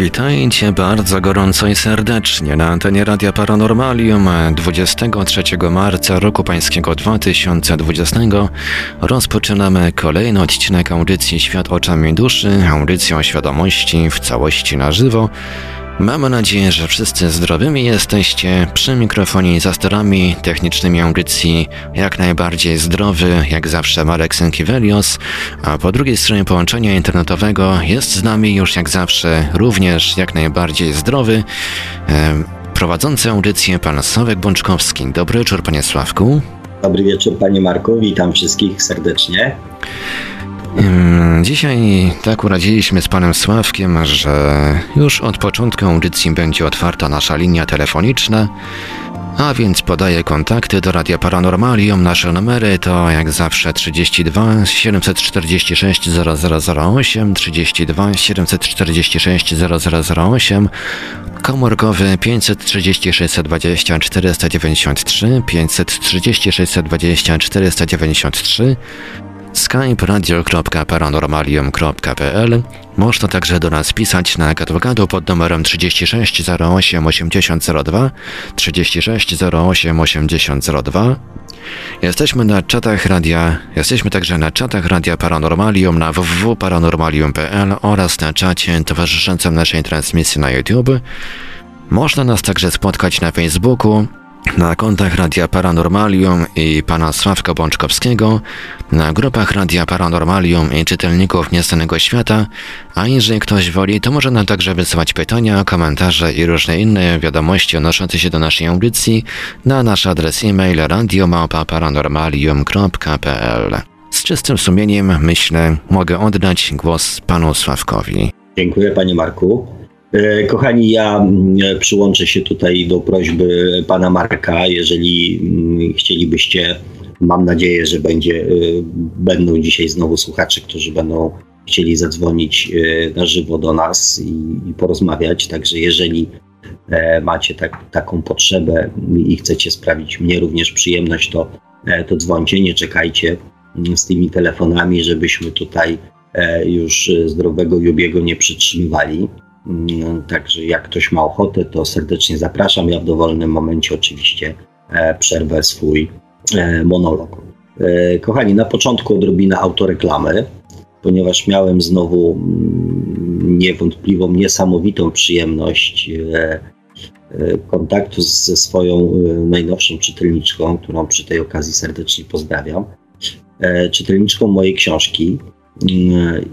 Witajcie bardzo gorąco i serdecznie na antenie Radia Paranormalium 23 marca roku pańskiego 2020 rozpoczynamy kolejny odcinek audycji Świat oczami duszy, audycją o świadomości w całości na żywo. Mamy nadzieję, że wszyscy zdrowymi jesteście. Przy mikrofonie za sterami technicznymi audycji jak najbardziej zdrowy, jak zawsze Marek Sękiewelios, a po drugiej stronie połączenia internetowego jest z nami już jak zawsze również jak najbardziej zdrowy prowadzący audycję pan Sławek Bączkowski. Dobry wieczór panie Sławku. Dobry wieczór panie Marku, witam wszystkich serdecznie. Dzisiaj tak uradziliśmy z panem Sławkiem, że już od początku audycji będzie otwarta nasza linia telefoniczna. A więc podaję kontakty do Radia Paranormalium. Nasze numery to jak zawsze 32 746 0008, 32 746 0008, komórkowy 530 620 493, 530 620 493, skype radio.paranormalium.pl Można także do nas pisać na gadu pod numerem 36 08 8002 36 08 8002 Jesteśmy na czatach radia, jesteśmy także na czatach Radia Paranormalium na www.paranormalium.pl oraz na czacie towarzyszącym naszej transmisji na YouTube. Można nas także spotkać na Facebooku, na kontach Radia Paranormalium i pana Sławka Bączkowskiego, na grupach Radia Paranormalium i czytelników Nieznanego Świata, a jeżeli ktoś woli, to może nam także wysyłać pytania, komentarze i różne inne wiadomości odnoszące się do naszej audycji na nasz adres e-mail radiomałpa-paranormalium.pl. Z czystym sumieniem, myślę, mogę oddać głos panu Sławkowi. Dziękuję panie Marku. E, kochani, ja mm, przyłączę się tutaj do prośby pana Marka, jeżeli mm, chcielibyście, mam nadzieję, że będzie, e, będą dzisiaj znowu słuchacze, którzy będą chcieli zadzwonić e, na żywo do nas i, i porozmawiać. Także jeżeli macie tak, taką potrzebę i chcecie sprawić mnie również przyjemność, to, to dzwońcie, nie czekajcie mm, z tymi telefonami, żebyśmy tutaj już zdrowego Jubiego nie przytrzymywali. Także jak ktoś ma ochotę, to serdecznie zapraszam. Ja w dowolnym momencie oczywiście e, przerwę swój e, monolog. E, kochani, na początku odrobina autoreklamy, ponieważ miałem znowu mm, niewątpliwą, niesamowitą przyjemność kontaktu ze swoją najnowszą czytelniczką, którą przy tej okazji serdecznie pozdrawiam. Czytelniczką mojej książki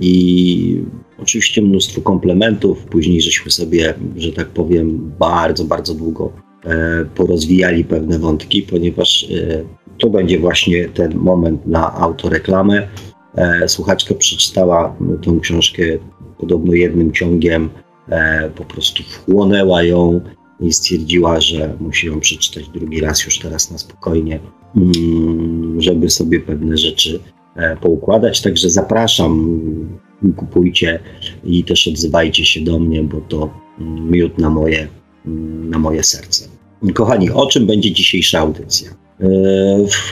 i Oczywiście mnóstwo komplementów. Później żeśmy sobie, że tak powiem, bardzo, bardzo długo e, porozwijali pewne wątki, ponieważ e, to będzie właśnie ten moment na autoreklamę. E, słuchaczka przeczytała tę książkę podobno jednym ciągiem, po prostu wchłonęła ją i stwierdziła, że musi ją przeczytać drugi raz już teraz na spokojnie, mm, żeby sobie pewne rzeczy poukładać. Także zapraszam kupujcie i też odzywajcie się do mnie, bo to miód na moje, na moje serce. Kochani, o czym będzie dzisiejsza audycja? E,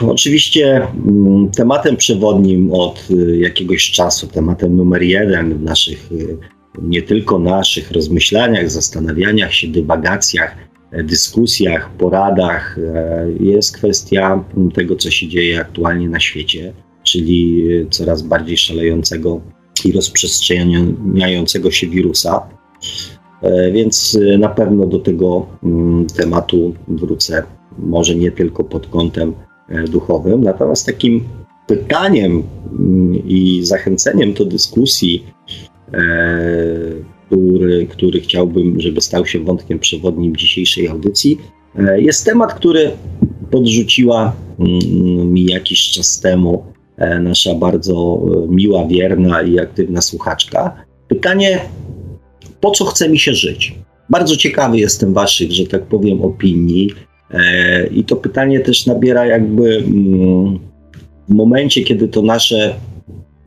oczywiście mm, tematem przewodnim od e, jakiegoś czasu, tematem numer jeden w naszych, e, nie tylko naszych rozmyślaniach, zastanawianiach się, dywagacjach, dyskusjach, poradach jest kwestia tego, co się dzieje aktualnie na świecie, czyli coraz bardziej szalejącego i rozprzestrzeniającego się wirusa. E, więc e, na pewno do tego mm, tematu wrócę, może nie tylko pod kątem e, duchowym. Natomiast takim pytaniem mm, i zachęceniem do dyskusji, który, który chciałbym, żeby stał się wątkiem przewodnim dzisiejszej audycji, jest temat, który podrzuciła mm, mi jakiś czas temu E, nasza bardzo e, miła, wierna i aktywna słuchaczka. Pytanie, po co chce mi się żyć? Bardzo ciekawy jestem Waszych, że tak powiem, opinii. E, I to pytanie też nabiera jakby mm, w momencie, kiedy to nasze,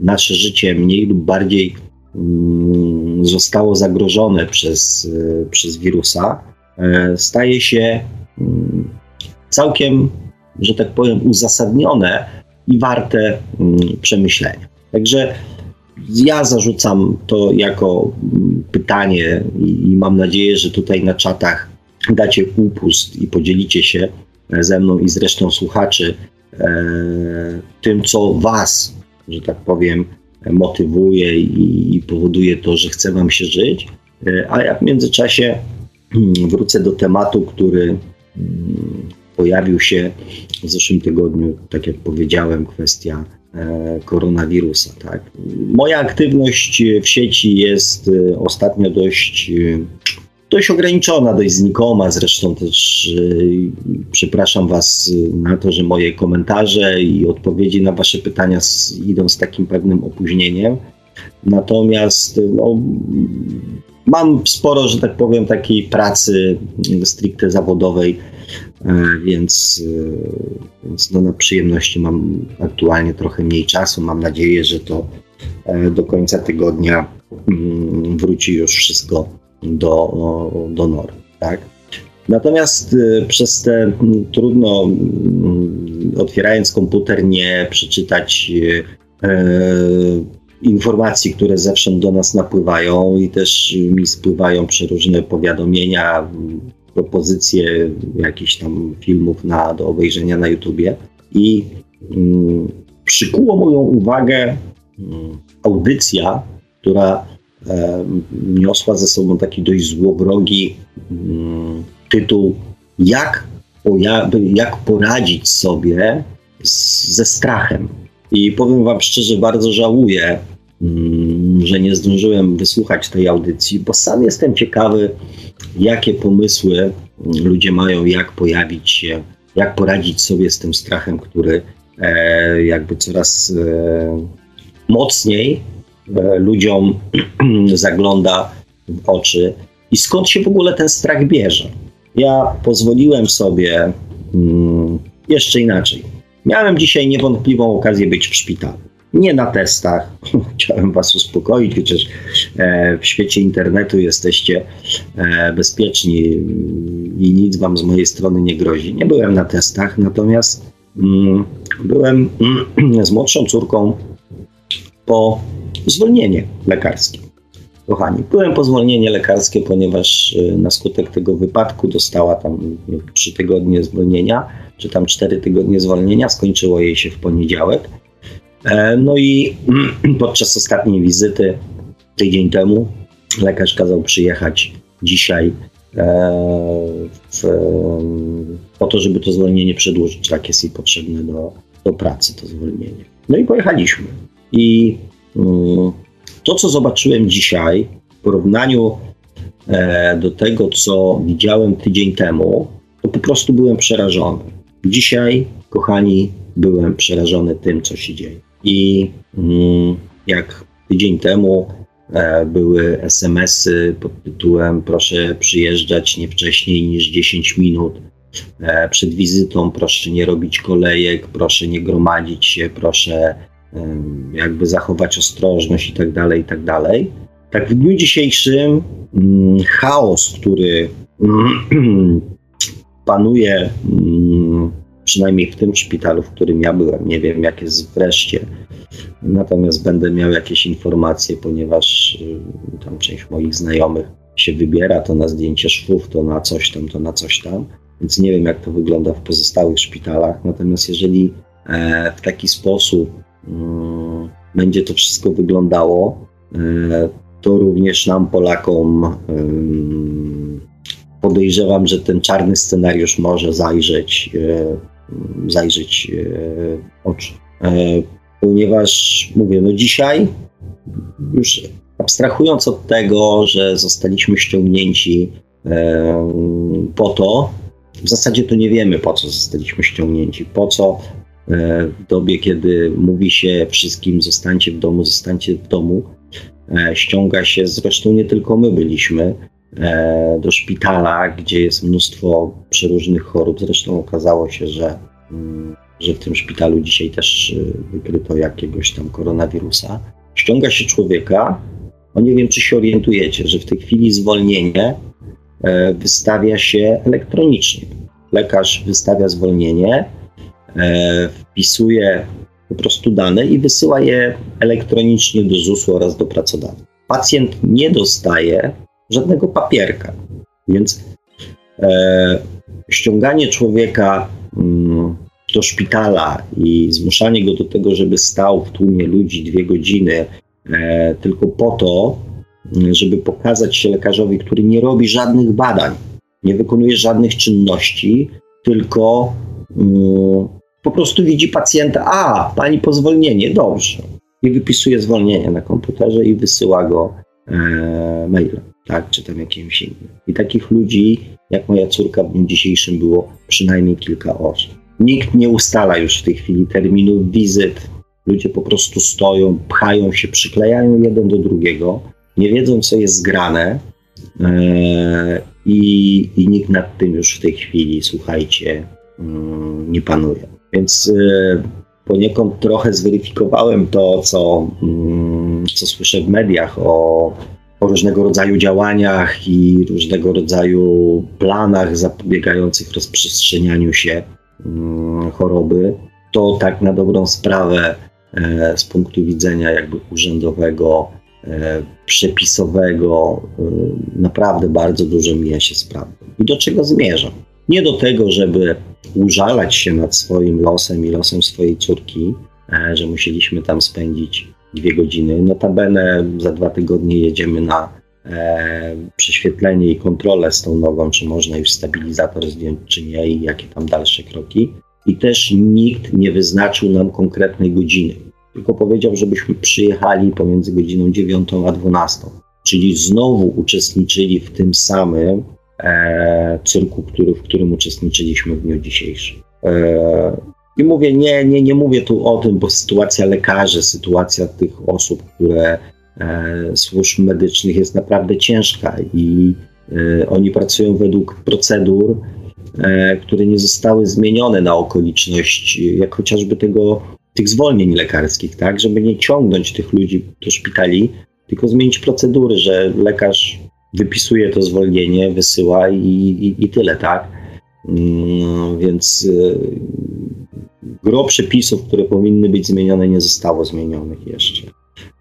nasze życie mniej lub bardziej mm, zostało zagrożone przez, przez wirusa, staje się mm, całkiem, że tak powiem, uzasadnione i warte przemyślenia. Także ja zarzucam to jako pytanie i mam nadzieję, że tutaj na czatach dacie upust i podzielicie się ze mną i z resztą słuchaczy e, tym, co Was, że tak powiem, motywuje i, powoduje to, że chce Wam się żyć. E, a ja w międzyczasie mm, wrócę do tematu, który mm, pojawił się w zeszłym tygodniu, tak jak powiedziałem, kwestia e, koronawirusa. Tak. Moja aktywność w sieci jest ostatnio dość dość ograniczona, dość znikoma. Zresztą też przepraszam Was na to, że moje komentarze i odpowiedzi na Wasze pytania idą z takim pewnym opóźnieniem. Natomiast no, mam sporo, że tak powiem, takiej pracy stricte zawodowej, e, więc, e, więc no, na przyjemności mam aktualnie trochę mniej czasu. Mam nadzieję, że to e, do końca tygodnia mm, wróci już wszystko do, do norm. Tak? Natomiast przez te trudno, otwierając komputer, nie przeczytać informacji, które zewsząd do nas napływają i też mi spływają przeróżne powiadomienia, propozycje jakichś tam filmów na, do obejrzenia na YouTubie. I mm, przykuło moją uwagę audycja, która niosła ze sobą taki dość złowrogi mm, tytuł jak, jak poradzić sobie z, ze strachem. I powiem Wam szczerze, bardzo żałuję, mm, że nie zdążyłem wysłuchać tej audycji, bo sam jestem ciekawy, jakie pomysły ludzie mają, jak pojawić się, jak poradzić sobie z tym strachem, który e, jakby coraz e, mocniej E, ludziom zagląda w oczy i skąd się w ogóle ten strach bierze. Ja pozwoliłem sobie mm, jeszcze inaczej. Miałem dzisiaj niewątpliwą okazję być w szpitalu. Nie na testach. Chciałem Was uspokoić, chociaż e, w świecie internetu jesteście e, bezpieczni i nic Wam z mojej strony nie grozi. Nie byłem na testach, natomiast mm, byłem mm, z młodszą córką po zwolnienie lekarskie. Kochani, byłem po zwolnienie lekarskie, ponieważ y, na skutek tego wypadku dostała tam trzy tygodnie zwolnienia, czy tam cztery tygodnie zwolnienia, skończyło jej się w poniedziałek. E, no i podczas ostatniej wizyty, tydzień temu, lekarz kazał przyjechać dzisiaj e, w, po to, żeby to zwolnienie przedłużyć. Tak jest jej potrzebne do, do pracy, to zwolnienie. No i pojechaliśmy. I Mm, to, co zobaczyłem dzisiaj, w porównaniu e, do tego, co widziałem tydzień temu, to po prostu byłem przerażony. Dzisiaj, kochani, byłem przerażony tym, co się dzieje. I mm, jak tydzień temu e, były SMS-y pod tytułem proszę przyjeżdżać nie wcześniej niż 10 minut e, przed wizytą, proszę nie robić kolejek, proszę nie gromadzić się, proszę jakby zachować ostrożność i tak dalej, i tak. Tak w dniu dzisiejszym mm, chaos, który panuje mm, przynajmniej w tym szpitalu, w którym ja byłem, nie wiem jak jest wreszcie, natomiast będę miał jakieś informacje, ponieważ y, tam część moich znajomych się wybiera, to na zdjęcie szwów, to na coś tam, to na coś tam, więc nie wiem jak to wygląda w pozostałych szpitalach, natomiast jeżeli e, w taki sposób Mm, będzie to wszystko wyglądało, e, to również nam, Polakom, podejrzewam, że ten czarny scenariusz może zajrzeć, e, zajrzeć e, oczy. Ponieważ mówię, no dzisiaj już abstrahując od tego, że zostaliśmy ściągnięci po to, w zasadzie to nie wiemy, po co zostaliśmy ściągnięci, po co E, w dobie, kiedy mówi się wszystkim zostańcie w domu, zostańcie w domu, e, ściąga się, zresztą nie tylko my byliśmy, e, do szpitala, gdzie jest mnóstwo przeróżnych chorób. Zresztą okazało się, że, mm, że w tym szpitalu dzisiaj też wykryto jakiegoś tam koronawirusa. Ściąga się człowieka, No nie wiem, czy się orientujecie, że w tej chwili zwolnienie e, wystawia się elektronicznie. Lekarz wystawia zwolnienie, e, wpisuje po prostu dane i wysyła je elektronicznie do ZUS-u oraz do pracodawcy. Pacjent nie dostaje żadnego papierka, więc e, ściąganie człowieka mm, do szpitala i zmuszanie go do tego, żeby stał w tłumie ludzi dwie godziny e, tylko po to, żeby pokazać się lekarzowi, który nie robi żadnych badań, nie wykonuje żadnych czynności, tylko mm, po prostu widzi pacjenta, a pani po zwolnienie, dobrze. I wypisuje zwolnienie na komputerze i wysyła go e, mailem, tak, czy tam jakimś innym. I takich ludzi, jak moja córka w dniu dzisiejszym było przynajmniej kilka osób. Nikt nie ustala już w tej chwili terminów wizyt. Ludzie po prostu stoją, pchają się, przyklejają jeden do drugiego, nie wiedzą, co jest zgrane. E, i, I nikt nad tym już w tej chwili, słuchajcie, mm, nie panuje. Więc e, poniekąd trochę zweryfikowałem to, co, mm, co słyszę w mediach o, o różnego rodzaju działaniach i różnego rodzaju planach zapobiegających rozprzestrzenianiu się mm, choroby. To tak na dobrą sprawę e, z punktu widzenia jakby urzędowego, e, przepisowego, naprawdę bardzo dużo mija się z prawdą. I do czego zmierzam? Nie do tego, żeby użalać się nad swoim losem i losem swojej córki, e, że musieliśmy tam spędzić dwie godziny. Notabene za dwa tygodnie jedziemy na e, prześwietlenie i kontrolę z tą nogą, czy można już stabilizator zdjąć, czy nie i jakie tam dalsze kroki. I też nikt nie wyznaczył nam konkretnej godziny, tylko powiedział, żebyśmy przyjechali pomiędzy godziną 9 a 12. Czyli znowu uczestniczyli w tym samym, e, cyrku, który, w którym uczestniczyliśmy w dniu dzisiejszym. E, I mówię, nie, nie, nie mówię tu o tym, bo sytuacja lekarzy, sytuacja tych osób, które e, służb medycznych jest naprawdę ciężka i e, oni pracują według procedur, e, które nie zostały zmienione na okoliczność, jak chociażby tego, tych zwolnień lekarskich, tak, żeby nie ciągnąć tych ludzi do szpitali, tylko zmienić procedury, że lekarz wypisuje to zwolnienie, wysyła i, i, i tyle, tak? Mm, więc y, gro przepisów, które powinny być zmienione, nie zostało zmienionych jeszcze.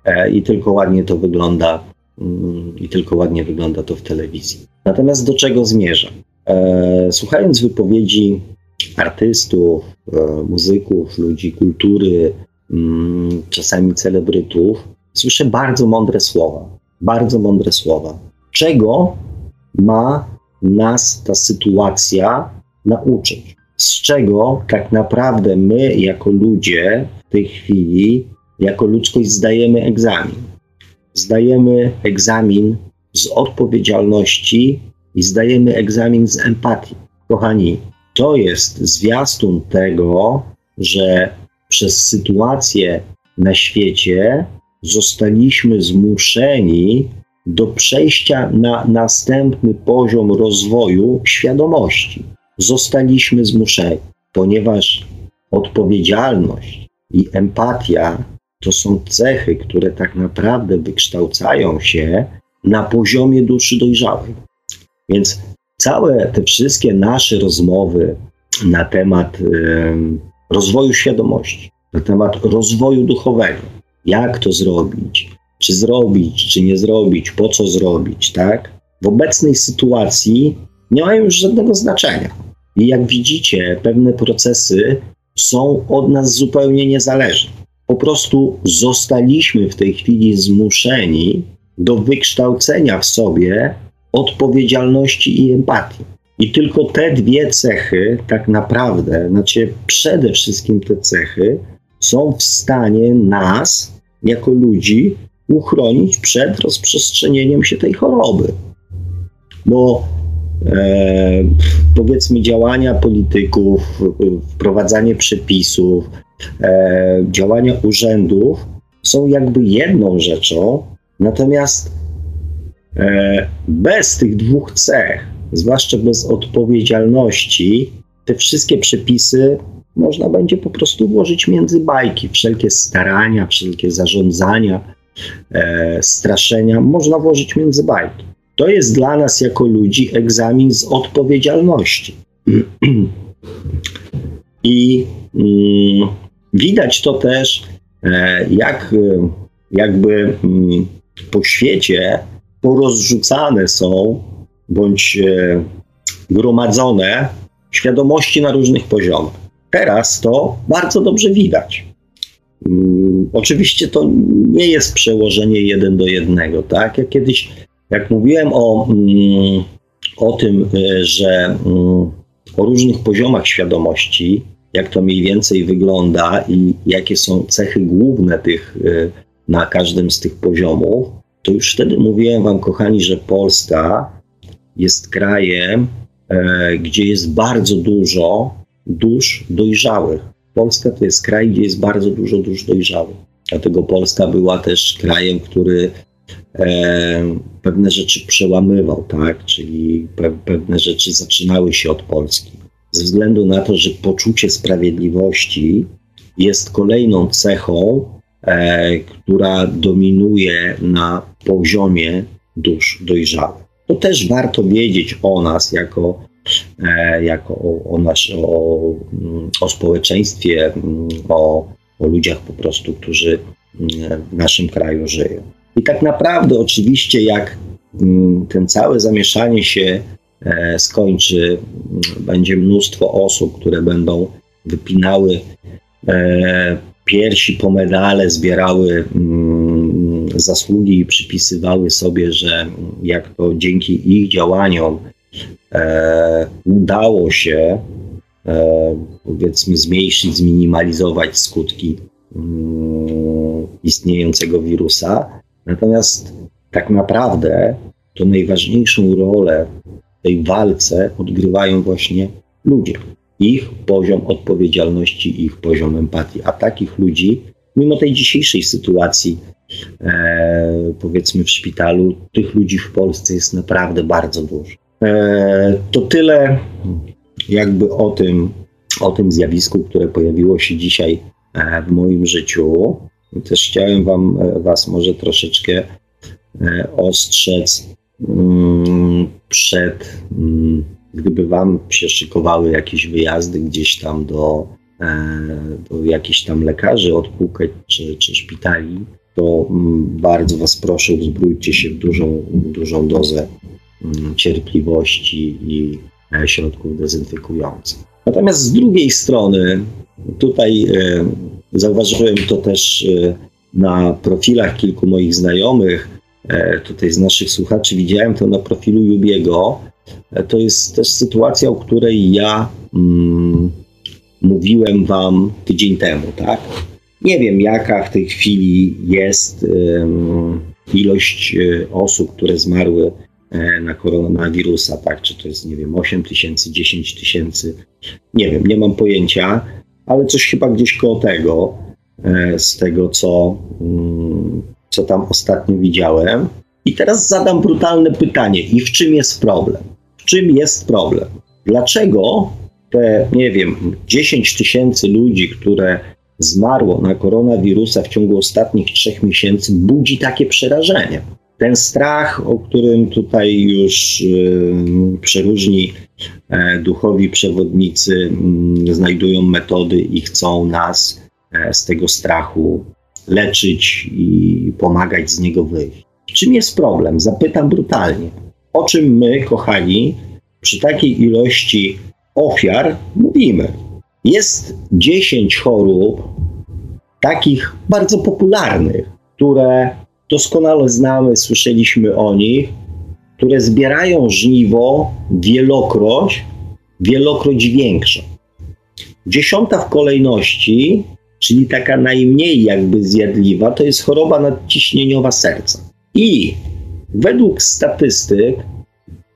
E, I tylko ładnie to wygląda, mm, i tylko ładnie wygląda to w telewizji. Natomiast do czego zmierzam? E, słuchając wypowiedzi artystów, e, muzyków, ludzi kultury, mm, czasami celebrytów, słyszę bardzo mądre słowa. Bardzo mądre słowa czego ma nas ta sytuacja nauczyć. Z czego tak naprawdę my, jako ludzie, w tej chwili, jako ludzkość, zdajemy egzamin. Zdajemy egzamin z odpowiedzialności i zdajemy egzamin z empatii. Kochani, to jest zwiastun tego, że przez sytuację na świecie zostaliśmy zmuszeni do przejścia na następny poziom rozwoju świadomości. Zostaliśmy zmuszeni, ponieważ odpowiedzialność i empatia to są cechy, które tak naprawdę wykształcają się na poziomie duszy dojrzałej. Więc całe te wszystkie nasze rozmowy na temat rozwoju świadomości, na temat rozwoju duchowego, jak to zrobić, czy zrobić, czy nie zrobić, po co zrobić, tak? W obecnej sytuacji nie mają już żadnego znaczenia. I jak widzicie, pewne procesy są od nas zupełnie niezależne. Po prostu zostaliśmy w tej chwili zmuszeni do wykształcenia w sobie odpowiedzialności i empatii. I tylko te dwie cechy, tak naprawdę, znaczy przede wszystkim te cechy, są w stanie nas, jako ludzi, uchronić przed rozprzestrzenieniem się tej choroby. Bo e, powiedzmy działania polityków, wprowadzanie przepisów, e, działania urzędów są jakby jedną rzeczą, natomiast e, bez tych dwóch cech, zwłaszcza bez odpowiedzialności, te wszystkie przepisy można będzie po prostu włożyć między bajki. Wszelkie starania, wszelkie zarządzania, e, straszenia można włożyć między bajki. To jest dla nas jako ludzi egzamin z odpowiedzialności. I mm, widać to też, e, jak e, jakby mm, po świecie porozrzucane są bądź e, gromadzone świadomości na różnych poziomach. Teraz to bardzo dobrze widać. Mm, oczywiście to nie jest przełożenie jeden do jednego, tak? Jak kiedyś, jak mówiłem o, mm, o tym, e, że mm, o różnych poziomach świadomości, jak to mniej więcej wygląda i jakie są cechy główne tych e, na każdym z tych poziomów, to już wtedy mówiłem Wam, kochani, że Polska jest krajem, e, gdzie jest bardzo dużo dusz dojrzałych. Polska to jest kraj, gdzie jest bardzo dużo dusz dojrzałych. Dlatego Polska była też krajem, który e, pewne rzeczy przełamywał, tak? Czyli pe pewne rzeczy zaczynały się od Polski. Ze względu na to, że poczucie sprawiedliwości jest kolejną cechą, e, która dominuje na poziomie dusz dojrzałych. To też warto wiedzieć o nas jako, jako o, o, nasz, o, mm, o społeczeństwie, mm, o, o ludziach po prostu, którzy mm, w naszym kraju żyją. I tak naprawdę, oczywiście, jak ten całe zamieszanie się e, skończy, będzie mnóstwo osób, które będą wypinały e, piersi po medale, zbierały zasługi i przypisywały sobie, że jak to dzięki ich działaniom e, udało się e, powiedzmy zmniejszyć, zminimalizować skutki mm, istniejącego wirusa. Natomiast tak naprawdę to najważniejszą rolę w tej walce odgrywają właśnie ludzie. Ich poziom odpowiedzialności, ich poziom empatii. A takich ludzi, mimo tej dzisiejszej sytuacji, e, powiedzmy w szpitalu, tych ludzi w Polsce jest naprawdę bardzo dużo. E, to tyle jakby o tym, o tym zjawisku, które pojawiło się dzisiaj e, w moim życiu. Też chciałem wam, e, Was może troszeczkę ostrzec mm, przed, mm, gdyby Wam się szykowały jakieś wyjazdy gdzieś tam do, do jakichś tam lekarzy odpukać czy, czy szpitali, to mm, bardzo Was proszę, uzbrójcie się w dużą, dużą dozę cierpliwości i e, środków dezynfekujących. Natomiast z drugiej strony, tutaj e, zauważyłem to też e, na profilach kilku moich znajomych, tutaj z naszych słuchaczy, widziałem to na profilu Jubiego. To jest też sytuacja, o której ja mm, mówiłem Wam tydzień temu, tak? Nie wiem, jaka w tej chwili jest ilość osób, które zmarły na koronawirusa, tak? Czy to jest, nie wiem, 8 tysięcy, 10 tysięcy, nie wiem, nie mam pojęcia, ale coś chyba gdzieś koło tego, e, z tego, co, mm, co tam ostatnio widziałem. I teraz zadam brutalne pytanie: i w czym jest problem? W czym jest problem? Dlaczego te, nie wiem, 10 tysięcy ludzi, które zmarło na koronawirusa w ciągu ostatnich trzech miesięcy, budzi takie przerażenie. Ten strach, o którym tutaj już y, przeróżni e, duchowi przewodnicy y, znajdują metody i chcą nas e, z tego strachu leczyć i pomagać z niego wyjść. Czym jest problem? Zapytam brutalnie. O czym my, kochani, przy takiej ilości ofiar mówimy? Jest 10 chorób, takich bardzo popularnych, które doskonale znamy, słyszeliśmy o nich, które zbierają żniwo wielokroć, wielokroć większe. Dziesiąta w kolejności, czyli taka najmniej jakby zjadliwa, to jest choroba nadciśnieniowa serca. I według statystyk,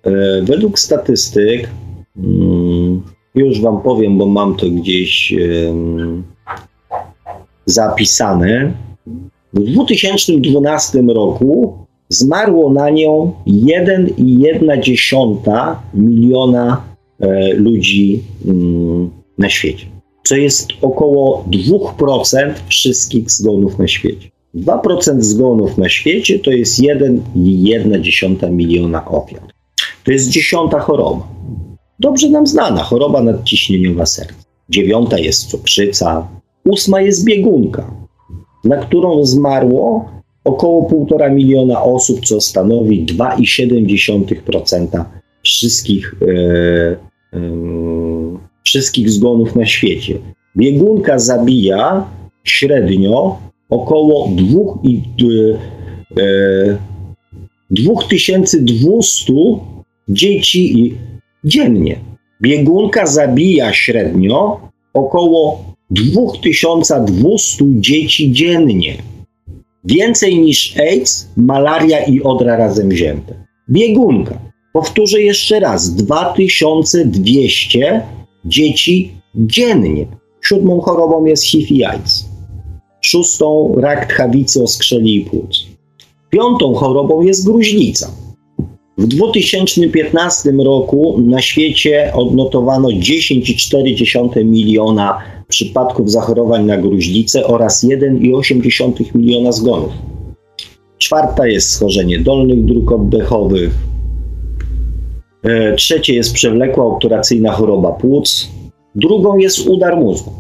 e, według statystyk, mm, już Wam powiem, bo mam to gdzieś zapisane. W 2012 roku zmarło na nią 1,1 miliona e, ludzi mm, na świecie, co jest około 2% wszystkich zgonów na świecie. 2% zgonów na świecie to jest 1,1 miliona ofiar. To jest dziesiąta choroba. Dobrze nam znana choroba nadciśnieniowa serca. Dziewiąta jest cukrzyca. Ósma jest biegunka, na którą zmarło około 1,5 miliona osób, co stanowi 2,7% wszystkich, e, e, wszystkich zgonów na świecie. Biegunka zabija średnio około 2200 e, dzieci dziennie. Biegunka zabija średnio około 2200 dzieci dziennie. Więcej niż AIDS, malaria i odra razem wzięte. Biegunka. Powtórzę jeszcze raz: 2200 dzieci dziennie. Siódmą chorobą jest HIV i AIDS. Szóstą rak tchawicy, oskrzeli i płuc. Piątą chorobą jest gruźlica. W 2015 roku na świecie odnotowano 10,4 miliona przypadków zachorowań na gruźlicę oraz 1,8 miliona zgonów. Czwarta jest schorzenie dolnych dróg oddechowych. E, trzecie jest przewlekła obturacyjna choroba płuc. Drugą jest udar mózgu.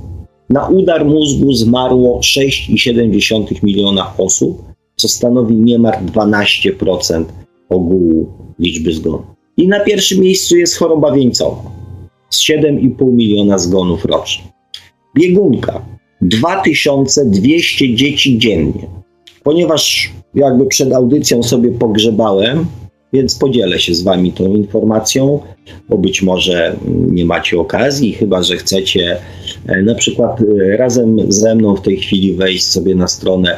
Na udar mózgu zmarło 6,7 miliona osób, co stanowi niemal 12% ogółu liczby zgonów. I na pierwszym miejscu jest choroba wieńcowa z 7,5 miliona zgonów rocznie. Biegunka 2200 dzieci dziennie. Ponieważ jakby przed audycją sobie pogrzebałem, więc podzielę się z Wami tą informacją, bo być może nie macie okazji, chyba że chcecie e, na przykład e, razem ze mną w tej chwili wejść sobie na stronę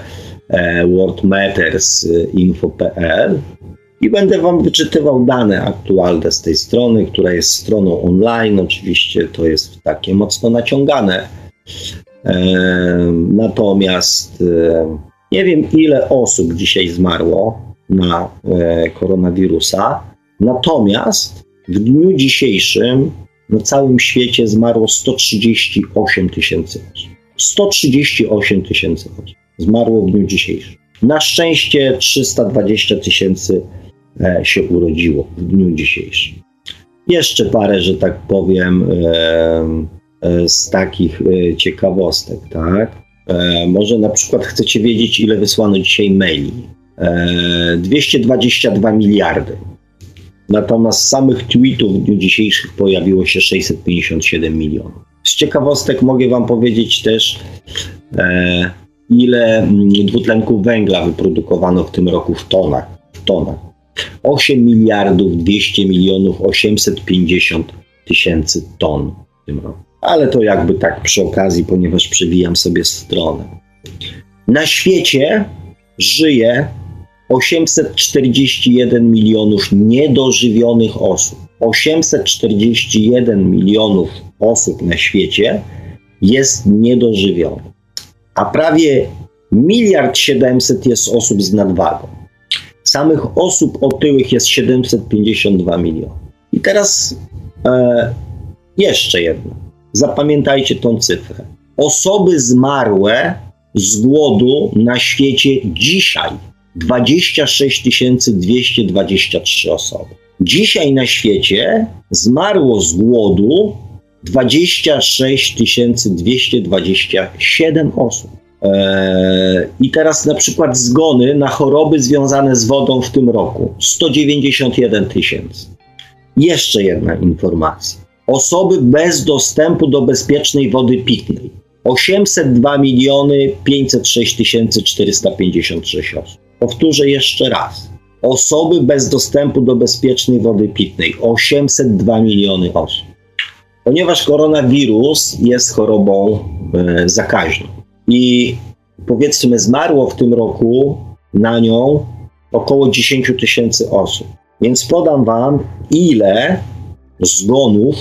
e, worldmattersinfo.pl i będę Wam wyczytywał dane aktualne z tej strony, która jest stroną online. Oczywiście to jest takie mocno naciągane. Natomiast nie wiem, ile osób dzisiaj zmarło na e, koronawirusa. Natomiast w dniu dzisiejszym na całym świecie zmarło 138 tysięcy osób. 138 tysięcy osób zmarło w dniu dzisiejszym. Na szczęście 320 tysięcy się urodziło w dniu dzisiejszym. Jeszcze parę, że tak powiem, e, z takich ciekawostek, tak? Może na przykład chcecie wiedzieć, ile wysłano dzisiaj maili 222 e, miliardy. Natomiast samych tweetów w dniu dzisiejszym pojawiło się 657 milionów. Z ciekawostek mogę Wam powiedzieć też, e, ile mm, dwutlenku węgla wyprodukowano w tym roku w tonach. W tonach. 8 miliardów 200 milionów 850 tysięcy ton w tym roku. Ale to jakby tak przy okazji, ponieważ przewijam sobie stronę. Na świecie żyje 841 milionów niedożywionych osób. 841 milionów osób na świecie jest niedożywionych, a prawie miliard 700 jest osób z nadwagą. Samych osób otyłych jest 752 miliony. I teraz e, jeszcze jedno. Zapamiętajcie tą cyfrę. Osoby zmarłe z głodu na świecie dzisiaj 26 223 osoby. Dzisiaj na świecie zmarło z głodu 26 227 osób. Eee, I teraz na przykład zgony na choroby związane z wodą w tym roku 191 tysięcy. Jeszcze jedna informacja. Osoby bez dostępu do bezpiecznej wody pitnej 802 miliony 506 456 osób. Powtórzę jeszcze raz. Osoby bez dostępu do bezpiecznej wody pitnej 802 miliony osób. Ponieważ koronawirus jest chorobą e, zakaźną i powiedzmy zmarło w tym roku na nią około 10 tysięcy osób. Więc podam Wam, ile zgonów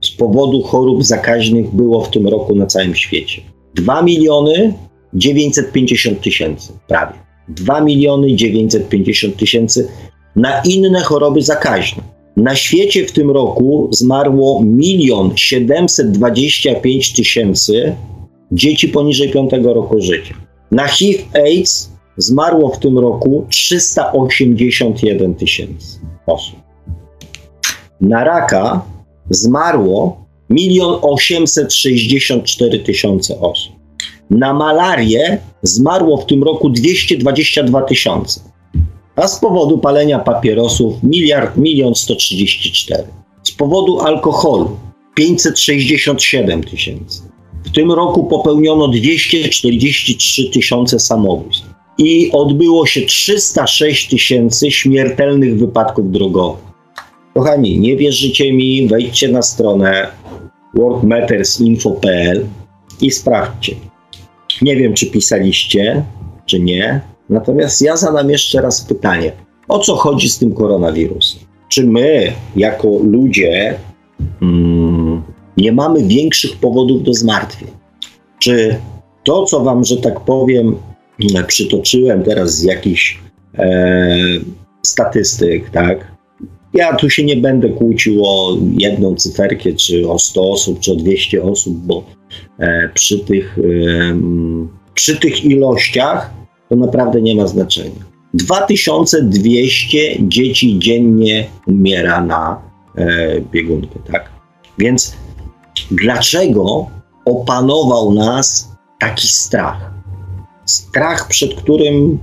z powodu chorób zakaźnych było w tym roku na całym świecie. 2 miliony 950 tysięcy prawie. 2 miliony 950 tysięcy na inne choroby zakaźne. Na świecie w tym roku zmarło 1 725 tysięcy dzieci poniżej 5 roku życia. Na HIV-AIDS zmarło w tym roku 381 tysięcy osób. Na raka zmarło 1 864 tysiące osób. Na malarię zmarło w tym roku 222 tysiące, a z powodu palenia papierosów miliard milion 134. Z powodu alkoholu 567 tysięcy. W tym roku popełniono 243 tysiące samobójstw i odbyło się 306 tysięcy śmiertelnych wypadków drogowych. Kochani, nie wierzycie mi, wejdźcie na stronę worldmattersinfo.pl i sprawdźcie. Nie wiem, czy pisaliście, czy nie. Natomiast ja zadam jeszcze raz pytanie: o co chodzi z tym koronawirusem? Czy my, jako ludzie, mm, nie mamy większych powodów do zmartwień? Czy to, co Wam, że tak powiem, przytoczyłem teraz z jakichś e, statystyk, tak? Ja tu się nie będę kłócił o jedną cyferkę, czy o 100 osób, czy o 200 osób, bo e, przy, tych, e, przy tych ilościach to naprawdę nie ma znaczenia. 2200 dzieci dziennie umiera na e, biegunkę, tak? Więc dlaczego opanował nas taki strach? Strach, przed którym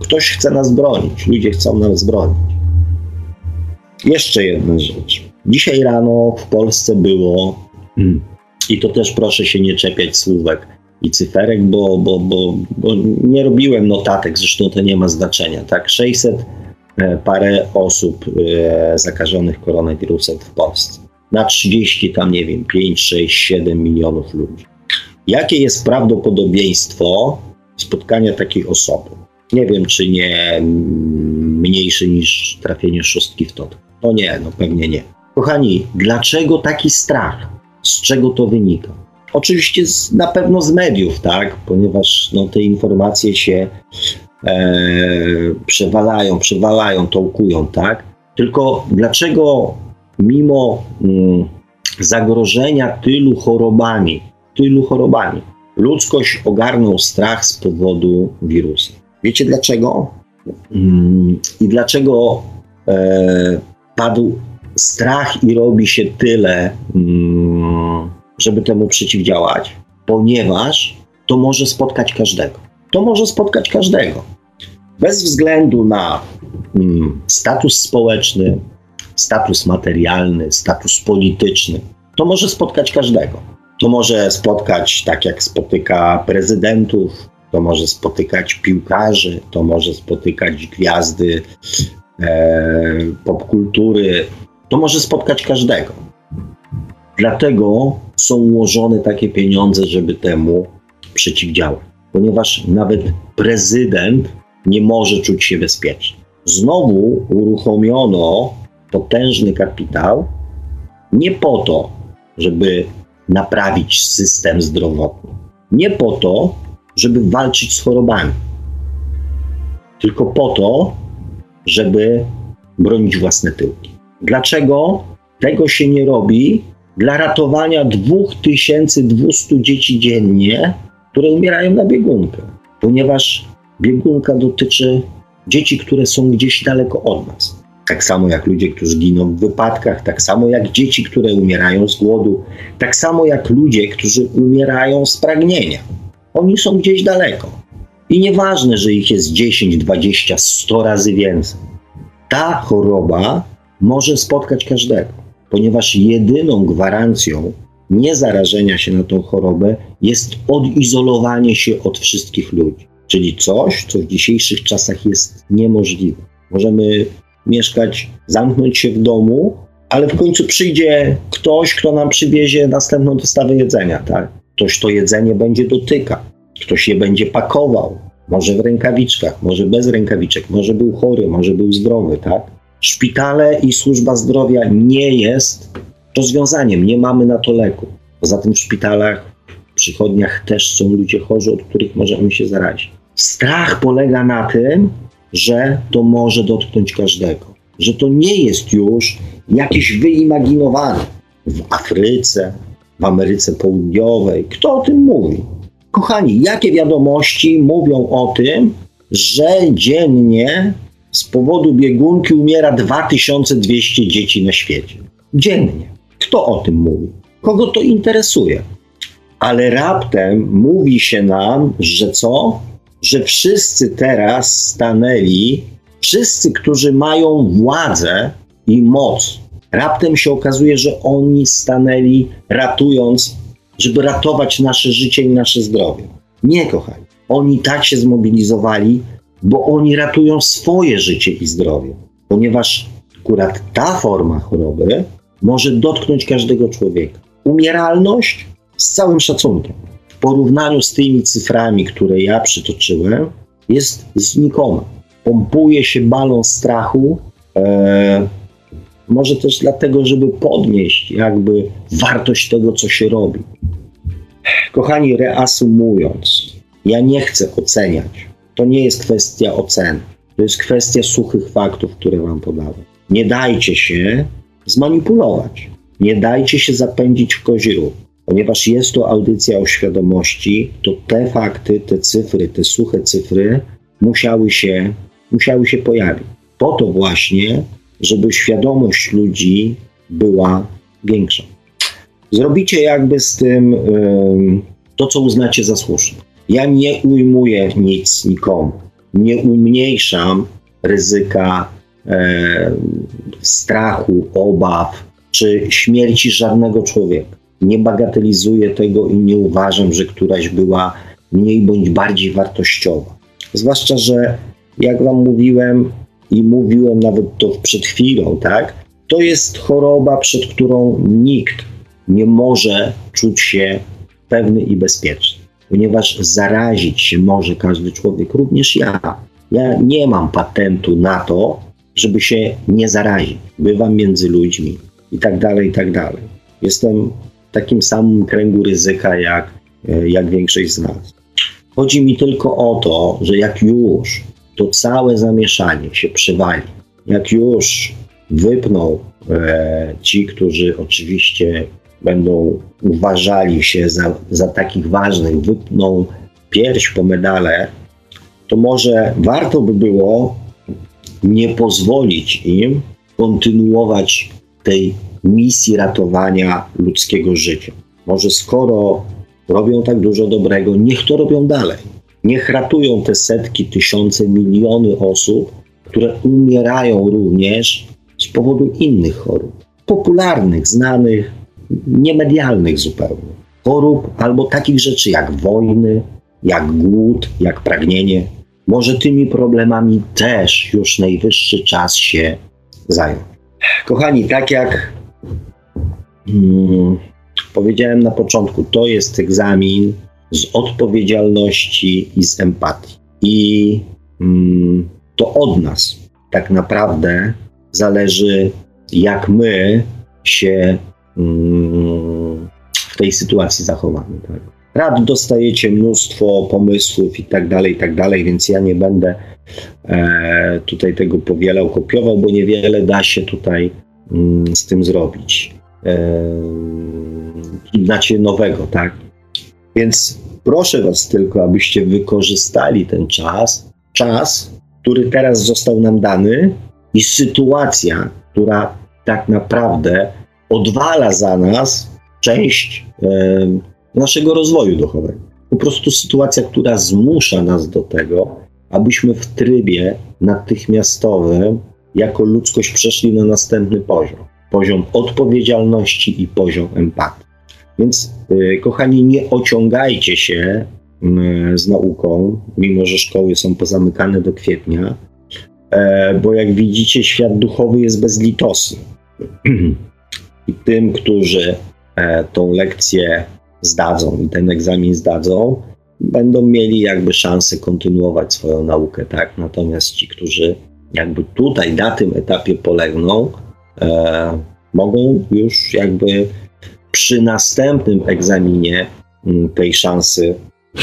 ktoś chce nas bronić, ludzie chcą nas bronić. Jeszcze jedna rzecz. Dzisiaj rano w Polsce było, mm, i to też proszę się nie czepiać słówek i cyferek, bo, bo, bo, bo nie robiłem notatek, zresztą to nie ma znaczenia. Tak, 600 e, parę osób e, zakażonych koronawirusem w Polsce. Na 30 tam, nie wiem, 5, 6, 7 milionów ludzi. Jakie jest prawdopodobieństwo spotkania takiej osoby? Nie wiem, czy nie mniejsze niż trafienie szóstki w tot. No nie, no pewnie nie. Kochani, dlaczego taki strach? Z czego to wynika? Oczywiście z, na pewno z mediów, tak? Ponieważ no, te informacje się e, przewalają, przewalają, tołkują, tak? Tylko dlaczego mimo mm, zagrożenia tylu chorobami, tylu chorobami, ludzkość ogarnął strach z powodu wirusa? Wiecie dlaczego? Mm, I dlaczego e, padł strach i robi się tyle, mm, żeby temu przeciwdziałać, ponieważ to może spotkać każdego. To może spotkać każdego. Bez względu na status społeczny, status materialny, status polityczny. To może spotkać każdego. To może spotkać, tak jak spotyka prezydentów, to może spotykać piłkarzy, to może spotykać gwiazdy e, popkultury, to może spotkać każdego. Dlatego są ułożone takie pieniądze, żeby temu przeciwdziałać, ponieważ nawet prezydent nie może czuć się bezpiecznie. Znowu uruchomiono potężny kapitał nie po to, żeby naprawić system zdrowotny, nie po to, żeby walczyć z chorobami, tylko po to, żeby bronić własne tyłki. Dlaczego tego się nie robi dla ratowania 2200 dzieci dziennie, które umierają na biegunkę? Ponieważ biegunka dotyczy dzieci, które są gdzieś daleko od nas. Tak samo jak ludzie, którzy giną w wypadkach, tak samo jak dzieci, które umierają z głodu, tak samo jak ludzie, którzy umierają z pragnienia. Oni są gdzieś daleko. I nieważne, że ich jest 10, 20, 100 razy więcej. Ta choroba może spotkać każdego, ponieważ jedyną gwarancją niezarażenia się na tą chorobę jest odizolowanie się od wszystkich ludzi. Czyli coś, co w dzisiejszych czasach jest niemożliwe. Możemy mieszkać, zamknąć się w domu, ale w końcu przyjdzie ktoś, kto nam przywiezie następną dostawę jedzenia, tak? Ktoś to jedzenie będzie dotykał, ktoś je będzie pakował, może w rękawiczkach, może bez rękawiczek, może był chory, może był zdrowy, tak? Szpitale i służba zdrowia nie jest rozwiązaniem, nie mamy na to leku. Poza tym w szpitalach, w przychodniach też są ludzie chorzy, od których możemy się zarazić. Strach polega na tym, że to może dotknąć każdego, że to nie jest już jakieś wyimaginowane w Afryce, w Ameryce Południowej. Kto o tym mówi? Kochani, jakie wiadomości mówią o tym, że dziennie z powodu biegunki umiera 2200 dzieci na świecie? Dziennie. Kto o tym mówi? Kogo to interesuje? Ale raptem mówi się nam, że co? Że wszyscy teraz stanęli, wszyscy, którzy mają władzę i moc, raptem się okazuje, że oni stanęli ratując, żeby ratować nasze życie i nasze zdrowie. Nie, kochani. Oni tak się zmobilizowali, bo oni ratują swoje życie i zdrowie, ponieważ akurat ta forma choroby może dotknąć każdego człowieka. Umieralność z całym szacunkiem porównaniu z tymi cyframi, które ja przytoczyłem, jest znikoma. Pompuje się balon strachu, e, może też dlatego, żeby podnieść jakby wartość tego, co się robi. Kochani, reasumując, ja nie chcę oceniać. To nie jest kwestia oceny. To jest kwestia suchych faktów, które wam podałem. Nie dajcie się zmanipulować. Nie dajcie się zapędzić w kozi ruch. Ponieważ jest to audycja o świadomości, to te fakty, te cyfry, te suche cyfry musiały się, musiały się pojawić. Po to właśnie, żeby świadomość ludzi była większa. Zrobicie jakby z tym to, co uznacie za słuszne. Ja nie ujmuję nic nikomu, nie umniejszam ryzyka e, strachu, obaw czy śmierci żadnego człowieka. Nie bagatelizuję tego i nie uważam, że któraś była mniej bądź bardziej wartościowa. Zwłaszcza, że jak Wam mówiłem i mówiłem nawet to przed chwilą, tak? To jest choroba, przed którą nikt nie może czuć się pewny i bezpieczny, ponieważ zarazić się może każdy człowiek, również ja. Ja nie mam patentu na to, żeby się nie zarazić. Bywam między ludźmi i tak dalej, i tak dalej. Jestem takim samym kręgu ryzyka jak, e, jak większość z nas. Chodzi mi tylko o to, że jak już to całe zamieszanie się przywali, jak już wypną e, ci, którzy oczywiście będą uważali się za, za takich ważnych, wypną pierś po medale, to może warto by było nie pozwolić im kontynuować tej misji ratowania ludzkiego życia. Może skoro robią tak dużo dobrego, niech to robią dalej. Niech ratują te setki, tysiące, miliony osób, które umierają również z powodu innych chorób. Popularnych, znanych, niemedialnych zupełnie. Chorób albo takich rzeczy jak wojny, jak głód, jak pragnienie. Może tymi problemami też już najwyższy czas się zająć. Kochani, tak jak hmm, powiedziałem na początku, to jest egzamin z odpowiedzialności i z empatii. I hmm, to od nas tak naprawdę zależy, jak my się hmm, w tej sytuacji zachowamy. Tak? Rad dostajecie mnóstwo pomysłów i tak dalej, i tak dalej, więc ja nie będę e, tutaj tego powielał, kopiował, bo niewiele da się tutaj z tym zrobić. Znacie nowego, tak? Więc proszę Was tylko, abyście wykorzystali ten czas, czas, który teraz został nam dany i sytuacja, która tak naprawdę odwala za nas część e, naszego rozwoju duchowego. Po prostu sytuacja, która zmusza nas do tego, abyśmy w trybie natychmiastowym jako ludzkość przeszli na następny poziom. Poziom odpowiedzialności i poziom empatii. Więc, y, kochani, nie ociągajcie się y, z nauką, mimo że szkoły są pozamykane do kwietnia, e, bo jak widzicie, świat duchowy jest bezlitosny. I tym, którzy e, tą lekcję zdadzą i ten egzamin zdadzą, będą mieli jakby szansę kontynuować swoją naukę, tak? Natomiast ci, którzy jakby tutaj na tym etapie polegną, e, mogą już jakby przy następnym egzaminie mm, tej szansy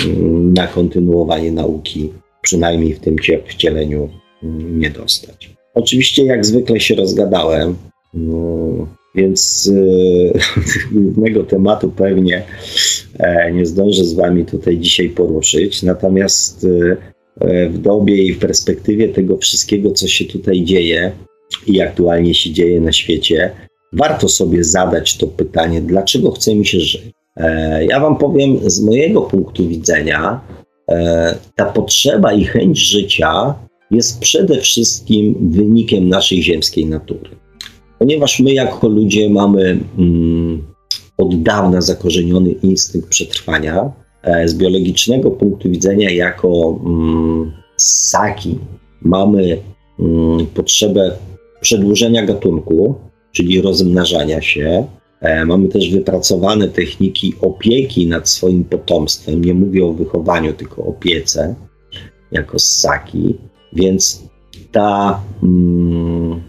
mm, na kontynuowanie nauki, przynajmniej w tym wcieleniu, mm, nie dostać. Oczywiście, jak zwykle się rozgadałem. więc e, głównego tematu pewnie e, nie zdążę z Wami tutaj dzisiaj poruszyć. Natomiast e, w dobie i w perspektywie tego wszystkiego, co się tutaj dzieje i aktualnie się dzieje na świecie, warto sobie zadać to pytanie, dlaczego chce mi się żyć. Ja Wam powiem, z mojego punktu widzenia, ta potrzeba i chęć życia jest przede wszystkim wynikiem naszej ziemskiej natury ponieważ my jako ludzie mamy mm, od dawna zakorzeniony instynkt przetrwania, e, z biologicznego punktu widzenia jako mm, ssaki mamy mm, potrzebę przedłużenia gatunku, czyli rozmnażania się. E, mamy też wypracowane techniki opieki nad swoim potomstwem. Nie mówię o wychowaniu, tylko opiece jako ssaki. Więc ta mm,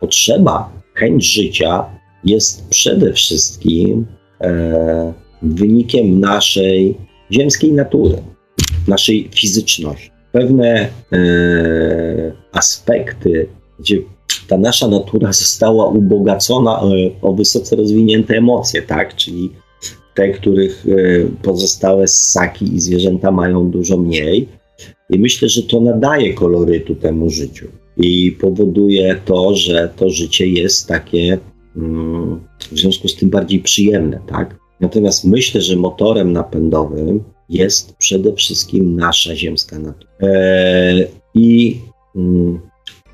potrzeba chęć życia jest przede wszystkim e, wynikiem naszej ziemskiej natury, naszej fizyczności. Pewne e, aspekty, gdzie ta nasza natura została ubogacona o, e, o wysoce rozwinięte emocje, tak? Czyli te, których e, pozostałe ssaki i zwierzęta mają dużo mniej. I myślę, że to nadaje kolorytu temu życiu i powoduje to, że to życie jest takie mm, w związku z tym bardziej przyjemne, tak? Natomiast myślę, że motorem napędowym jest przede wszystkim nasza ziemska natura. Eee, I mm,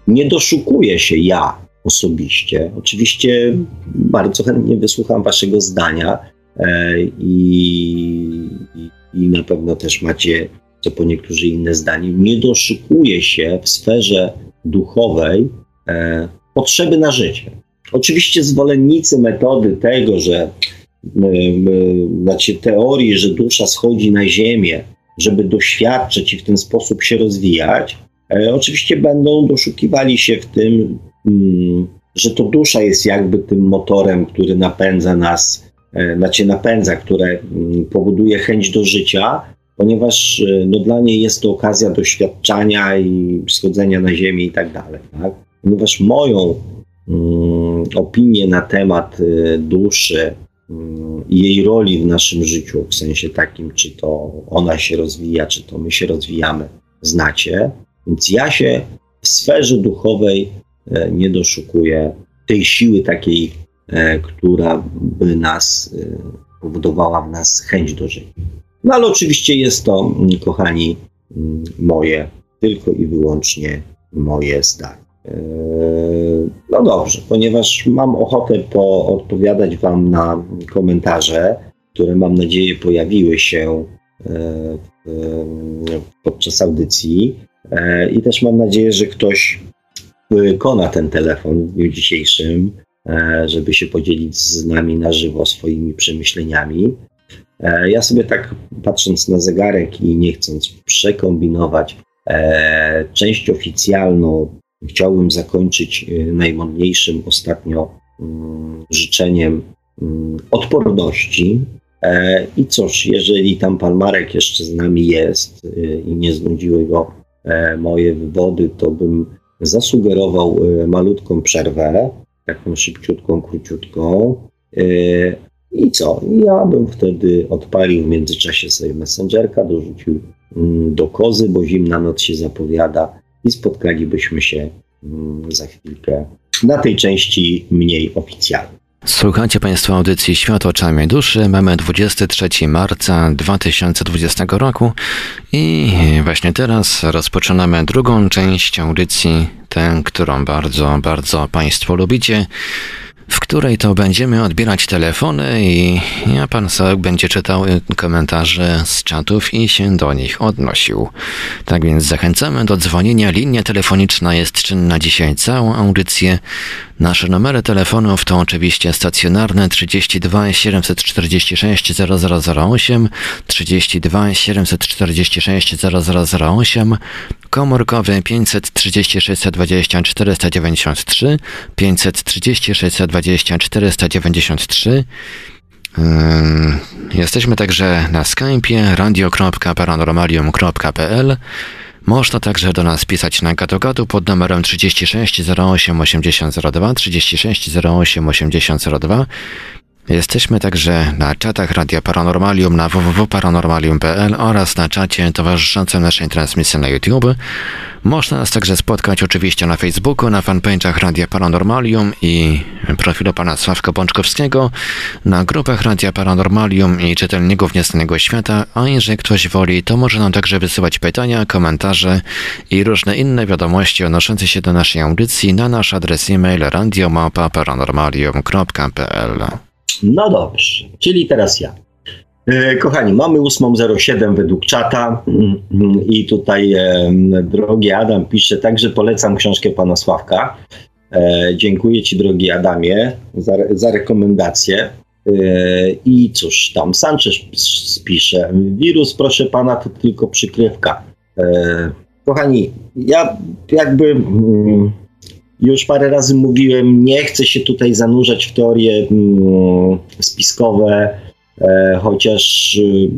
nie doszukuję się ja osobiście. Oczywiście bardzo chętnie wysłucham Waszego zdania e, i, i na pewno też macie co po niektórzy inne zdanie. Nie doszukuję się w sferze duchowej e, potrzeby na życie. Oczywiście zwolennicy metody tego, że znaczy teorii, że dusza schodzi na ziemię, żeby doświadczyć i w ten sposób się rozwijać, e, oczywiście będą doszukiwali się w tym, mm, że to dusza jest jakby tym motorem, który napędza nas, e, znaczy napędza, które mm, powoduje chęć do życia, ponieważ e, no, dla niej jest to okazja doświadczania i schodzenia na ziemię i tak dalej. Tak? Ponieważ moją mm, opinię na temat duszy jej roli w naszym życiu, w sensie takim, czy to ona się rozwija, czy to my się rozwijamy, znacie. Więc ja się w sferze duchowej e, nie doszukuję tej siły takiej, e, która by nas powodowała w nas chęć do życia. No ale oczywiście jest to, mm, kochani, mm, moje, tylko i wyłącznie moje zdanie. Eee, no dobrze, ponieważ mam ochotę odpowiadać Wam na komentarze, które mam nadzieję pojawiły się e, podczas audycji. E, I też mam nadzieję, że ktoś wykona ten telefon w dniu dzisiejszym, żeby się podzielić z nami na żywo swoimi przemyśleniami. Ja sobie tak patrząc na zegarek i nie chcąc przekombinować, część oficjalną chciałbym zakończyć e, najmodniejszym ostatnio mm, życzeniem mm, odporności. I cóż, jeżeli tam pan Marek jeszcze z nami jest i nie znudziły go moje wywody, to bym zasugerował malutką przerwę, taką szybciutką, króciutką, i co? Ja bym wtedy odpalił w międzyczasie sobie Messengerka, dorzucił mm, do kozy, bo zimna noc się zapowiada i spotkalibyśmy się mm, za chwilkę na tej części mniej oficjalnej. Słuchacie Państwo audycji Świat oczami duszy. Mamy 23 marca 2020 roku i właśnie teraz rozpoczynamy drugą część audycji, tę, którą bardzo, bardzo Państwo lubicie w której to będziemy odbierać telefony i ja pan Sołek będzie czytał komentarze z czatów i się do nich odnosił. Tak więc zachęcamy do dzwonienia. Linia telefoniczna jest czynna dzisiaj całą audycję. Nasze numery telefonów to oczywiście stacjonarne 32 746 0008, 32 746 0008, komórkowy 536 20 493, 536 20 493. Jesteśmy także na Skype'ie radio.paranormalium.pl Można także do nas pisać na gadu pod numerem 36 08 8002 36 08 8002 Jesteśmy także na czatach Radia Paranormalium na www.paranormalium.pl oraz na czacie towarzyszącym naszej transmisji na YouTube. Można nas także spotkać oczywiście na Facebooku, na fanpage'ach Radia Paranormalium i profilu pana Sławka Bączkowskiego, na grupach Radia Paranormalium i czytelników Nieznanego Świata, a jeżeli ktoś woli, to może nam także wysyłać pytania, komentarze i różne inne wiadomości odnoszące się do naszej audycji na nasz adres e-mail radiomapa.paranormalium.pl no dobrze, czyli teraz ja. E, kochani, mamy 8.07 według czata mm, i tutaj drogi Adam pisze, także polecam książkę pana Sławka. E, dziękuję ci drogi Adamie za, za rekomendację. E, I cóż, tam Sanchez pisze, wirus proszę pana to tylko przykrywka. Kochani, ja jakby mm, już parę razy mówiłem, nie chcę się tutaj zanurzać w teorie mm, spiskowe, e, chociaż y,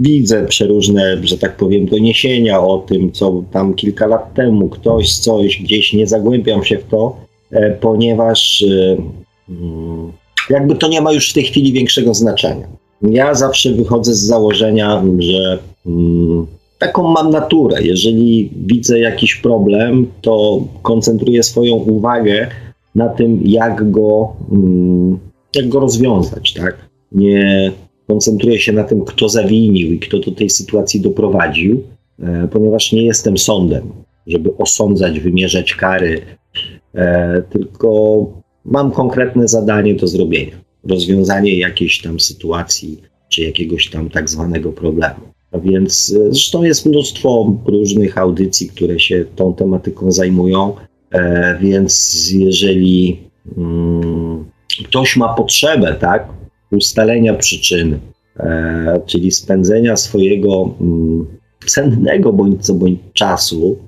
widzę przeróżne, że tak powiem, doniesienia o tym, co tam kilka lat temu ktoś coś gdzieś, nie zagłębiam się w to, e, ponieważ y, mm, jakby to nie ma już w tej chwili większego znaczenia. Ja zawsze wychodzę z założenia, że mm, taką mam naturę. Jeżeli widzę jakiś problem, to koncentruję swoją uwagę na tym, jak go, mm, jak go rozwiązać, tak? Nie koncentruję się na tym, kto zawinił i kto do tej sytuacji doprowadził, e, ponieważ nie jestem sądem, żeby osądzać, wymierzać kary, e, tylko mam konkretne zadanie do zrobienia. Rozwiązanie jakiejś tam sytuacji, czy jakiegoś tam tak zwanego problemu. Więc e, zresztą jest mnóstwo różnych audycji, które się tą tematyką zajmują, e, więc jeżeli mm, ktoś ma potrzebę, tak, ustalenia przyczyny, e, czyli spędzenia swojego mm, cennego bądź co bądź czasu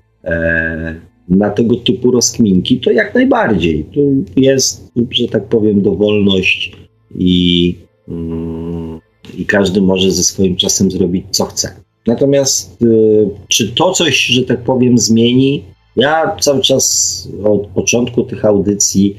na tego typu rozkminki, to jak najbardziej. Tu jest, że tak powiem, dowolność i mm, i każdy może ze swoim czasem zrobić co chce. Natomiast y, czy to coś, że tak powiem, zmieni? Ja cały czas od początku tych audycji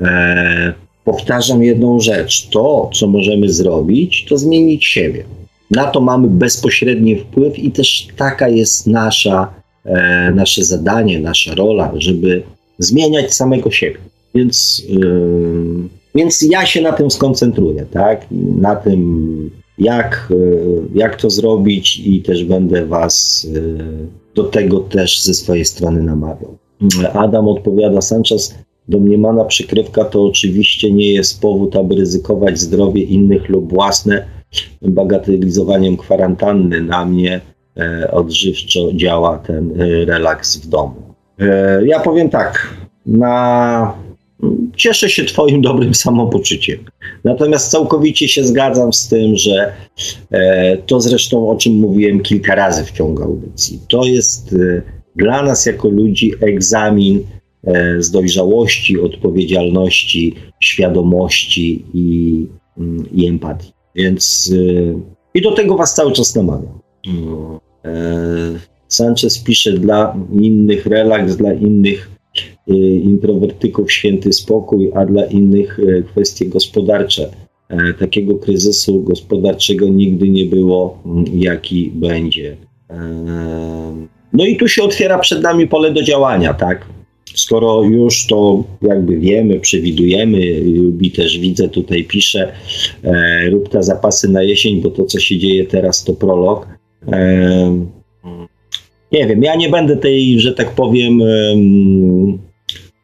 e, powtarzam jedną rzecz. To, co możemy zrobić, to zmienić siebie. Na to mamy bezpośredni wpływ i też taka jest nasza, e, nasze zadanie, nasza rola, żeby zmieniać samego siebie. Więc y, więc ja się na tym skoncentruję, tak? Na tym, jak, e, jak to zrobić, i też będę Was e, do tego też ze swojej strony namawiał. Adam odpowiada, Sanchez, domniemana przykrywka to oczywiście nie jest powód, aby ryzykować zdrowie innych lub własne bagatelizowaniem kwarantanny. Na mnie e, odżywczo działa ten relaks w domu. Ja powiem tak, na cieszę się Twoim dobrym samopoczuciem. Natomiast całkowicie się zgadzam z tym, że e, to zresztą o czym mówiłem kilka razy w ciągu audycji. To jest e, dla nas jako ludzi egzamin e, z dojrzałości, odpowiedzialności, świadomości i, mm, i empatii. Więc e, i do tego Was cały czas namawiam. E, Sanchez pisze dla innych relaks, dla innych introwertyków święty spokój, a dla innych y, kwestie gospodarcze. E, takiego kryzysu gospodarczego nigdy nie było, jaki będzie. E, no i tu się otwiera przed nami pole do działania, tak? Skoro już to jakby wiemy, przewidujemy, i też widzę, tutaj pisze, e, rób te zapasy na jesień, bo to, co się dzieje teraz, to prolog. E, nie wiem, ja nie będę tej, że tak powiem,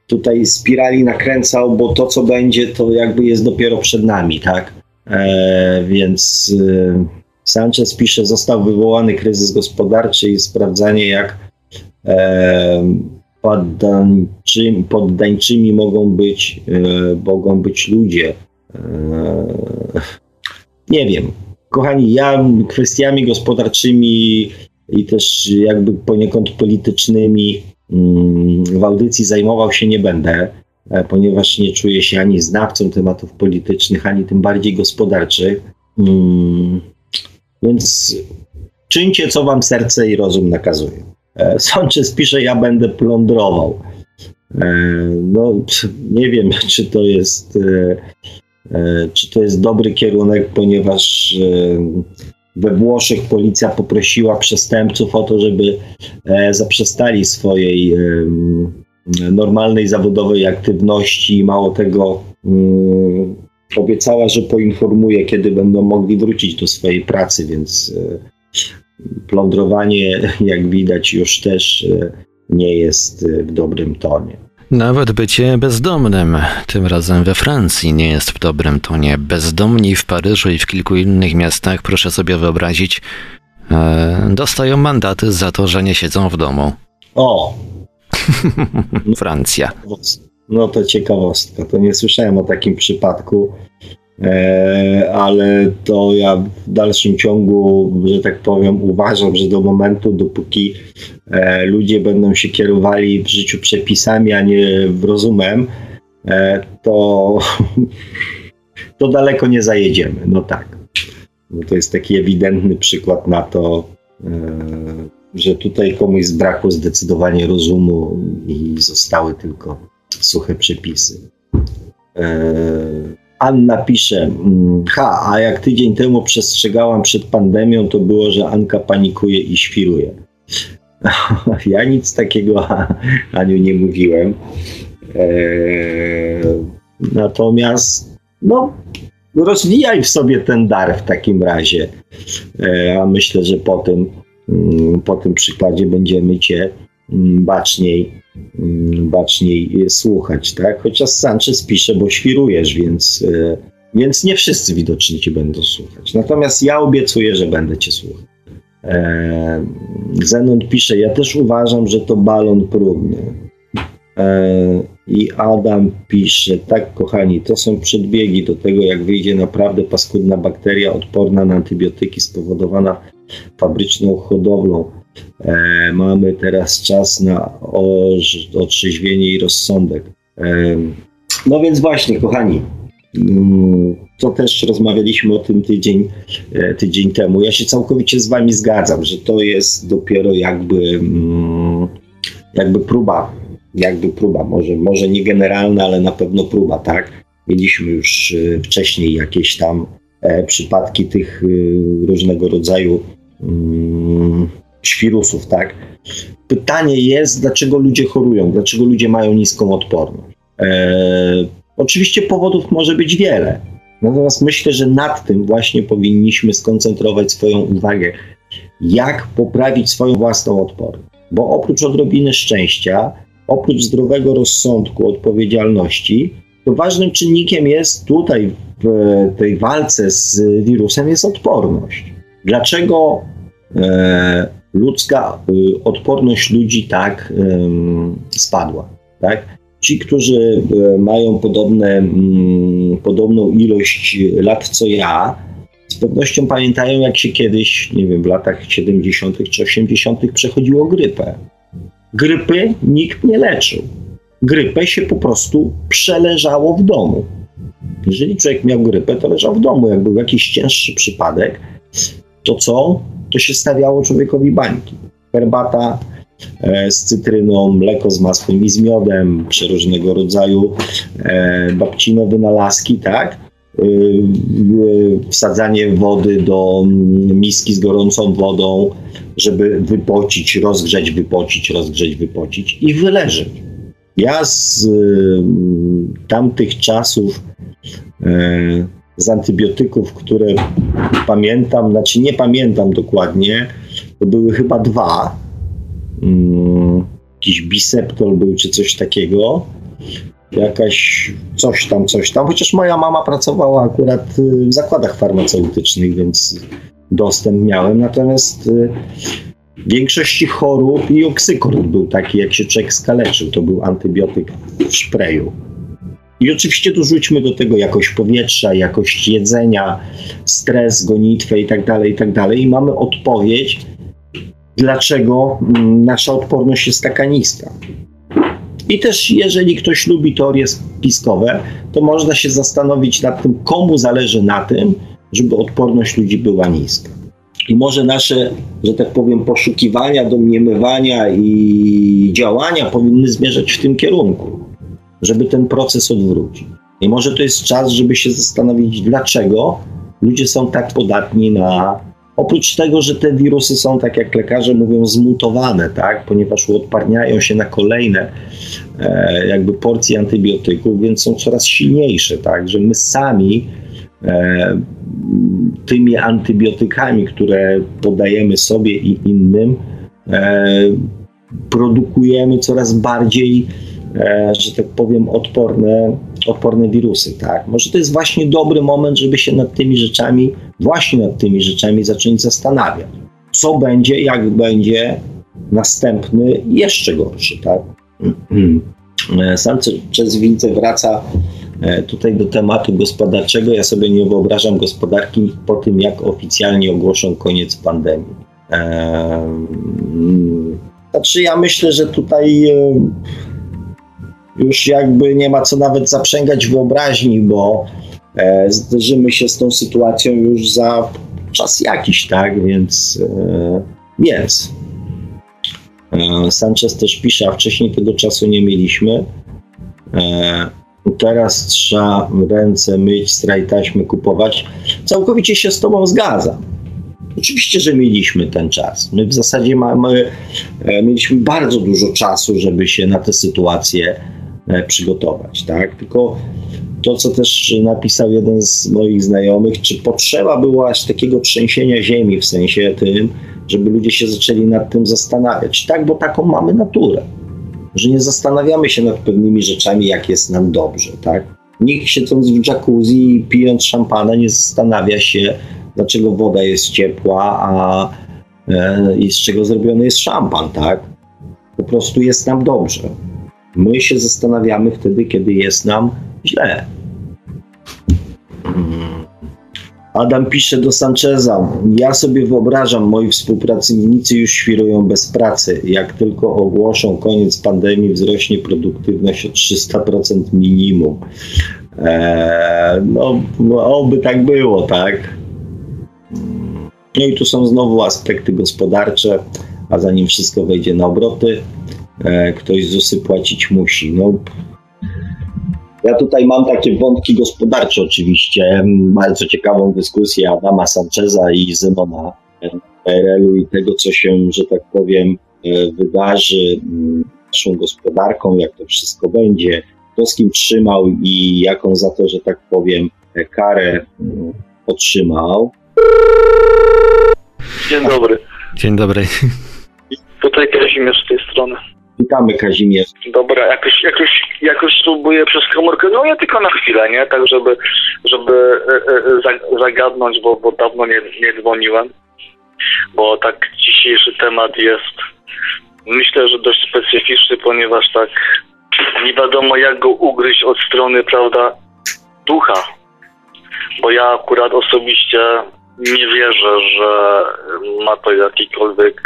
tutaj spirali nakręcał, bo to, co będzie, to jakby jest dopiero przed nami, tak? E, więc e, Sanchez pisze, został wywołany kryzys gospodarczy i sprawdzanie, jak e, poddańczymi, poddańczymi mogą być, e, mogą być ludzie. E, nie wiem. Kochani, ja kwestiami gospodarczymi i też jakby poniekąd politycznymi w audycji zajmował się nie będę, e, ponieważ nie czuję się ani znawcą tematów politycznych, ani tym bardziej gospodarczych. Mm, więc czyńcie, co wam serce i rozum nakazuje. E, Sanchez pisze, ja będę plądrował. E, no, nie wiem, czy to jest, czy to jest dobry kierunek, ponieważ we Włoszech policja poprosiła przestępców o to, żeby zaprzestali swojej normalnej zawodowej aktywności. Mało tego, mm, obiecała, że poinformuje, kiedy będą mogli wrócić do swojej pracy, więc plądrowanie, jak widać, już też e, nie jest e, w dobrym tonie. Nawet bycie bezdomnym, tym razem we Francji, nie jest w dobrym tonie. Bezdomni w Paryżu i w kilku innych miastach, proszę sobie wyobrazić, e, dostają mandaty za to, że nie siedzą w domu. O! Francja. No to ciekawostka. To nie słyszałem o takim przypadku. E, ale to ja w dalszym ciągu, że tak powiem, uważam, że do momentu, dopóki e, ludzie będą się kierowali w życiu przepisami, a nie rozumem, e, to, to daleko nie zajedziemy. No tak. No to jest taki ewidentny przykład na to, że tutaj komuś zbrakło zdecydowanie rozumu i zostały tylko suche przepisy. Anna pisze, mm, ha, a jak tydzień temu przestrzegałam przed pandemią, to było, że Anka panikuje i świruje. ja nic takiego Aniu nie mówiłem. Eee, natomiast no, rozwijaj w sobie ten dar w takim razie. Eee, a myślę, że po tym, mm, po tym przykładzie będziemy cię mm, baczniej baczniej słuchać, tak? Chociaż Sanchez pisze, bo świrujesz, więc, e, więc nie wszyscy widocznie cię będą słuchać. Natomiast ja obiecuję, że będę cię słuchał. E, Zenon pisze, ja też uważam, że to balon próbny. E, I Adam pisze, tak kochani, to są przedbiegi do tego, jak wyjdzie naprawdę paskudna bakteria odporna na antybiotyki spowodowana fabryczną hodowlą E, mamy teraz czas na otrzeźwienie i rozsądek. E, no więc właśnie, kochani, mm, to też rozmawialiśmy o tym tydzień, e, tydzień temu. Ja się całkowicie z Wami zgadzam, że to jest dopiero jakby, mm, jakby próba, jakby próba, może, może nie generalna, ale na pewno próba, tak? Mieliśmy już wcześniej jakieś tam przypadki tych różnego rodzaju świrusów, tak? Pytanie jest, dlaczego ludzie chorują, dlaczego ludzie mają niską odporność. Eee, oczywiście powodów może być wiele, natomiast myślę, że nad tym właśnie powinniśmy skoncentrować swoją uwagę, jak poprawić swoją własną odporność. Bo oprócz odrobiny szczęścia, oprócz zdrowego rozsądku, odpowiedzialności, to ważnym czynnikiem jest tutaj w tej walce z wirusem jest odporność. Dlaczego e, ludzka y, odporność ludzi tak spadła. Tak? Ci, którzy y, mają podobne, mm, podobną ilość lat co ja, z pewnością pamiętają, jak się kiedyś, nie wiem, w latach 70. czy 80. przechodziło grypę. Grypy nikt nie leczył. Grypę się po prostu przeleżało w domu. Jeżeli człowiek miał grypę, to leżał w domu. Jak był jakiś cięższy przypadek, to co? To się stawiało człowiekowi bańki. Herbata e, z cytryną, mleko z masłem i z miodem, przeróżnego rodzaju e, babcino wynalazki, tak? E, wsadzanie wody do miski z gorącą wodą, żeby wypocić, rozgrzać, wypocić, rozgrzeć, wypocić i wyleżeć. Ja z tamtych czasów z antybiotyków, które pamiętam, znaczy nie pamiętam dokładnie, to były chyba dwa. Hmm, jakiś biseptol był czy coś takiego. Jakaś coś tam, coś tam. Chociaż moja mama pracowała akurat y, w zakładach farmaceutycznych, więc dostęp miałem. Natomiast y, w większości chorób i oksykord był taki, jak się człowiek skaleczył. To był antybiotyk w szpreju. I oczywiście dorzućmy do tego jakość powietrza, jakość jedzenia, stres, gonitwę itd., tak itd. Tak I mamy odpowiedź, dlaczego mm, nasza odporność jest taka niska. I też jeżeli ktoś lubi teorie spiskowe, to można się zastanowić nad tym, komu zależy na tym, żeby odporność ludzi była niska. I może nasze, że tak powiem, poszukiwania, domniemywania i działania powinny zmierzać w tym kierunku, żeby ten proces odwrócić. I może to jest czas, żeby się zastanowić, dlaczego ludzie są tak podatni na. Oprócz tego, że te wirusy są, tak jak lekarze mówią, zmutowane, tak? ponieważ uodparniają się na kolejne e, jakby porcje antybiotyków, więc są coraz silniejsze, tak? że my sami e, tymi antybiotykami, które podajemy sobie i innym, e, produkujemy coraz bardziej, że tak powiem, odporne, odporne wirusy. Tak? Może to jest właśnie dobry moment, żeby się nad tymi rzeczami, właśnie nad tymi rzeczami zacząć zastanawiać. Co będzie, jak będzie następny, jeszcze gorszy. Tak? Sam przez widzę wraca E, tutaj do tematu gospodarczego. Ja sobie nie wyobrażam gospodarki po tym, jak oficjalnie ogłoszą koniec pandemii. Znaczy, ja myślę, że tutaj e, już jakby nie ma co nawet zaprzęgać wyobraźni, bo e, zderzymy się z tą sytuacją już za czas jakiś, tak? Więc, więc. Sanchez też pisze, a wcześniej tego czasu nie mieliśmy. Teraz trzeba ręce myć, straj taśmy kupować. Całkowicie się z Tobą zgadzam. Oczywiście, że mieliśmy ten czas. My w zasadzie mamy, e, mieliśmy bardzo dużo czasu, żeby się na tę sytuację e, przygotować. Tak? Tylko to, co też napisał jeden z moich znajomych, czy potrzeba było aż takiego trzęsienia ziemi, w sensie tym, żeby ludzie się zaczęli nad tym zastanawiać. Tak, bo taką mamy naturę że nie zastanawiamy się nad pewnymi rzeczami, jak jest nam dobrze, tak? Nikt siedząc w jacuzzi i pijąc szampana nie zastanawia się, dlaczego woda jest ciepła, a e, i z czego zrobiony jest szampan, tak? Po prostu jest nam dobrze. My się zastanawiamy wtedy, kiedy jest nam źle. Hmm. Adam pisze do Sancheza. Ja sobie wyobrażam, moi współpracownicy już świrują bez pracy. Jak tylko ogłoszą koniec pandemii, wzrośnie produktywność o 300% minimum. Eee, no, oby tak było, tak? No i tu są znowu aspekty gospodarcze, a zanim wszystko wejdzie na obroty, e, ktoś ZUSy płacić musi. No, ja tutaj mam takie wątki gospodarcze oczywiście, bardzo ciekawą dyskusję Adama Sancheza i Zenona PRL-u i tego, co się, że tak powiem, e, wydarzy naszą gospodarką, jak to wszystko będzie, kto z kim trzymał i jaką za to, że tak powiem, e, karę otrzymał. Dzień dobry. Dzień dobry. Tutaj Kazimierz z tej strony. Witamy Kazimierz. Dobra, jakoś, jakoś, jakoś spróbuję przez komórkę, no nie tylko na chwilę, nie? Tak, żeby, żeby e, e, zagadnąć, bo, bo dawno nie, nie dzwoniłem. Bo tak dzisiejszy temat jest, myślę, że dość specyficzny, ponieważ tak nie wiadomo jak go ugryźć od strony, prawda, ducha. Bo ja akurat osobiście nie wierzę, że ma to jakikolwiek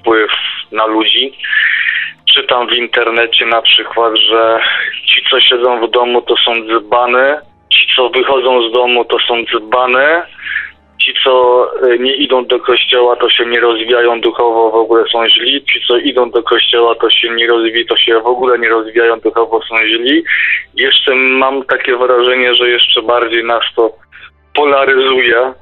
wpływ na ludzi czytam w internecie na przykład, że ci, co siedzą w domu, to są dzbany, ci, co wychodzą z domu, to są dzbany, ci, co y, nie idą do kościoła, to się nie rozwijają duchowo, w ogóle są źli, ci, co idą do kościoła, to się nie rozwijają, to się w ogóle nie rozwijają duchowo, są źli. Jeszcze mam takie wrażenie, że jeszcze bardziej nas to polaryzuje,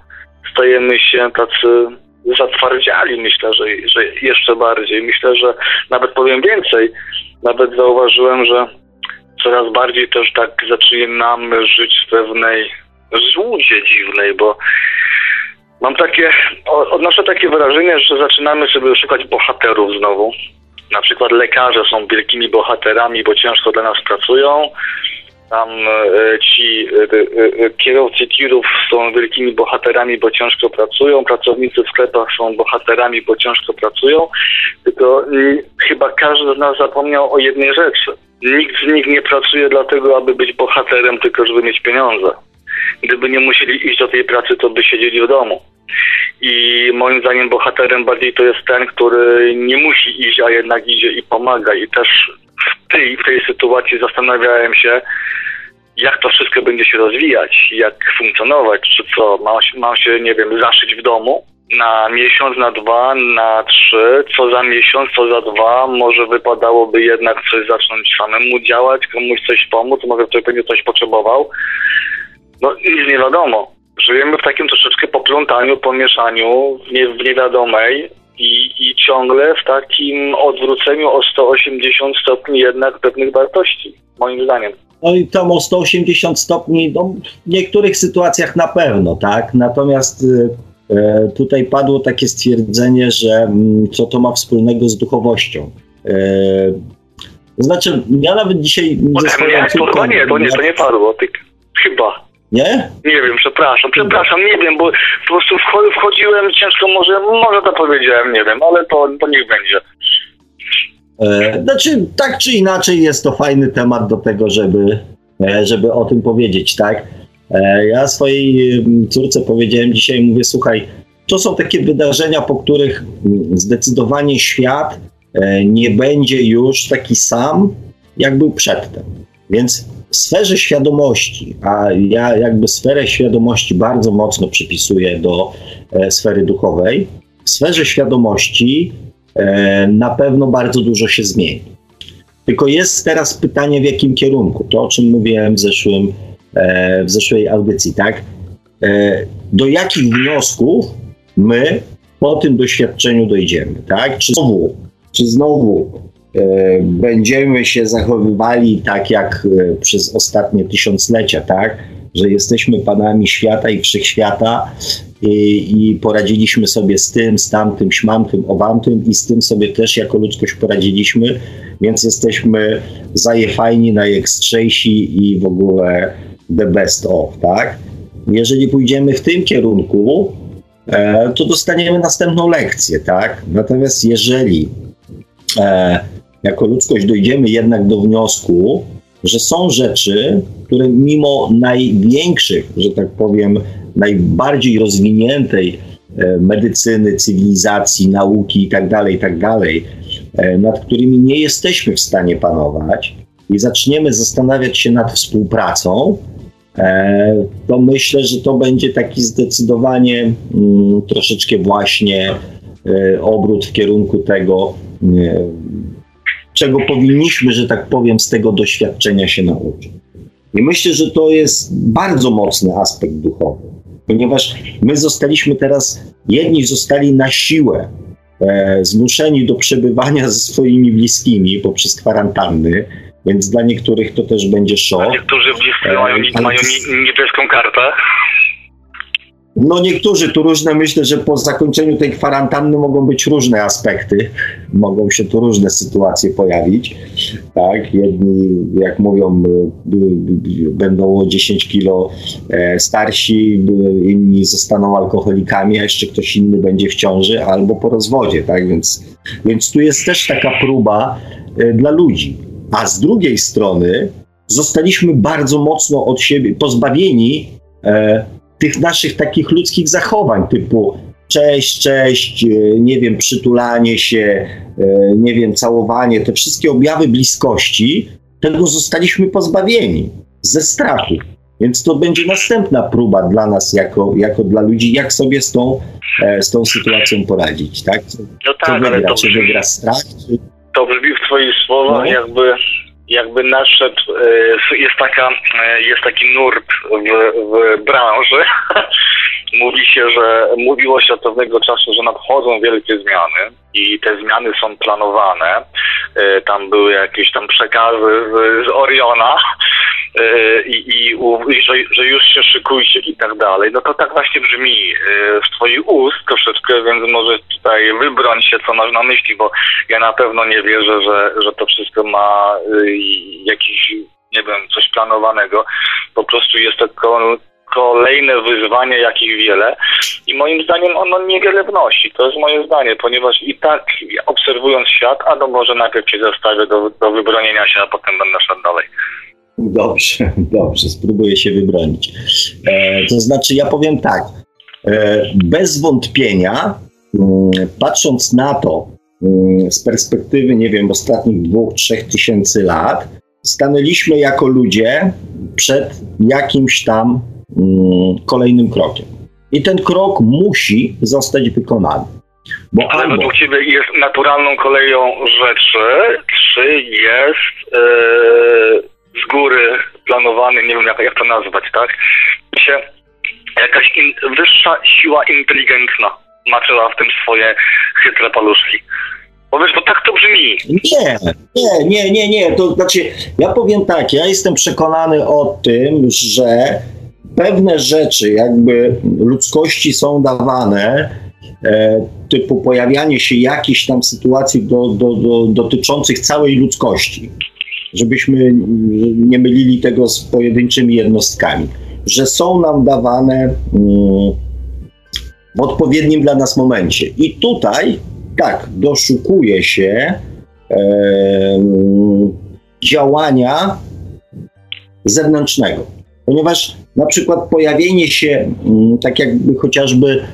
stajemy się tacy zatwardziali, myślę, że, że jeszcze bardziej. Myślę, że nawet powiem więcej, nawet zauważyłem, że coraz bardziej też tak zaczynamy żyć w pewnej złudzie dziwnej, bo mam takie, odnoszę takie wrażenie, że zaczynamy sobie szukać bohaterów znowu. Na przykład lekarze są wielkimi bohaterami, bo ciężko dla nas pracują. Tam e, ci e, e, kierowcy tirów są wielkimi bohaterami, bo ciężko pracują. Pracownicy w sklepach są bohaterami, bo ciężko pracują. Tylko chyba każdy z nas zapomniał o jednej rzeczy. Nikt z nich nie pracuje dlatego, aby być bohaterem, tylko żeby mieć pieniądze. Gdyby nie musieli iść do tej pracy, to by siedzieli w domu. I moim zdaniem bohaterem bardziej to jest ten, który nie musi iść, a jednak idzie i pomaga. I też w tej, w tej sytuacji zastanawiałem się, jak to wszystko będzie się rozwijać, jak funkcjonować, czy co, mam, mam się, nie wiem, zaszyć w domu, na miesiąc, na dwa, na trzy, co za miesiąc, co za dwa, może wypadałoby jednak coś zacząć samemu działać, komuś coś pomóc, może ktoś będzie coś potrzebował. No nic nie wiadomo. Żyjemy w takim troszeczkę poplątaniu, pomieszaniu, nie, w niewiadomej i, i ciągle w takim odwróceniu o 180 stopni jednak pewnych wartości, moim zdaniem. No i tam o 180 stopni, no, w niektórych sytuacjach na pewno, tak? Natomiast y, e, tutaj padło takie stwierdzenie, że mm, co to ma wspólnego z duchowością. To znaczy, ja nawet dzisiaj ze swoją Nie, to córką... nie, to nie, to nie padło, ty, chyba. Nie? Nie wiem, przepraszam, przepraszam, nie wiem, bo po prostu wcho- wchodziłem ciężko, może, może to powiedziałem, nie wiem, ale to, to niech będzie. E, Znaczy, tak czy inaczej jest to fajny temat do tego, żeby, e, żeby o tym powiedzieć, tak? E, Ja swojej córce powiedziałem dzisiaj, mówię, słuchaj, to są takie wydarzenia, po których zdecydowanie świat nie będzie już taki sam, jak był przedtem. Więc w sferze świadomości, a ja jakby sferę świadomości bardzo mocno przypisuję do e, sfery duchowej, w sferze świadomości e, na pewno bardzo dużo się zmieni. Tylko jest teraz pytanie, w jakim kierunku. To, o czym mówiłem w, zeszłym, e, w zeszłej audycji, tak? E, do jakich wniosków my po tym doświadczeniu dojdziemy, tak? Czy znowu, czy znowu będziemy się zachowywali tak jak e, przez ostatnie tysiąclecia, tak? Że jesteśmy panami świata i wszechświata i, i poradziliśmy sobie z tym, z tamtym, śmamtym, owamtym i z tym sobie też jako ludzkość poradziliśmy, więc jesteśmy zajefajni, najekstrzejsi i w ogóle the best of, tak? Jeżeli pójdziemy w tym kierunku, e, to dostaniemy następną lekcję, tak? Natomiast jeżeli e, jako ludzkość dojdziemy jednak do wniosku, że są rzeczy, które mimo największych, że tak powiem, najbardziej rozwiniętej e, medycyny, cywilizacji, nauki itd., itd., e, nad którymi nie jesteśmy w stanie panować i zaczniemy zastanawiać się nad współpracą, e, to myślę, że to będzie taki zdecydowanie mm, troszeczkę właśnie obrót w kierunku tego, czego powinniśmy, że tak powiem, z tego doświadczenia się nauczyć. I myślę, że to jest bardzo mocny aspekt duchowy, ponieważ my zostaliśmy teraz, jedni zostali na siłę e, zmuszeni do przebywania ze swoimi bliskimi poprzez kwarantanny, więc dla niektórych to też będzie szok. A niektórzy bliscy E, mają, ale mają niebieską kartę. No niektórzy tu różne, myślę, że po zakończeniu tej kwarantanny mogą być różne aspekty, mogą się tu różne sytuacje pojawić, tak, jedni, jak mówią, y, y, y, będą o 10 kilo e, starsi, inni zostaną alkoholikami, a jeszcze ktoś inny będzie w ciąży albo po rozwodzie, tak, więc, więc tu jest też taka próba e, dla ludzi, a z drugiej strony zostaliśmy bardzo mocno od siebie pozbawieni e, tych naszych takich ludzkich zachowań, typu cześć, cześć, e, nie wiem, przytulanie się, e, nie wiem, całowanie, te wszystkie objawy bliskości, tego zostaliśmy pozbawieni ze strachu. Więc to będzie następna próba dla nas, jako, jako dla ludzi, jak sobie z tą, e, z tą sytuacją poradzić, tak? Co, No co tak, ale wygra? to Czy brzmi, wygra strach? Czy... to brzmi w twoich słowach, No. jakby, jakby nadszedł, e, jest, taka, e, jest taki nurt w, w branży. Mówi się, że mówiło się od pewnego czasu, że nadchodzą wielkie zmiany i te zmiany są planowane. E, Tam były jakieś tam przekazy z, z Oriona i, i, i że, że już się szykujcie i tak dalej. No to tak właśnie brzmi e, z twoich ust troszeczkę, więc może tutaj wybroń się, co masz na myśli, bo ja na pewno nie wierzę, że, że to wszystko ma y, jakiś, nie wiem, coś planowanego. Po prostu jest to ko- kolejne wyzwanie, jakich wiele i moim zdaniem ono niewiele wnosi. To jest moje zdanie, ponieważ i tak obserwując świat, a to może najpierw się zostawię do, do wybronienia się, a potem będę szedł dalej. Dobrze, dobrze, spróbuję się wybronić. E, to znaczy, ja powiem tak. E, bez wątpienia, mm, patrząc na to mm, z perspektywy, nie wiem, ostatnich dwóch, trzech tysięcy lat, stanęliśmy jako ludzie przed jakimś tam mm, kolejnym krokiem. I ten krok musi zostać wykonany. Bo Ale albo... według Ciebie jest naturalną koleją rzeczy, czy jest yy, z góry planowany, nie wiem jak, jak to nazwać, tak? Się jakaś in, wyższa siła inteligentna maczyła w tym swoje chytre paluszki. Bo wiesz, bo tak to brzmi. Nie, nie, nie, nie, nie. To znaczy, ja powiem tak, ja jestem przekonany o tym, że pewne rzeczy jakby ludzkości są dawane, e, typu pojawianie się jakichś tam sytuacji do, do, do, dotyczących całej ludzkości, żebyśmy nie mylili tego z pojedynczymi jednostkami, że są nam dawane mm, w odpowiednim dla nas momencie. I tutaj tak, doszukuje się e, działania zewnętrznego, ponieważ na przykład pojawienie się, mm, tak jakby chociażby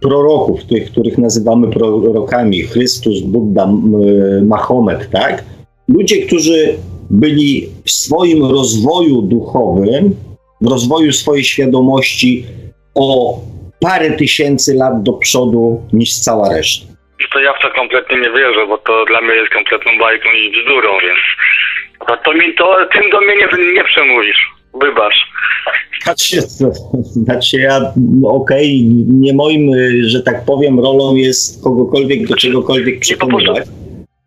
proroków, tych, których nazywamy prorokami, Chrystus, Buddha, Mahomet, tak? Ludzie, którzy byli w swoim rozwoju duchowym, w rozwoju swojej świadomości o parę tysięcy lat do przodu niż cała reszta. To ja w to kompletnie nie wierzę, bo to dla mnie jest kompletną bajką i bzdurą, więc to, mi, to tym do mnie nie, nie przemówisz. Wybacz. Znaczy, znaczy ja, okej, okay, nie moim, że tak powiem, rolą jest kogokolwiek do czegokolwiek przekonywać.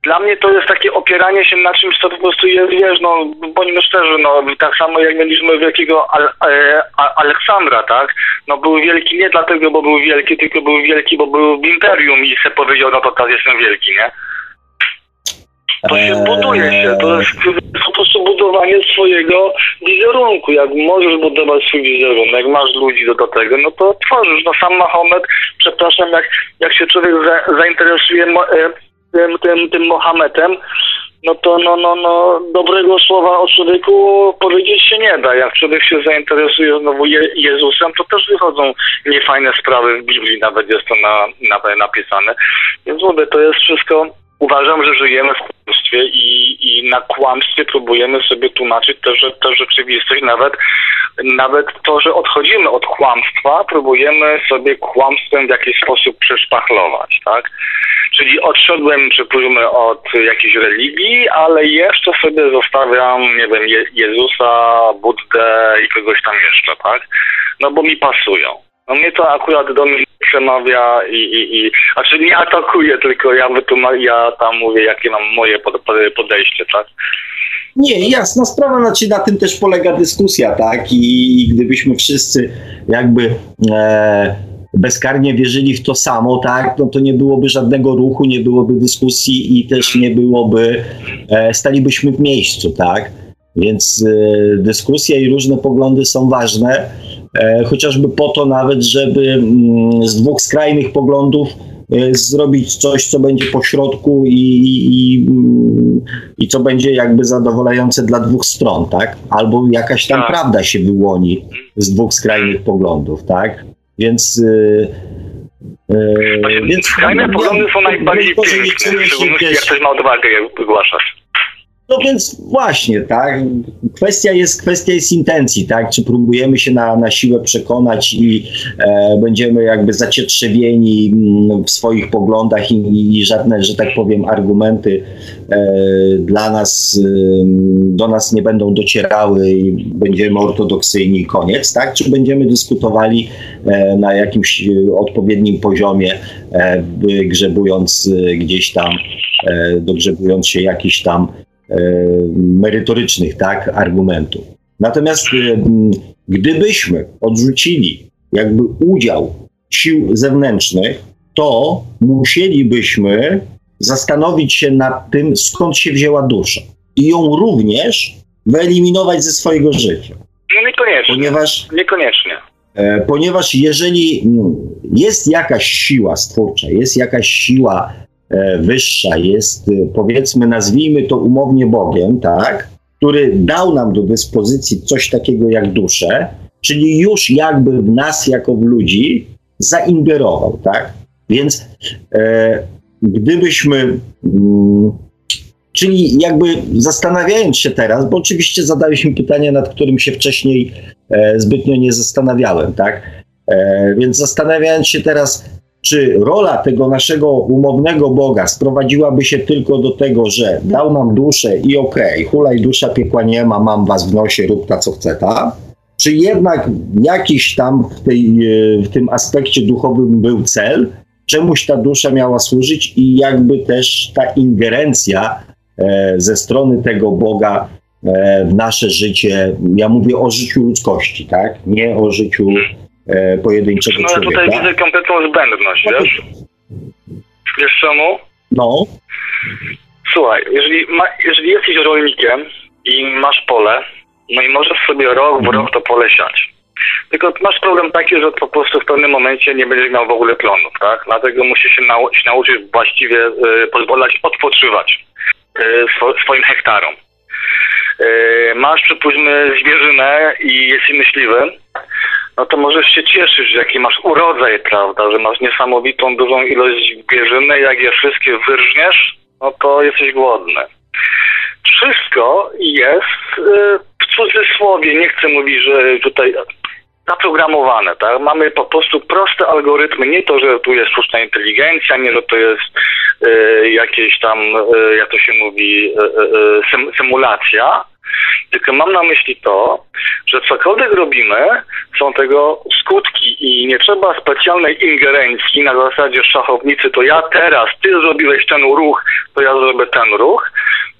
Dla mnie to jest takie opieranie się na czymś, co po prostu jest, wiesz, no, bądźmy szczerzy, no, tak samo jak mieliśmy wielkiego Al e, Aleksandra, tak? No, był wielki nie dlatego, bo był wielki, tylko był wielki, bo był w imperium i sobie powiedział, no to teraz jestem wielki, nie? To się eee. buduje się, to jest po prostu budowanie swojego wizerunku. Jak możesz budować swój wizerunek, masz ludzi do, do tego, no to tworzysz. No sam Mahomet, przepraszam, jak, jak się człowiek za, zainteresuje e, tym, tym, tym Mohametem, no to no, no, no, dobrego słowa o człowieku powiedzieć się nie da. Jak człowiek się zainteresuje znowu Je Jezusem, to też wychodzą niefajne sprawy w Biblii, nawet jest to na, na, napisane. Więc mówię, to jest wszystko uważam, że żyjemy w kłamstwie i, i na kłamstwie próbujemy sobie tłumaczyć tę rzeczywistość, nawet, nawet to, że odchodzimy od kłamstwa, próbujemy sobie kłamstwem w jakiś sposób przeszpachlować, tak? Czyli odszedłem, przypuśćmy, od jakiejś religii, ale jeszcze sobie zostawiam, nie wiem, Je Jezusa, Buddę i kogoś tam jeszcze, tak? No bo mi pasują. No mnie to akurat do mnie przemawia i, i, i znaczy nie atakuje, tylko ja wytłumaczę, ja tam mówię, jakie mam moje podejście, tak? Nie, jasna sprawa, znaczy na tym też polega dyskusja, tak? I, i gdybyśmy wszyscy jakby e, bezkarnie wierzyli w to samo, tak? No to nie byłoby żadnego ruchu, nie byłoby dyskusji i też nie byłoby, e, stalibyśmy w miejscu, tak? Więc e, dyskusja i różne poglądy są ważne E, chociażby po to nawet, żeby mm, z dwóch skrajnych poglądów e, zrobić coś, co będzie pośrodku i, i, i co będzie jakby zadowalające dla dwóch stron, tak? Albo jakaś tam tak. prawda się wyłoni z dwóch skrajnych poglądów, tak? Więc Yy, więc skrajne poglądy są najbardziej piękne, w szczególności jak ktoś ma odwagę je wygłaszać. No więc właśnie, tak. Kwestia jest, kwestia jest intencji, tak. Czy próbujemy się na, na siłę przekonać i e, będziemy jakby zacietrzewieni mm, w swoich poglądach i, i żadne, że tak powiem, argumenty e, dla nas, e, do nas nie będą docierały i będziemy ortodoksyjni koniec, tak. Czy będziemy dyskutowali na jakimś odpowiednim poziomie, e, grzebując e, gdzieś tam, dogrzebując się jakiś tam E, merytorycznych tak, argumentów. Natomiast e, gdybyśmy odrzucili jakby udział sił zewnętrznych, to musielibyśmy zastanowić się nad tym, skąd się wzięła dusza i ją również wyeliminować ze swojego życia. No niekoniecznie. Ponieważ, niekoniecznie. E, ponieważ jeżeli jest jakaś siła stwórcza, jest jakaś siła E, wyższa jest, e, powiedzmy, nazwijmy to umownie Bogiem, tak, który dał nam do dyspozycji coś takiego jak duszę, czyli już jakby w nas, jako w ludzi, zaingerował, tak? Więc e, gdybyśmy, mm, czyli jakby zastanawiając się teraz, bo oczywiście zadaliśmy pytanie, nad którym się wcześniej zbytnio nie zastanawiałem, tak? E, więc zastanawiając się teraz, czy rola tego naszego umownego Boga sprowadziłaby się tylko do tego, że dał nam duszę i okej, okay, hulaj dusza, piekła nie ma, mam was w nosie, rób ta co chce, ta? Czy jednak jakiś tam w, tej, e, w tym aspekcie duchowym był cel, czemuś ta dusza miała służyć i jakby też ta ingerencja e, ze strony tego Boga e, w nasze życie, ja mówię o życiu ludzkości, tak? Nie o życiu e, pojedynczego no, człowieka. Ja tutaj widzę kompletną zbędność, no, wiesz? Wiesz czemu? No. Słuchaj, jeżeli, ma, jeżeli jesteś rolnikiem i masz pole, no i możesz sobie rok w rok to pole siać. Tylko masz problem taki, że po prostu w pewnym momencie nie będziesz miał w ogóle plonów, tak? Dlatego musisz się nauczyć, nauczyć właściwie y, pozwalać odpoczywać y, swo, swoim hektarom. Y, masz, przypuśćmy, zwierzynę i jesteś myśliwym, no to możesz się cieszyć, jaki masz urodzaj, prawda, że masz niesamowitą, dużą ilość zwierzyny, jak je wszystkie wyrżniesz, no to jesteś głodny. Wszystko jest w cudzysłowie, nie chcę mówić, że tutaj zaprogramowane, tak? Mamy po prostu proste algorytmy, nie to, że tu jest sztuczna inteligencja, nie, że to jest y, jakieś tam, y, jak to się mówi, sym, symulacja, tylko mam na myśli to, że cokolwiek robimy, są tego skutki i nie trzeba specjalnej ingerencji na zasadzie szachownicy, to ja teraz, ty zrobiłeś ten ruch, to ja zrobię ten ruch,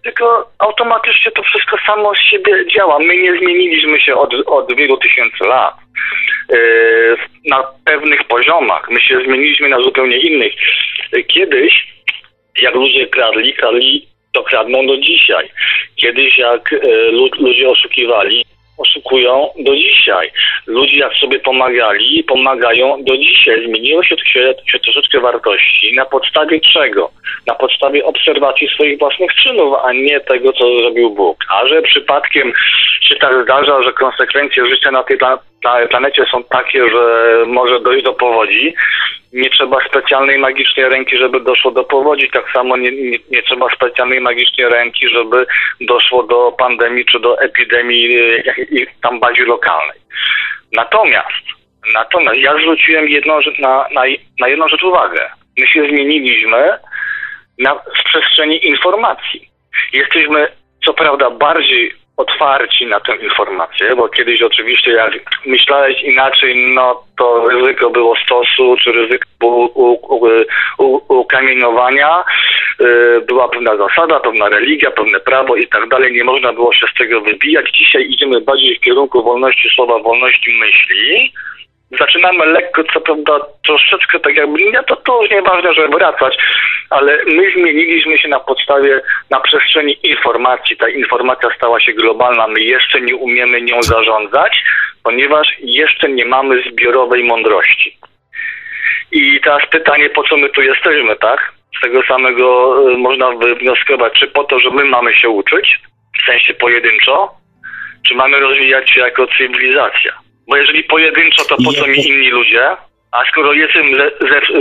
tylko automatycznie to wszystko samo z siebie działa. My nie zmieniliśmy się od, od wielu tysięcy lat na pewnych poziomach. My się zmieniliśmy na zupełnie innych. Kiedyś, jak ludzie kradli, kradli to kradną do dzisiaj. Kiedyś jak e, ludzie oszukiwali, oszukują do dzisiaj. Ludzie jak sobie pomagali, pomagają do dzisiaj. Zmieniło się, się, się troszeczkę wartości. Na podstawie czego? Na podstawie obserwacji swoich własnych czynów, a nie tego, co zrobił Bóg. A że przypadkiem się tak zdarza, że konsekwencje życia na tej planecie są takie, że może dojść do powodzi, nie trzeba specjalnej magicznej ręki, żeby doszło do powodzi. Tak samo nie, nie, nie, trzeba specjalnej magicznej ręki, żeby doszło do pandemii czy do epidemii tam bardziej lokalnej. Natomiast, natomiast ja zwróciłem jedną, na, na, na jedną rzecz uwagę. My się zmieniliśmy na, w przestrzeni informacji. Jesteśmy co prawda bardziej otwarci na tę informację, bo kiedyś oczywiście jak myślałeś inaczej, no to ryzyko było stosu, czy ryzyko ukamienowania, y, była pewna zasada, pewna religia, pewne prawo i tak dalej, nie można było się z tego wybijać. Dzisiaj idziemy bardziej w kierunku wolności słowa, wolności myśli, zaczynamy lekko, co prawda troszeczkę tak jakby, nie, to, to już nieważne, żeby wracać, ale my zmieniliśmy się na podstawie, na przestrzeni informacji. Ta informacja stała się globalna, my jeszcze nie umiemy nią zarządzać, ponieważ jeszcze nie mamy zbiorowej mądrości. I teraz pytanie, po co my tu jesteśmy, tak? Z tego samego y, można wywnioskować, czy po to, że my mamy się uczyć, w sensie pojedynczo, czy mamy rozwijać się jako cywilizacja. Bo jeżeli pojedynczo, to po co mi inni ludzie? A skoro jestem ze,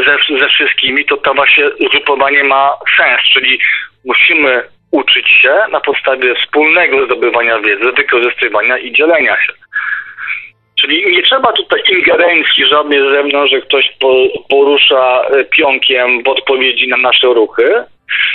ze, ze wszystkimi, to to właśnie grupowanie ma sens, czyli musimy uczyć się na podstawie wspólnego zdobywania wiedzy, wykorzystywania i dzielenia się. Czyli nie trzeba tutaj ingerencji żadnej z zewnątrz, że ktoś porusza pionkiem w odpowiedzi na nasze ruchy,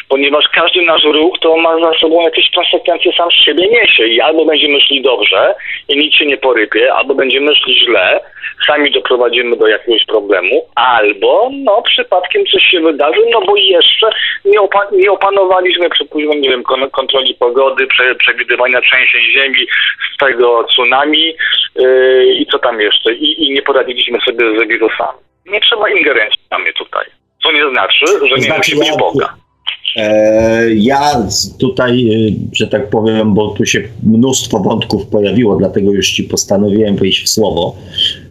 ponieważ każdy nasz ruch to ma za sobą jakieś konsekwencje sam z siebie niesie i albo będziemy szli dobrze i nic się nie porypie, albo będziemy szli źle, sami doprowadzimy do jakiegoś problemu, albo no przypadkiem coś się wydarzy, no bo jeszcze nie, opa nie opanowaliśmy, przypuśćmy, nie wiem, kon kontroli pogody, prze przewidywania trzęsień ziemi, z tego tsunami yy, i co tam jeszcze, I, i nie poradziliśmy sobie z wirusami. Nie trzeba ingerencji na mnie tutaj. Co nie znaczy, że nie znaczy, musi być Boga. E, ja tutaj, e, że tak powiem, bo tu się mnóstwo wątków pojawiło, dlatego już ci postanowiłem wejść w słowo,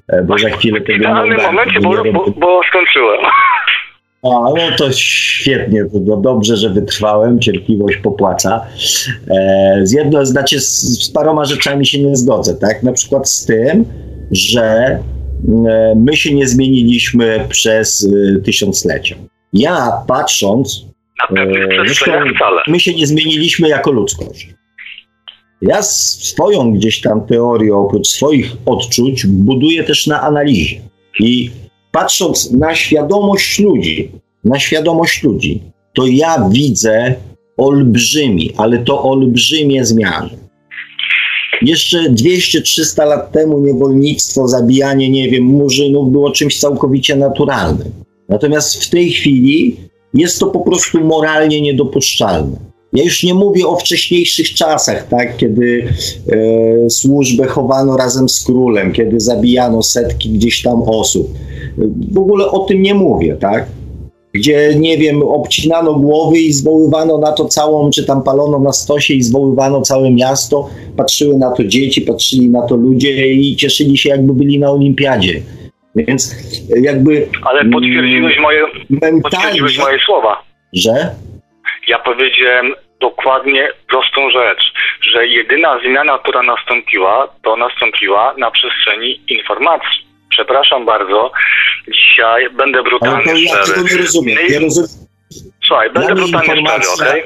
e, bo za chwilę tego nie momencie, bo, bo, bo skończyłem. A, no to świetnie, to dobrze, że wytrwałem, cierpliwość popłaca. z jedno, znaczy z, z paroma rzeczami się nie zgodzę, tak? Na przykład z tym, że my się nie zmieniliśmy przez tysiąclecia. Ja patrząc na pewnych eee, przestrzeniach wcale. My się nie zmieniliśmy jako ludzkość. Ja swoją gdzieś tam teorię, oprócz swoich odczuć, buduję też na analizie. I patrząc na świadomość ludzi, na świadomość ludzi, to ja widzę olbrzymi, ale to olbrzymie zmiany. Jeszcze 200-300 lat temu niewolnictwo, zabijanie, nie wiem, murzynów było czymś całkowicie naturalnym. Natomiast w tej chwili jest to po prostu moralnie niedopuszczalne. Ja już nie mówię o wcześniejszych czasach, tak, kiedy e, służbę chowano razem z królem, kiedy zabijano setki gdzieś tam osób. W ogóle o tym nie mówię, tak? Gdzie, nie wiem, obcinano głowy i zwoływano na to całą, czy tam palono na stosie i zwoływano całe miasto. Patrzyły na to dzieci, patrzyli na to ludzie i cieszyli się, jakby byli na olimpiadzie. Więc jakby. Ale potwierdziłeś moje, potwierdziłeś moje słowa. Że? Ja powiedziałem dokładnie prostą rzecz, że jedyna zmiana, która nastąpiła, to nastąpiła na przestrzeni informacji. Przepraszam bardzo, dzisiaj będę brutalnie Ale to ja szczery. tego nie rozumiem. Nie rozumiem. Słuchaj, będę Dla mnie brutalnie szczery, okej?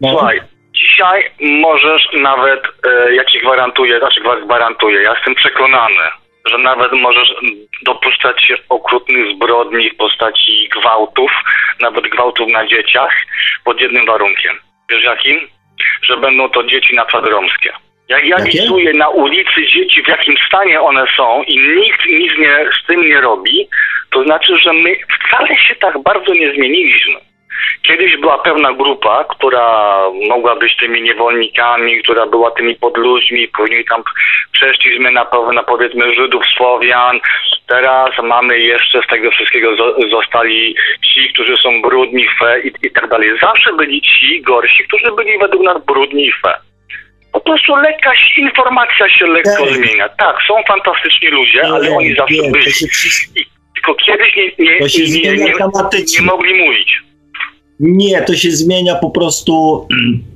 No. Słuchaj, dzisiaj możesz nawet, e, ja ci gwarantuję, znaczy gwa- gwarantuję, ja jestem przekonany, że nawet możesz dopuszczać się okrutnych zbrodni w postaci gwałtów, nawet gwałtów na dzieciach, pod jednym warunkiem. Wiesz jakim? Że będą to dzieci na przykład romskie. Jak ja Jakie? widuję na ulicy dzieci, w jakim stanie one są i nikt nic nie, z tym nie robi, to znaczy, że my wcale się tak bardzo nie zmieniliśmy. Kiedyś była pewna grupa, która mogła być tymi niewolnikami, która była tymi podludźmi, później tam przeszliśmy na, na powiedzmy Żydów, Słowian. Teraz mamy jeszcze z tego wszystkiego zo- zostali ci, którzy są brudni, fe i, i tak dalej. Zawsze byli ci gorsi, którzy byli według nas brudni i fe. Po prostu lekka informacja się lekko Tak. zmienia. Tak, są fantastyczni ludzie, ale oni zawsze nie, byli. się, wszystko- Tylko kiedyś nie, nie, nie, nie, nie mogli mówić. Nie, to się zmienia po prostu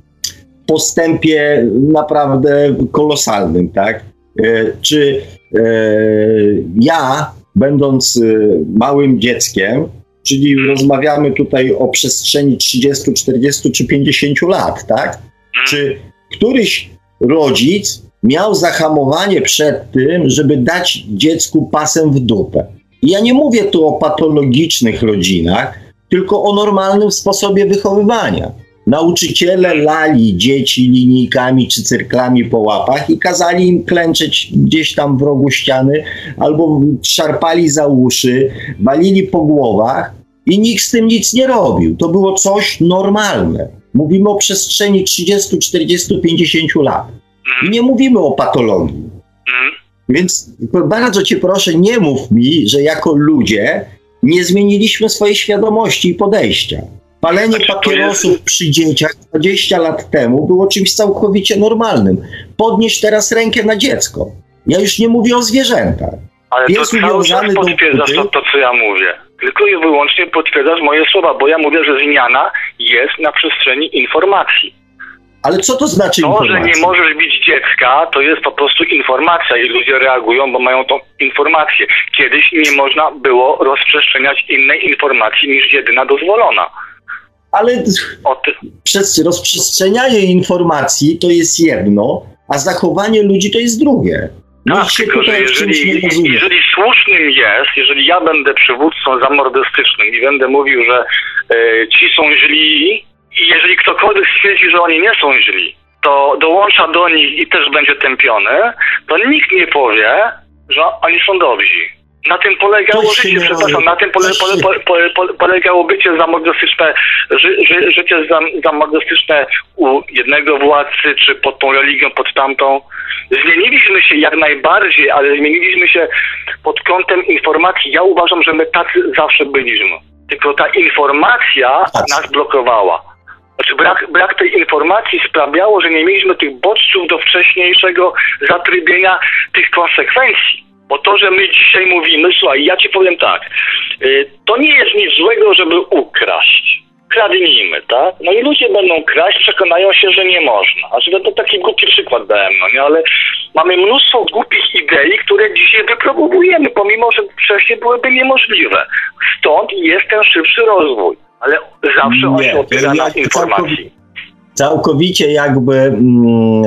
postępie naprawdę kolosalnym, tak? E, Czy e, ja, będąc e, małym dzieckiem, czyli rozmawiamy tutaj o przestrzeni 30, 40 czy 50 lat, tak? Czy któryś rodzic miał zahamowanie przed tym, żeby dać dziecku pasem w dupę? Ja nie mówię tu o patologicznych rodzinach, tylko o normalnym sposobie wychowywania. Nauczyciele lali dzieci linijkami czy cyrklami po łapach i kazali im klęczeć gdzieś tam w rogu ściany, albo szarpali za uszy, walili po głowach i nikt z tym nic nie robił. To było coś normalne. Mówimy o przestrzeni 30, 40, 50 lat. I nie mówimy o patologii. Mhm. Więc bardzo cię proszę, nie mów mi, że jako ludzie nie zmieniliśmy swojej świadomości i podejścia. Palenie to papierosów przy dzieciach 20 lat temu było czymś całkowicie normalnym. Podnieś teraz rękę na dziecko. Ja już nie mówię o zwierzętach. Ale to Pies cały czas potwierdzasz to, to, co ja mówię. Tylko i wyłącznie potwierdzasz moje słowa, bo ja mówię, że zmiana jest na przestrzeni informacji. Ale co to znaczy To, że informacja? nie możesz bić dziecka, to jest po prostu informacja i ludzie reagują, bo mają tą informację. Kiedyś nie można było rozprzestrzeniać innej informacji niż jedyna dozwolona. Ale przez rozprzestrzenianie informacji to jest jedno, a zachowanie ludzi to jest drugie. Tak, Nikt się tylko że jeżeli, jeżeli słusznym jest, jeżeli ja będę przywódcą zamordystycznym i będę mówił, że e, ci są źli i jeżeli ktokolwiek stwierdzi, że oni nie są źli, to dołącza do nich i też będzie tępiony, to nikt nie powie, że oni są dobrzy. Na tym polegało życie, przepraszam, na tym pole, pole, pole, pole, pole, polegało bycie zamordystyczne, ży, ży, życie zam, zamordystyczne u jednego władcy, czy pod tą religią, pod tamtą. Zmieniliśmy się jak najbardziej, ale zmieniliśmy się pod kątem informacji. Ja uważam, że my tacy zawsze byliśmy. Tylko ta informacja nas blokowała. Znaczy brak, brak tej informacji sprawiało, że nie mieliśmy tych bodźców do wcześniejszego zatrybienia tych konsekwencji. Bo to, że my dzisiaj mówimy, słuchaj, ja ci powiem tak, y, to nie jest nic złego, żeby ukraść. Kradnijmy, tak? No i ludzie będą kraść, przekonają się, że nie można. A że to taki głupi przykład dałem, no nie? Ale mamy mnóstwo głupich idei, które dzisiaj wypróbujemy, pomimo, że wcześniej byłyby niemożliwe. Stąd jest ten szybszy rozwój. Ale zawsze on się opiera na informacji. Całkowicie jakby mm,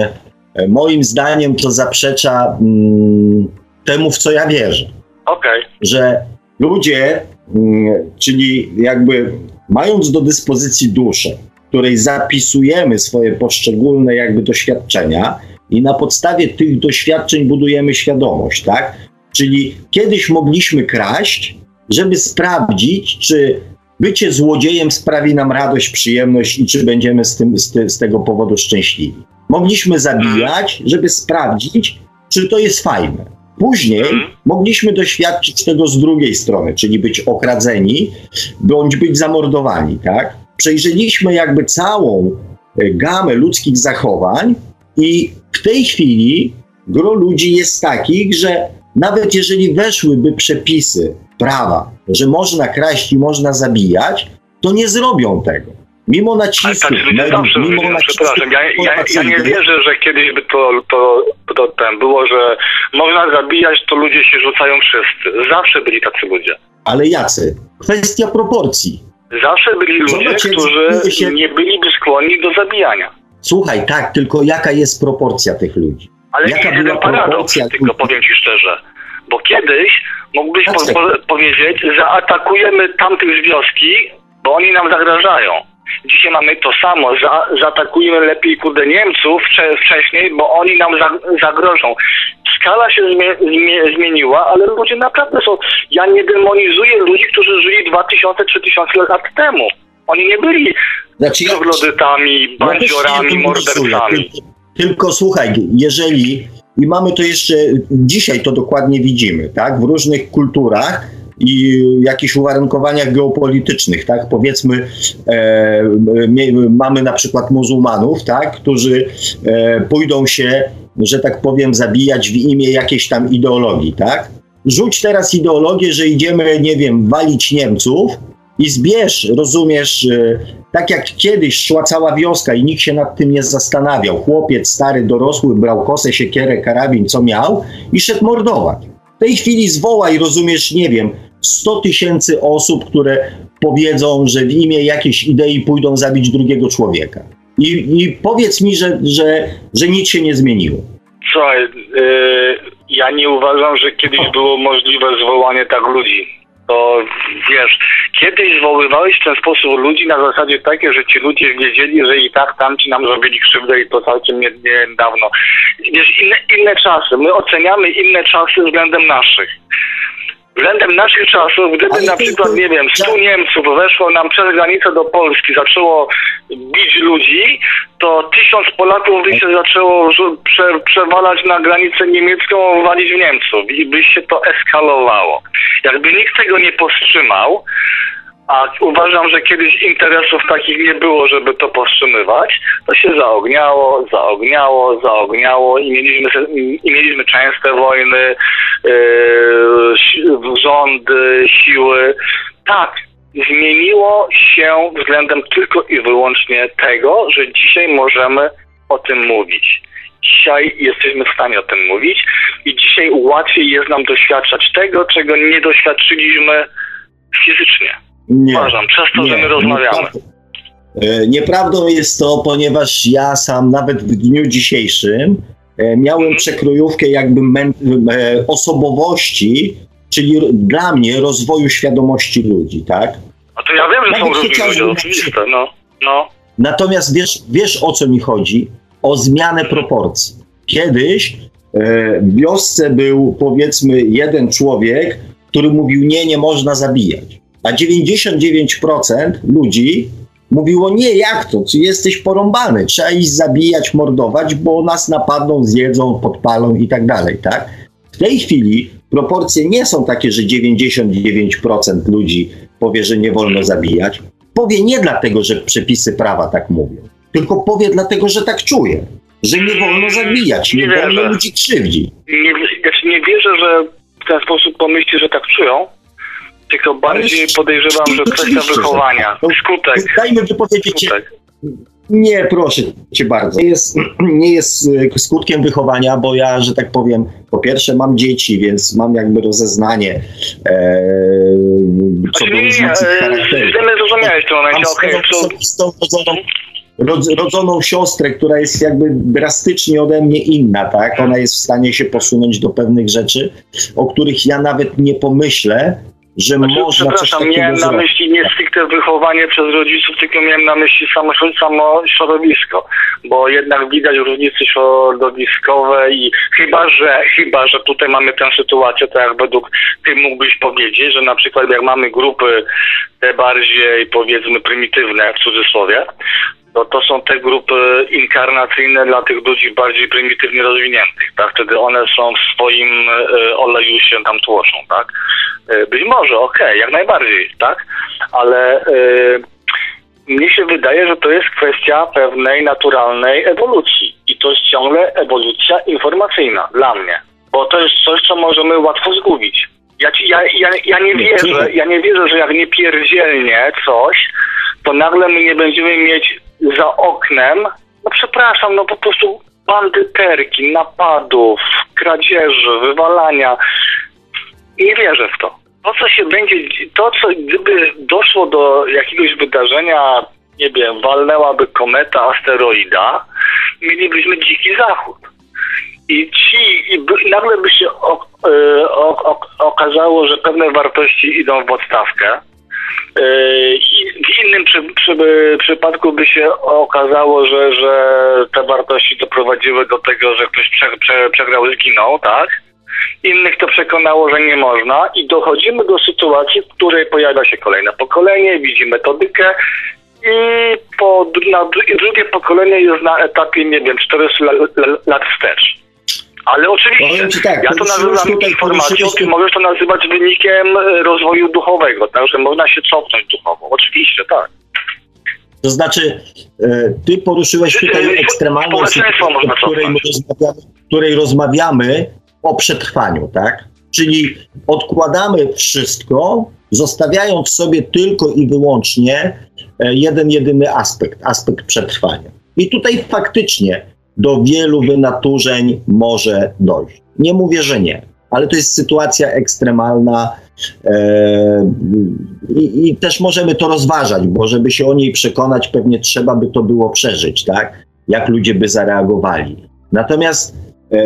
moim zdaniem to zaprzecza mm, temu, w co ja wierzę. Okej. że ludzie, mm, czyli jakby mając do dyspozycji duszę, której zapisujemy swoje poszczególne jakby doświadczenia i na podstawie tych doświadczeń budujemy świadomość, tak? Czyli kiedyś mogliśmy kraść, żeby sprawdzić, czy bycie złodziejem sprawi nam radość, przyjemność i czy będziemy z, tym, z, z tego powodu szczęśliwi. Mogliśmy zabijać, żeby sprawdzić, czy to jest fajne. Później Mhm. mogliśmy doświadczyć tego z drugiej strony, czyli być okradzeni, bądź być zamordowani, tak? Przejrzeliśmy jakby całą e, gamę ludzkich zachowań i w tej chwili gro ludzi jest takich, że nawet jeżeli weszłyby przepisy prawa, że można kraść i można zabijać, to nie zrobią tego. Mimo Ale nacisku, tak ludzie mediów, zawsze mimo ludzie, nacisku przepraszam, ja, ja, ja nie wierzę, że kiedyś by to, to, to ten było, że można zabijać, to ludzie się rzucają wszyscy. Zawsze byli tacy ludzie. ale jacy? Kwestia proporcji. Zawsze byli ludzie, którzy się- nie byliby skłonni do zabijania. Słuchaj, tak, tylko jaka jest proporcja tych ludzi? Ale Jaka jest jeden była paradoks, proporcja? tylko powiem ci szczerze. Bo kiedyś mógłbyś po, Jacek. po, powiedzieć, zaatakujemy tamtych z wioski, bo oni nam zagrażają. Dzisiaj mamy to samo, za, zaatakujemy lepiej kurde Niemców wcze, wcześniej, bo oni nam za, zagrożą. Skala się zmie, zmie, zmieniła, ale ludzie naprawdę są... Ja nie demonizuję ludzi, którzy żyli 2000-3000 lat temu. Oni nie byli Znaczy, ja, troglodytami, ja bandziorami, demonizuję, mordercami. Tylko, tylko słuchaj, jeżeli, i mamy to jeszcze, dzisiaj to dokładnie widzimy, tak, w różnych kulturach i jakichś uwarunkowaniach geopolitycznych, tak, powiedzmy, e, mamy na przykład muzułmanów, tak, którzy e, pójdą się, że tak powiem, zabijać w imię jakiejś tam ideologii, tak. Rzuć teraz ideologię, że idziemy, nie wiem, walić Niemców i zbierz, rozumiesz, e, tak jak kiedyś szła cała wioska i nikt się nad tym nie zastanawiał. Chłopiec stary, dorosły, brał kosę, siekierę, karabin, co miał i szedł mordować. W tej chwili zwołaj, rozumiesz, nie wiem, 100 tysięcy osób, które powiedzą, że w imię jakiejś idei pójdą zabić drugiego człowieka. I, i powiedz mi, że, że, że nic się nie zmieniło. Słuchaj, yy, ja nie uważam, że kiedyś było możliwe zwołanie tak ludzi. To wiesz, kiedyś zwoływałeś w ten sposób ludzi na zasadzie takie, że ci ludzie wiedzieli, że i tak tamci nam zrobili krzywdę i to całkiem nie- niedawno. Wiesz, inne, inne czasy. My oceniamy inne czasy względem naszych. Względem naszych czasów, gdyby na przykład, nie wiem, 100 to- Niemców weszło nam przez granicę do Polski, zaczęło bić ludzi, to tysiąc Polaków by się zaczęło prze, przewalać na granicę niemiecką, walić w Niemców i by się to eskalowało. Jakby nikt tego nie powstrzymał, a uważam, że kiedyś interesów takich nie było, żeby to powstrzymywać, to się zaogniało, zaogniało, zaogniało i mieliśmy, i mieliśmy częste wojny, yy, rządy, siły. Tak, zmieniło się względem tylko i wyłącznie tego, że dzisiaj możemy o tym mówić. Dzisiaj jesteśmy w stanie o tym mówić i dzisiaj łatwiej jest nam doświadczać tego, czego nie doświadczyliśmy fizycznie. Nie. Uważam, przez to, że my rozmawiamy. nieprawdą- e, Nieprawdą jest to, ponieważ ja sam nawet w dniu dzisiejszym e, miałem Mhm. przekrojówkę jakby e, osobowości, czyli dla mnie rozwoju świadomości ludzi, tak? A to ja wiem, że są Nawet różni chociażby ludzie, no. No, Natomiast wiesz, wiesz o co mi chodzi? O zmianę proporcji. Kiedyś w wiosce był powiedzmy jeden człowiek, który mówił nie, nie można zabijać. A 99% ludzi mówiło nie, jak to, ty jesteś porąbany, trzeba iść zabijać, mordować, bo nas napadną, zjedzą, podpalą i tak dalej, tak? W tej chwili proporcje nie są takie, że 99% ludzi powie, że nie wolno zabijać. Powie nie dlatego, że przepisy prawa tak mówią, tylko powie dlatego, że tak czuje, że nie wolno zabijać, nie, Nie wolno wierzę. ludzi krzywdzić. nie, znaczy nie wierzę, że w ten sposób pomyśli, że tak czują, tylko bardziej podejrzewam, że kwestia wychowania. tak. To- Skutek, Dajmy wypowiedzieć skutek. Nie, proszę cię bardzo. Nie jest, nie jest e, skutkiem wychowania, bo ja, że tak powiem, po pierwsze mam dzieci, więc mam jakby rozeznanie e, co Znaczy, do nie, nie, różnicy e, charakteru. mnie zrozumiałeś w tym momencie, okej, rodzoną siostrę, która jest jakby drastycznie ode mnie inna, tak? Ona jest w stanie się posunąć do pewnych rzeczy, o których ja nawet nie pomyślę, że znaczy, można coś takiego miałem na zrobić. myśli nie stricte wychowanie przez rodziców, tylko miałem na myśli samo, samo środowisko, bo jednak widać różnice środowiskowe i chyba, że chyba, że tutaj mamy tę sytuację, tak jak według ty mógłbyś powiedzieć, że na przykład jak mamy grupy te bardziej powiedzmy prymitywne w cudzysłowie, to to są te grupy inkarnacyjne dla tych ludzi bardziej prymitywnie rozwiniętych, tak? Wtedy one są w swoim e, oleju się tam tłoczą, tak? E, być może, okej, okay, jak najbardziej, tak? Ale e, mnie się wydaje, że to jest kwestia pewnej naturalnej ewolucji i to jest ciągle ewolucja informacyjna dla mnie, bo to jest coś, co możemy łatwo zgubić. Ja, ja, ja, ja nie wierzę, ja nie wierzę, że jak nie pierdzielnie coś, to nagle my nie będziemy mieć za oknem, no przepraszam, no po prostu bandyterki, napadów, kradzieży, wywalania. Nie wierzę w to. To, co się będzie, to, co gdyby doszło do jakiegoś wydarzenia, nie wiem, walnęłaby kometa, asteroida, mielibyśmy dziki zachód. I ci, i, by, i nagle by się o, e, o, o, okazało, że pewne wartości idą w odstawkę, Yy, w innym przy, przy, przypadku by się okazało, że, że te wartości doprowadziły do tego, że ktoś prze, prze, przegrał, zginął, tak? Innych to przekonało, że nie można i dochodzimy do sytuacji, w której pojawia się kolejne pokolenie, widzi metodykę i po, na, drugie pokolenie jest na etapie, nie wiem, 400 lat, lat wstecz. Ale oczywiście, tak, ja to nazywam informacją, ty możesz to nazywać wynikiem e, rozwoju duchowego, także można się cofnąć duchowo. Oczywiście, tak. To znaczy, e, ty poruszyłeś tutaj ekstremalną sytuację, w której rozmawiamy, której rozmawiamy o przetrwaniu, tak? Czyli odkładamy wszystko, zostawiając sobie tylko i wyłącznie e, jeden, jedyny aspekt, aspekt przetrwania. I tutaj faktycznie do wielu wynaturzeń może dojść. Nie mówię, że nie, ale to jest sytuacja ekstremalna e, i, i, też możemy to rozważać, bo żeby się o niej przekonać, pewnie trzeba by to było przeżyć, tak? Jak ludzie by zareagowali. Natomiast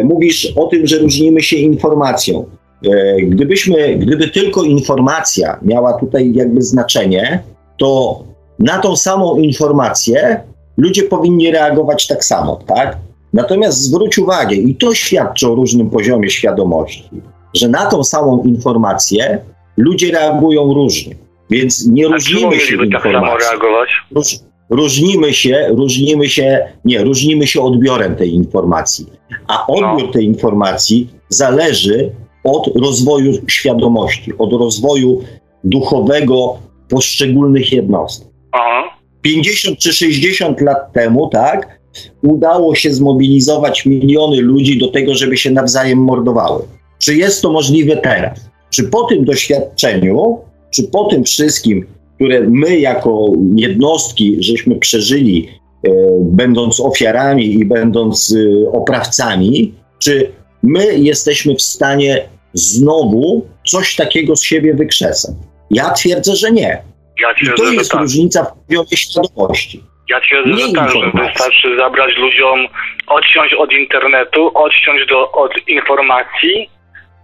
mówisz o tym, że różnimy się informacją. E, gdybyśmy, gdyby tylko informacja miała tutaj jakby znaczenie, to na tą samą informację ludzie powinni reagować tak samo, tak? Natomiast zwróć uwagę, i to świadczy o różnym poziomie świadomości, że na tą samą informację ludzie reagują różnie. Więc nie A różnimy się tak samo reagować? Róż, różnimy się, różnimy się, nie, różnimy się odbiorem tej informacji. A odbiór no. tej informacji zależy od rozwoju świadomości, od rozwoju duchowego poszczególnych jednostek. Aha. 50 czy 60 lat temu, tak, udało się zmobilizować miliony ludzi do tego, żeby się nawzajem mordowały. Czy jest to możliwe teraz? Czy po tym doświadczeniu, czy po tym wszystkim, które my jako jednostki żeśmy przeżyli, e, będąc ofiarami i będąc e, oprawcami, czy my jesteśmy w stanie znowu coś takiego z siebie wykrzesać? Ja twierdzę, że nie. Ja I to jest tak. różnica w poziomie świadomości. Ja twierdzę, że tak, że wystarczy zabrać ludziom, odciąć od internetu, odciąć do, od informacji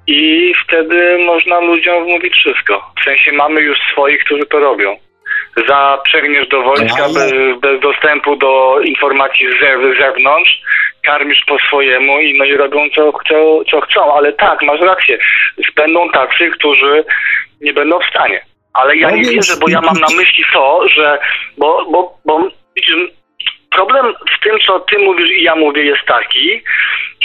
i wtedy można ludziom mówić wszystko. W sensie mamy już swoich, którzy to robią. Zaprzegniesz do wojska bez, bez dostępu do informacji z zewnątrz, karmisz po swojemu i no i robią co, co, co chcą. Ale tak, masz rację. Będą tacy, którzy nie będą w stanie. Ale ja no nie wierzę, bo ja mam na myśli to, że bo, bo, bo problem w tym, co ty mówisz i ja mówię jest taki,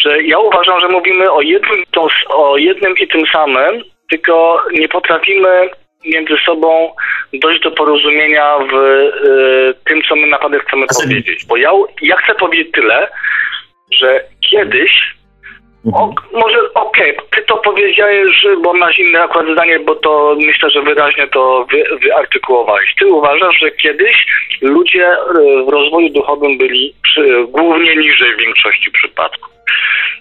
że ja uważam, że mówimy o jednym, o jednym i tym samym, tylko nie potrafimy między sobą dojść do porozumienia w y, tym, co my naprawdę chcemy powiedzieć. Bo ja, ja chcę powiedzieć tyle, że kiedyś o, mhm. może okej, okay, ty to powiedziałeś, bo masz inne akurat zdanie, bo to myślę, że wyraźnie to wy, wyartykułowałeś. Ty uważasz, że kiedyś ludzie e, w rozwoju duchowym byli przy, głównie niżej w większości przypadków.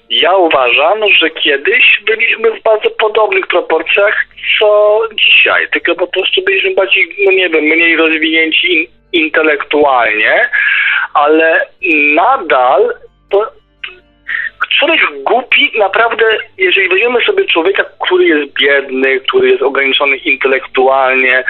Ja uważam, że kiedyś byliśmy w bardzo podobnych proporcjach co dzisiaj, tylko po prostu byliśmy bardziej, no nie wiem, mniej rozwinięci intelektualnie, ale nadal to człowiek głupi naprawdę, jeżeli weźmiemy sobie człowieka, który jest biedny, który jest ograniczony intelektualnie,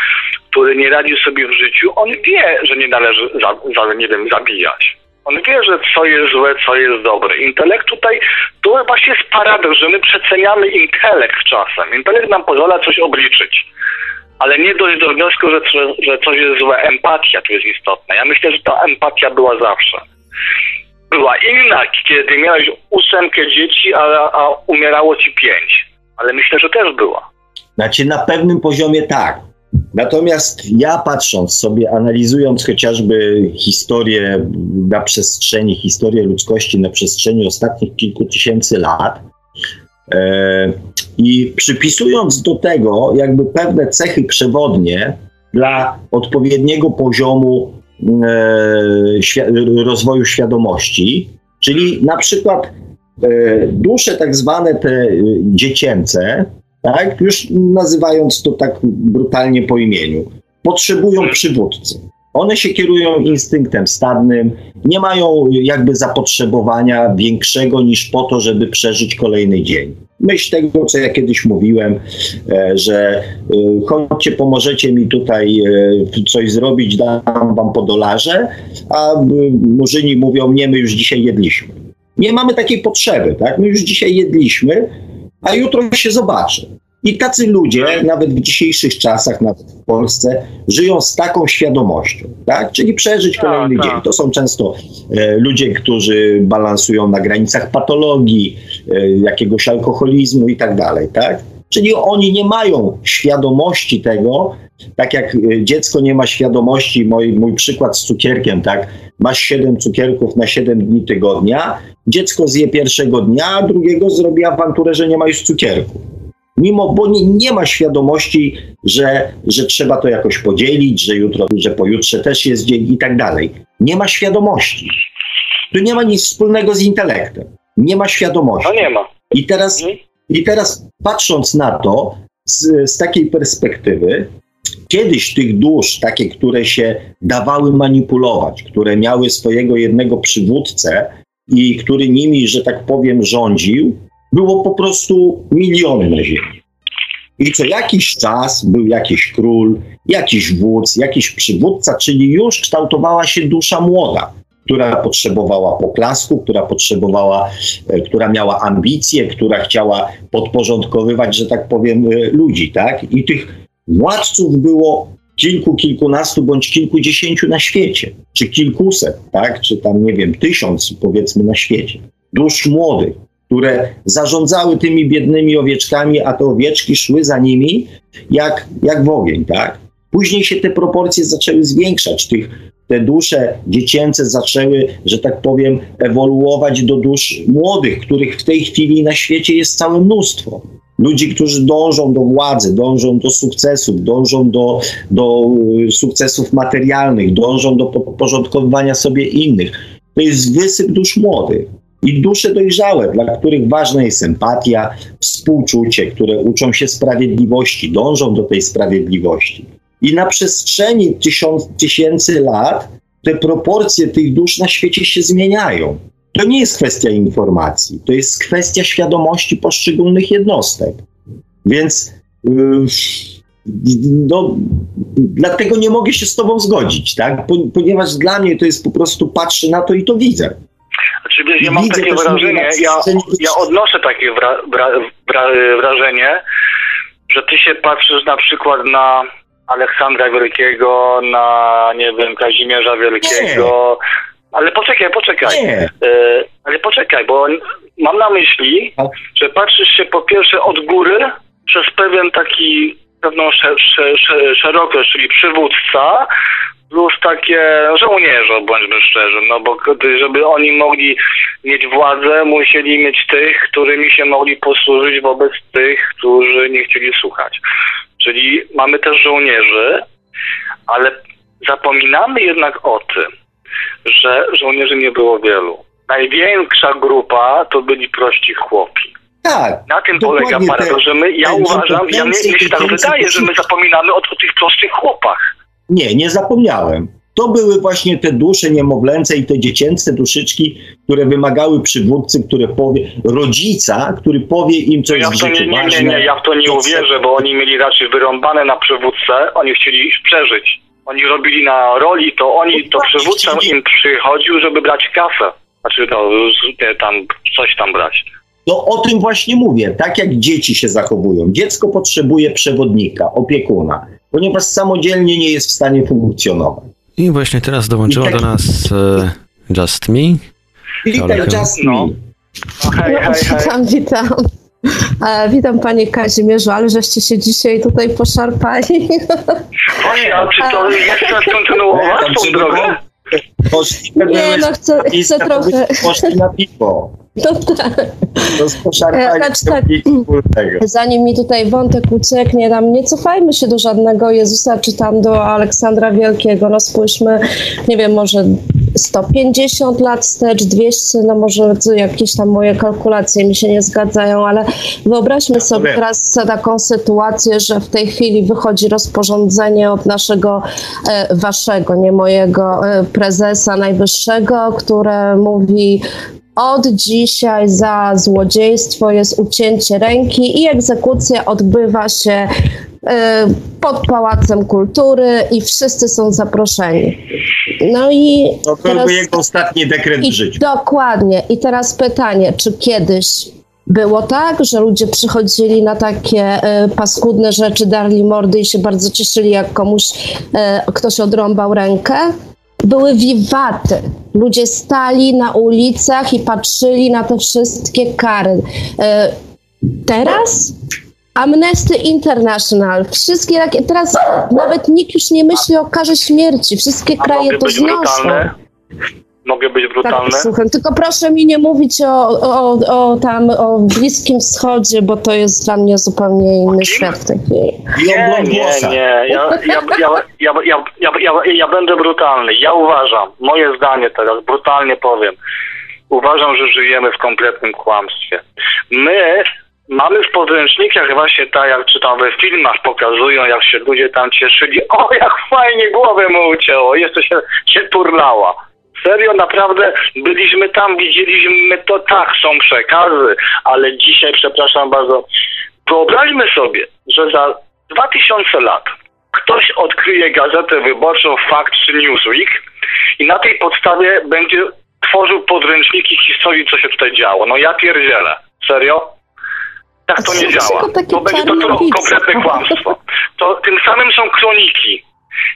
który nie radzi sobie w życiu, on wie, że nie należy, za, za, nie wiem, zabijać. On wie, że co jest złe, co jest dobre. Intelekt tutaj, to właśnie jest paradoks, że my przeceniamy intelekt czasem. Intelekt nam pozwala coś obliczyć. Ale nie dojść do wniosku, że, że coś jest złe. Empatia tu jest istotna. Ja myślę, że ta empatia była zawsze. Była inna, kiedy miałeś ósemkę dzieci, a, a umierało ci pięć. Ale myślę, że też była. Znaczy na pewnym poziomie tak. Natomiast ja patrząc sobie, analizując chociażby historię na przestrzeni, historię ludzkości na przestrzeni ostatnich kilku tysięcy lat e, i przypisując do tego jakby pewne cechy przewodnie dla odpowiedniego poziomu e, świ- rozwoju świadomości, czyli na przykład e, dusze tak zwane te dziecięce, tak? Już nazywając to tak brutalnie po imieniu. Potrzebują przywódcy. One się kierują instynktem stadnym, nie mają jakby zapotrzebowania większego niż po to, żeby przeżyć kolejny dzień. Myśl tego, co ja kiedyś mówiłem, e, że e, chodźcie, pomożecie mi tutaj e, coś zrobić, dam wam po dolarze, a murzyni mówią, nie, my już dzisiaj jedliśmy. Nie mamy takiej potrzeby, tak? My już dzisiaj jedliśmy, a jutro się zobaczy. I tacy ludzie, nawet w dzisiejszych czasach, nawet w Polsce, żyją z taką świadomością, tak? Czyli przeżyć Tak, kolejny tak. dzień. To są często e, ludzie, którzy balansują na granicach patologii, e, jakiegoś alkoholizmu i tak dalej, tak? Czyli oni nie mają świadomości tego, tak jak e, dziecko nie ma świadomości, mój, mój przykład z cukierkiem, tak? Masz 7 cukierków na 7 dni tygodnia, dziecko zje pierwszego dnia, a drugiego zrobi awanturę, że nie ma już cukierku. Mimo, bo nie, nie ma świadomości, że, że trzeba to jakoś podzielić, że jutro, że pojutrze też jest dzień i tak dalej. Nie ma świadomości. Tu nie ma nic wspólnego z intelektem. Nie ma świadomości. No nie ma. I teraz, Mhm. i teraz patrząc na to z, z takiej perspektywy, kiedyś tych dusz, takie, które się dawały manipulować, które miały swojego jednego przywódcę i który nimi, że tak powiem, rządził, było po prostu miliony na ziemi. I co jakiś czas był jakiś król, jakiś wódz, jakiś przywódca, czyli już kształtowała się dusza młoda, która potrzebowała poklasku, która potrzebowała, e, która miała ambicje, która chciała podporządkowywać, że tak powiem, e, ludzi, tak? I tych władców było kilku, kilkunastu bądź kilkudziesięciu na świecie, czy kilkuset, tak? Czy tam, nie wiem, tysiąc powiedzmy na świecie. Dusz młodych, które zarządzały tymi biednymi owieczkami, a te owieczki szły za nimi jak, jak w ogień, tak? Później się te proporcje zaczęły zwiększać. Tych, te dusze dziecięce zaczęły, że tak powiem, ewoluować do dusz młodych, których w tej chwili na świecie jest całe mnóstwo. Ludzi, którzy dążą do władzy, dążą do sukcesów, dążą do, do y, sukcesów materialnych, dążą do podporządkowywania sobie innych. To jest wysyp dusz młodych i dusze dojrzałe, dla których ważna jest empatia, współczucie, które uczą się sprawiedliwości, dążą do tej sprawiedliwości. I na przestrzeni tysiąc, tysięcy lat te proporcje tych dusz na świecie się zmieniają. To nie jest kwestia informacji, to jest kwestia świadomości poszczególnych jednostek. Więc yy, no, dlatego nie mogę się z Tobą zgodzić, tak? Po, ponieważ dla mnie to jest po prostu patrzę na to i to widzę. Znaczy, wiesz, ja mam Widzę takie wrażenie, ja, ja odnoszę takie wra, wra, wra, wrażenie, że ty się patrzysz na przykład na Aleksandra Wielkiego, na, nie wiem, Kazimierza Wielkiego, ale poczekaj, poczekaj. Nie, E, ale poczekaj, bo mam na myśli, A? że patrzysz się po pierwsze od góry przez pewien taki, pewną sze, sze, sze, szerokość, czyli przywódca, plus takie żołnierze, bądźmy szczerzy, no bo żeby oni mogli mieć władzę, musieli mieć tych, którymi się mogli posłużyć wobec tych, którzy nie chcieli słuchać. Czyli mamy też żołnierzy, ale zapominamy jednak o tym, że żołnierzy nie było wielu. Największa grupa to byli prości chłopi. tak. Na tym polega paradoks, te- że my, ja uważam, ja mnie, się tak wydaje, że my zapominamy o, o tych prostych chłopach. Nie, nie zapomniałem. To były właśnie te dusze niemowlęce i te dziecięce duszyczki, które wymagały przywódcy, które powie, rodzica, który powie im, co No ja jest w to nie, życiu nie, nie, ważne. nie, ja w to nie co- uwierzę, bo oni mieli raczej wyrąbane na przywódcę, oni chcieli przeżyć. Oni robili na roli, to oni, to przywódca im przychodził, żeby brać kasę. Znaczy, no, nie, tam, coś tam brać. To o tym właśnie mówię, tak jak dzieci się zachowują. Dziecko potrzebuje przewodnika, opiekuna, ponieważ samodzielnie nie jest w stanie funkcjonować. I właśnie teraz dołączyła tak- do nas e, Just Me. Witaj, Just No. Me. No, hej, No, hej, hej. witam, witam. E, witam panie Kazimierzu, ale żeście się dzisiaj tutaj poszarpali. Właśnie, a czy to jeszcze kontynuować Tam tą żeby drogę? Poszli, Nie, no chcę, chcę trochę... poszli na piwo. No tak. To E, znaczy tak. wspólnego. Zanim mi tutaj wątek ucieknie, tam nie cofajmy się do żadnego Jezusa, czy tam do Aleksandra Wielkiego. No spójrzmy, nie wiem, może 150 lat wstecz, 200, no może jakieś tam moje kalkulacje mi się nie zgadzają, ale wyobraźmy sobie teraz taką sytuację, że w tej chwili wychodzi rozporządzenie od naszego, e, waszego, nie mojego e, prezesa najwyższego, które mówi od dzisiaj za złodziejstwo jest ucięcie ręki i egzekucja odbywa się e, pod Pałacem Kultury i wszyscy są zaproszeni. No i To teraz... jego ostatni dekret w życiu. dokładnie. I teraz pytanie, czy kiedyś było tak, że ludzie przychodzili na takie e, paskudne rzeczy, darli mordy i się bardzo cieszyli, jak komuś e, ktoś odrąbał rękę? Były wiwaty. Ludzie stali na ulicach i patrzyli na te wszystkie kary. E, teraz Amnesty International, wszystkie takie, teraz nawet nikt już nie myśli o karze śmierci, wszystkie kraje to znoszą. brutalny? Mogę być tak, brutalny? Tak, słucham. Tylko proszę mi nie mówić o, o, o, tam, o Bliskim Wschodzie, bo to jest dla mnie zupełnie inny świat w tej chwili. Nie, nie, nie. Ja, ja, ja, ja, ja będę brutalny. Ja uważam, moje zdanie teraz, brutalnie powiem, uważam, że żyjemy w kompletnym kłamstwie. My mamy w podręcznikach właśnie tak, jak czytamy we filmach, pokazują, jak się ludzie tam cieszyli. O, jak fajnie głowę mu ucięło, jeszcze się, się turlała. Serio, naprawdę byliśmy tam, widzieliśmy to, tak, są przekazy, ale dzisiaj, przepraszam bardzo, wyobraźmy sobie, że za 2000 lat ktoś odkryje gazetę wyborczą Fakt czy Newsweek i na tej podstawie będzie tworzył podręczniki historii, co się tutaj działo. No ja pierdzielę. Serio? Tak to nie działa. To będzie to, to kompletne kłamstwo. To tym samym są kroniki.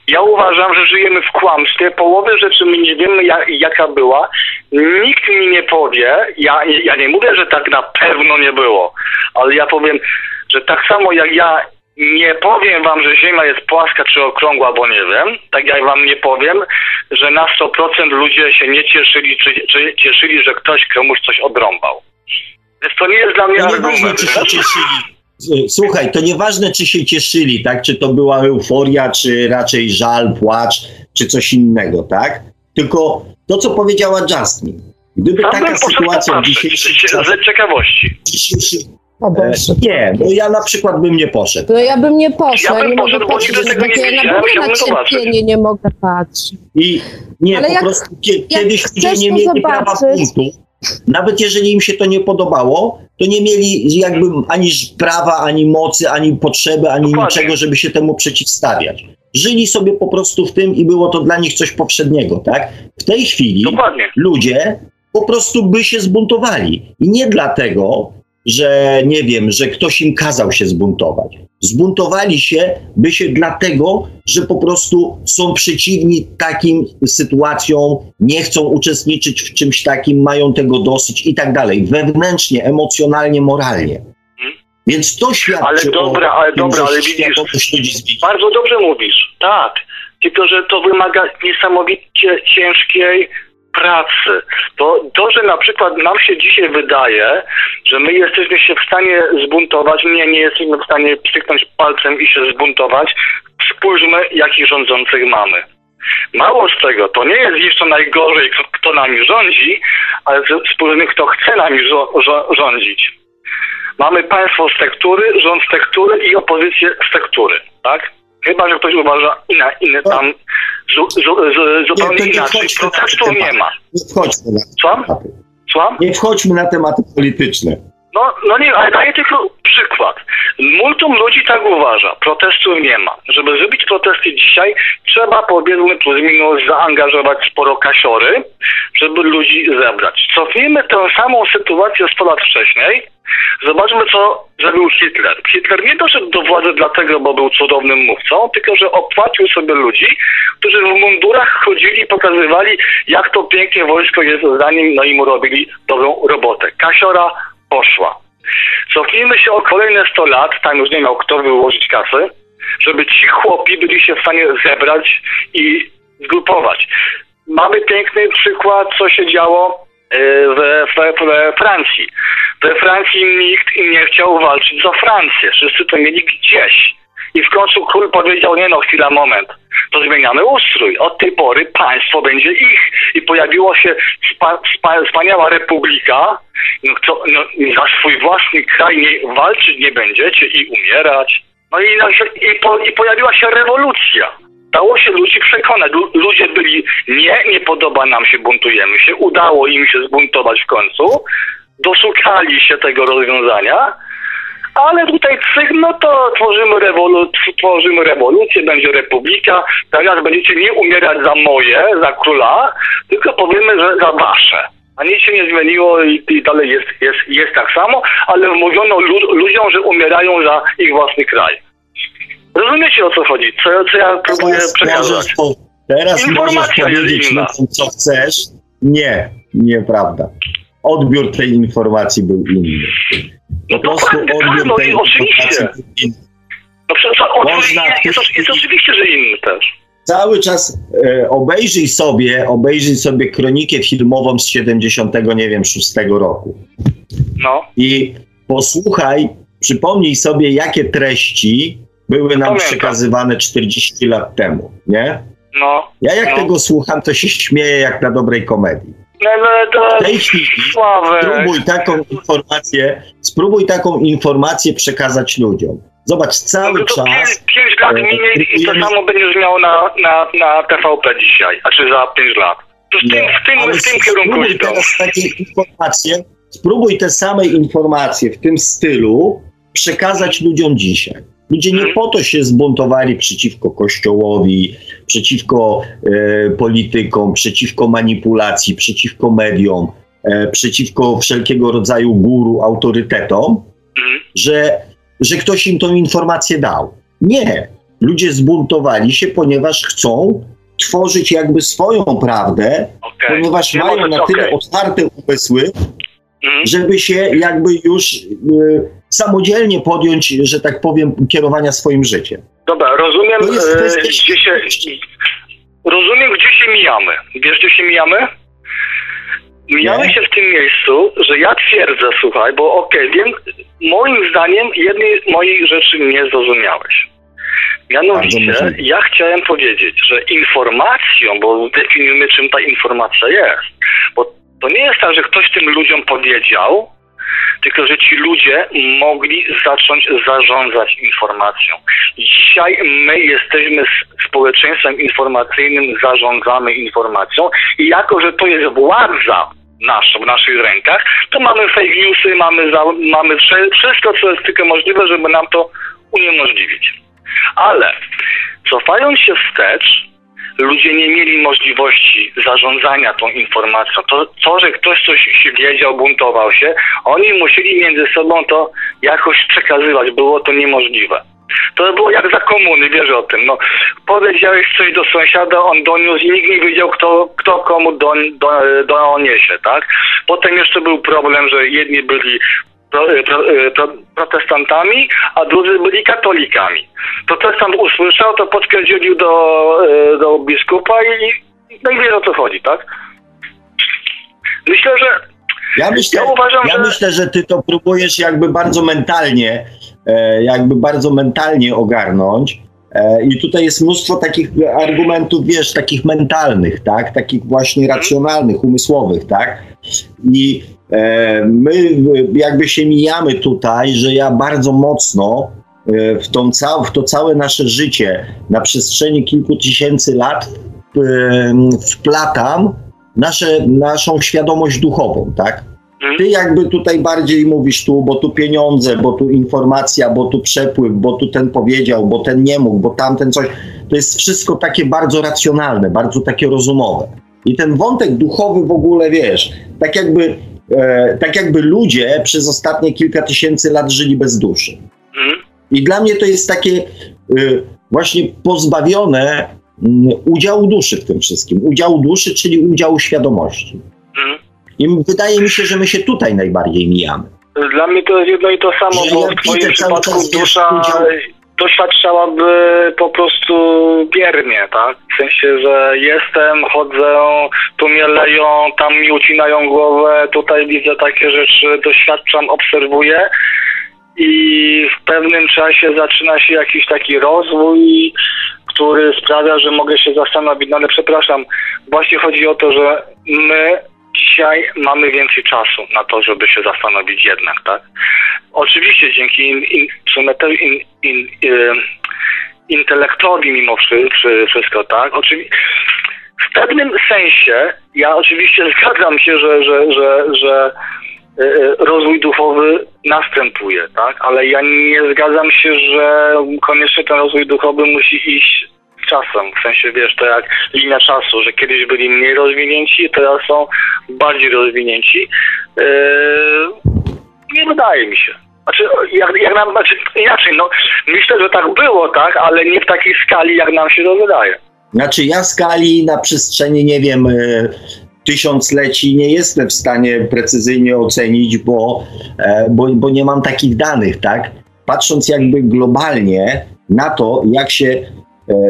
Ja uważam, że żyjemy w kłamstwie. Połowy rzeczy my nie wiemy, jak, jaka była. Nikt mi nie powie. Ja, ja nie mówię, że tak na pewno nie było, ale ja powiem, że tak samo jak ja nie powiem wam, że Ziemia jest płaska czy okrągła, bo nie wiem, tak jak wam nie powiem, że na 100% ludzie się nie cieszyli, czy, czy cieszyli, że ktoś komuś coś odrąbał. Więc to nie jest dla mnie nieważne, argument. czy się cieszyli. Słuchaj, to nieważne, czy się cieszyli, tak? Czy to była euforia, czy raczej żal, płacz, czy coś innego, tak? Tylko to, co powiedziała Justin. Gdyby Tam taka poszedł sytuacja w dzisiejszych czasach... z ciekawości. E, nie, no ja na przykład bym nie poszedł. To ja bym nie poszła, Ja bym nie mogę poszedł, bo patrzeć, nigdy tego nie widziałem, naprawdę na cierpienie nie mogę patrzeć. I nie, Ale po jak- prostu kiedyś ludzie nie mieli prawa zobaczyć- punktu. Nawet jeżeli im się to nie podobało, to nie mieli jakby ani prawa, ani mocy, ani potrzeby, ani Dokładnie. niczego, żeby się temu przeciwstawiać. Żyli sobie po prostu w tym i było to dla nich coś powszedniego, tak? W tej chwili Dokładnie. ludzie po prostu by się zbuntowali. I nie dlatego, że nie wiem, że ktoś im kazał się zbuntować. Zbuntowali się by się dlatego, że po prostu są przeciwni takim sytuacjom, nie chcą uczestniczyć w czymś takim, mają tego dosyć i tak dalej. Wewnętrznie, emocjonalnie, moralnie. Więc to świadczy Ale dobra, ale tym, dobra, ale widzisz-. Bardzo dobrze mówisz, tak. Tylko, że to wymaga niesamowicie ciężkiej pracy. To, to, że na przykład nam się dzisiaj wydaje, że my jesteśmy się w stanie zbuntować, nie, jesteśmy w stanie pstryknąć palcem i się zbuntować, spójrzmy, jakich rządzących mamy. Mało z tego, to nie jest jeszcze najgorzej, kto, nami rządzi, ale spójrzmy, kto chce nami rządzić. Mamy państwo z tektury, rząd z tektury i opozycję z tektury, tak? Chyba, że ktoś uważa inne, inne tam zu, zu, zu, zupełnie Nie, to nie inaczej. Protestu nie ma. Nie wchodźmy na Słucham? Słucham? Nie wchodźmy na tematy polityczne. No, no nie, ale daję tylko przykład. Multum ludzi tak uważa. Protestów nie ma. Żeby zrobić protesty dzisiaj, trzeba powiedzmy plus minus zaangażować sporo kasiory, żeby ludzi zebrać. Cofnijmy tę samą sytuację 100 lat wcześniej. Zobaczmy, co zrobił Hitler. Hitler nie doszedł do władzy dlatego, bo był cudownym mówcą, tylko że opłacił sobie ludzi, którzy w mundurach chodzili i pokazywali, jak to pięknie wojsko jest zdaniem, no i mu robili dobrą robotę. Kasiora poszła. Cofnijmy się o kolejne 100 lat, tam już nie miał kto wyłożyć kasy, żeby ci chłopi byli się w stanie zebrać i zgrupować. Mamy piękny przykład, co się działo e, we, we, we Francji. We Francji nikt nie chciał walczyć za Francję. Wszyscy to mieli gdzieś. I w końcu król powiedział, nie no, chwila, moment, to zmieniamy ustrój. Od tej pory państwo będzie ich. I pojawiła się spa, spa, wspaniała republika, no, kto, no, za swój własny kraj nie, walczyć nie będziecie i umierać. No i, no, i, po, i pojawiła się rewolucja. Dało się ludzi przekonać. Lu- Ludzie byli, nie, nie podoba nam się, buntujemy się. Udało im się zbuntować w końcu. Doszukali się tego rozwiązania. Ale tutaj no to tworzymy, rewolu- tworzymy rewolucję, będzie republika. Teraz będziecie nie umierać za moje, za króla, tylko powiemy, że za wasze. A nic się nie zmieniło i, i dalej jest, jest, jest tak samo, ale mówiono lu- ludziom, że umierają za ich własny kraj. Rozumiecie o co chodzi? Co, co ja próbuję Teraz przekazać? możesz, po, teraz Informacja możesz powiedzieć inna. co chcesz. Nie, nieprawda. Odbiór tej informacji był inny. Po No prostu dokładnie, tak, odbiór no tej i oczywiście. informacji był inny. No przecież Można jest, jest, tej oczywiście, że inny też. Cały czas e, obejrzyj sobie, obejrzyj sobie kronikę filmową z 70, nie wiem, 6 roku. No. I posłuchaj, przypomnij sobie, jakie treści były nam Pamiętam. przekazywane 40 lat temu, nie? No, Ja jak No. tego słucham, to się śmieję jak na dobrej komedii. No, no to W tej chwili Sławek. spróbuj taką informację, spróbuj taką informację przekazać ludziom. Zobacz, cały No to czas pięć, pięć lat e, minie i to samo będziesz miał na, na, na TVP dzisiaj, a czy za pięć lat. To w tym, w tym, w tym kierunku idą. takie informacje, spróbuj te same informacje w tym stylu przekazać ludziom dzisiaj. Ludzie nie Mhm. po to się zbuntowali przeciwko kościołowi, przeciwko e, politykom, przeciwko manipulacji, przeciwko mediom, e, przeciwko wszelkiego rodzaju guru, autorytetom, Mhm. że, że ktoś im tą informację dał. Nie. Ludzie zbuntowali się, ponieważ chcą tworzyć jakby swoją prawdę, Okej. ponieważ Nie mają na tyle okej. otwarte umysły. Żeby się jakby już y, samodzielnie podjąć, że tak powiem, kierowania swoim życiem. Dobra, rozumiem, To jest e, kwestia gdzie się... Rozumiem, gdzie się mijamy. Wiesz, gdzie się mijamy? Mijamy się w tym miejscu, że ja twierdzę, słuchaj, bo okej, wiem, moim zdaniem jednej mojej rzeczy nie zrozumiałeś. Mianowicie, ja chciałem powiedzieć, że informacją, bo zdefiniujmy czym ta informacja jest, bo to nie jest tak, że ktoś tym ludziom powiedział, tylko że ci ludzie mogli zacząć zarządzać informacją. Dzisiaj my jesteśmy społeczeństwem informacyjnym, zarządzamy informacją i jako, że to jest władza nasza, w naszych rękach, to mamy fake newsy, mamy, za, mamy wszystko, co jest tylko możliwe, żeby nam to uniemożliwić. Ale cofając się wstecz, ludzie nie mieli możliwości zarządzania tą informacją. To, to, że ktoś coś się wiedział, buntował się, oni musieli między sobą to jakoś przekazywać. Było to niemożliwe. To było jak za komuny, wiesz o tym. No, powiedziałeś coś do sąsiada, on doniósł i nikt nie wiedział, kto, kto komu don, do, doniesie, tak? Potem jeszcze był problem, że jedni byli pro, pro, pro, protestantami, a drudzy byli katolikami. Protestant usłyszał, to podpierdzielił do, e, do biskupa i, no i wiesz o co chodzi, tak? Myślę, że Ja myślę, Ja uważam, ja że- myślę, że ty to próbujesz jakby bardzo mentalnie, e, jakby bardzo mentalnie ogarnąć. E, I tutaj jest mnóstwo takich argumentów, wiesz, takich mentalnych, tak? Takich właśnie racjonalnych, umysłowych, tak? I e, my e, jakby się mijamy tutaj, że ja bardzo mocno e, w, tą cał, w to całe nasze życie na przestrzeni kilku tysięcy lat e, wplatam nasze, naszą świadomość duchową, tak? Mhm. Ty jakby tutaj bardziej mówisz tu, bo tu pieniądze, bo tu informacja, bo tu przepływ, bo tu ten powiedział, bo ten nie mógł, bo tamten coś. To jest wszystko takie bardzo racjonalne, bardzo takie rozumowe. I ten wątek duchowy w ogóle, wiesz, tak jakby, e, tak jakby ludzie przez ostatnie kilka tysięcy lat żyli bez duszy. Mhm. I dla mnie to jest takie y, właśnie pozbawione mm, udziału duszy w tym wszystkim. Udziału duszy, czyli udziału świadomości. Mhm. I wydaje mi się, że my się tutaj najbardziej mijamy. Dla mnie to jest jedno i to samo, Że bo ja w twoim przypadku dusza udział- doświadczałaby po prostu biernie, tak? W sensie, że jestem, chodzę, tu mnie leją, tam mi ucinają głowę, tutaj widzę takie rzeczy, doświadczam, obserwuję i w pewnym czasie zaczyna się jakiś taki rozwój, który sprawia, że mogę się zastanowić, no ale przepraszam, właśnie chodzi o to, że my dzisiaj mamy więcej czasu na to, żeby się zastanowić jednak, tak? Oczywiście dzięki in, in, in, in, in, in, intelektowi mimo wszy- wszy- wszystko, tak? Oczywiście w pewnym sensie ja oczywiście zgadzam się, że, że, że, że e, e, rozwój duchowy następuje, tak? Ale ja nie zgadzam się, że koniecznie ten rozwój duchowy musi iść czasem. W sensie, wiesz, to jak linia czasu, że kiedyś byli mniej rozwinięci, teraz są bardziej rozwinięci. E, nie wydaje mi się. Znaczy, jak, jak nam, znaczy inaczej, no myślę, że tak było, tak, ale nie w takiej skali, jak nam się to wydaje. Znaczy ja skali na przestrzeni, nie wiem, y, tysiącleci nie jestem w stanie precyzyjnie ocenić, bo, e, bo, bo nie mam takich danych, tak? Patrząc jakby globalnie na to, jak się e,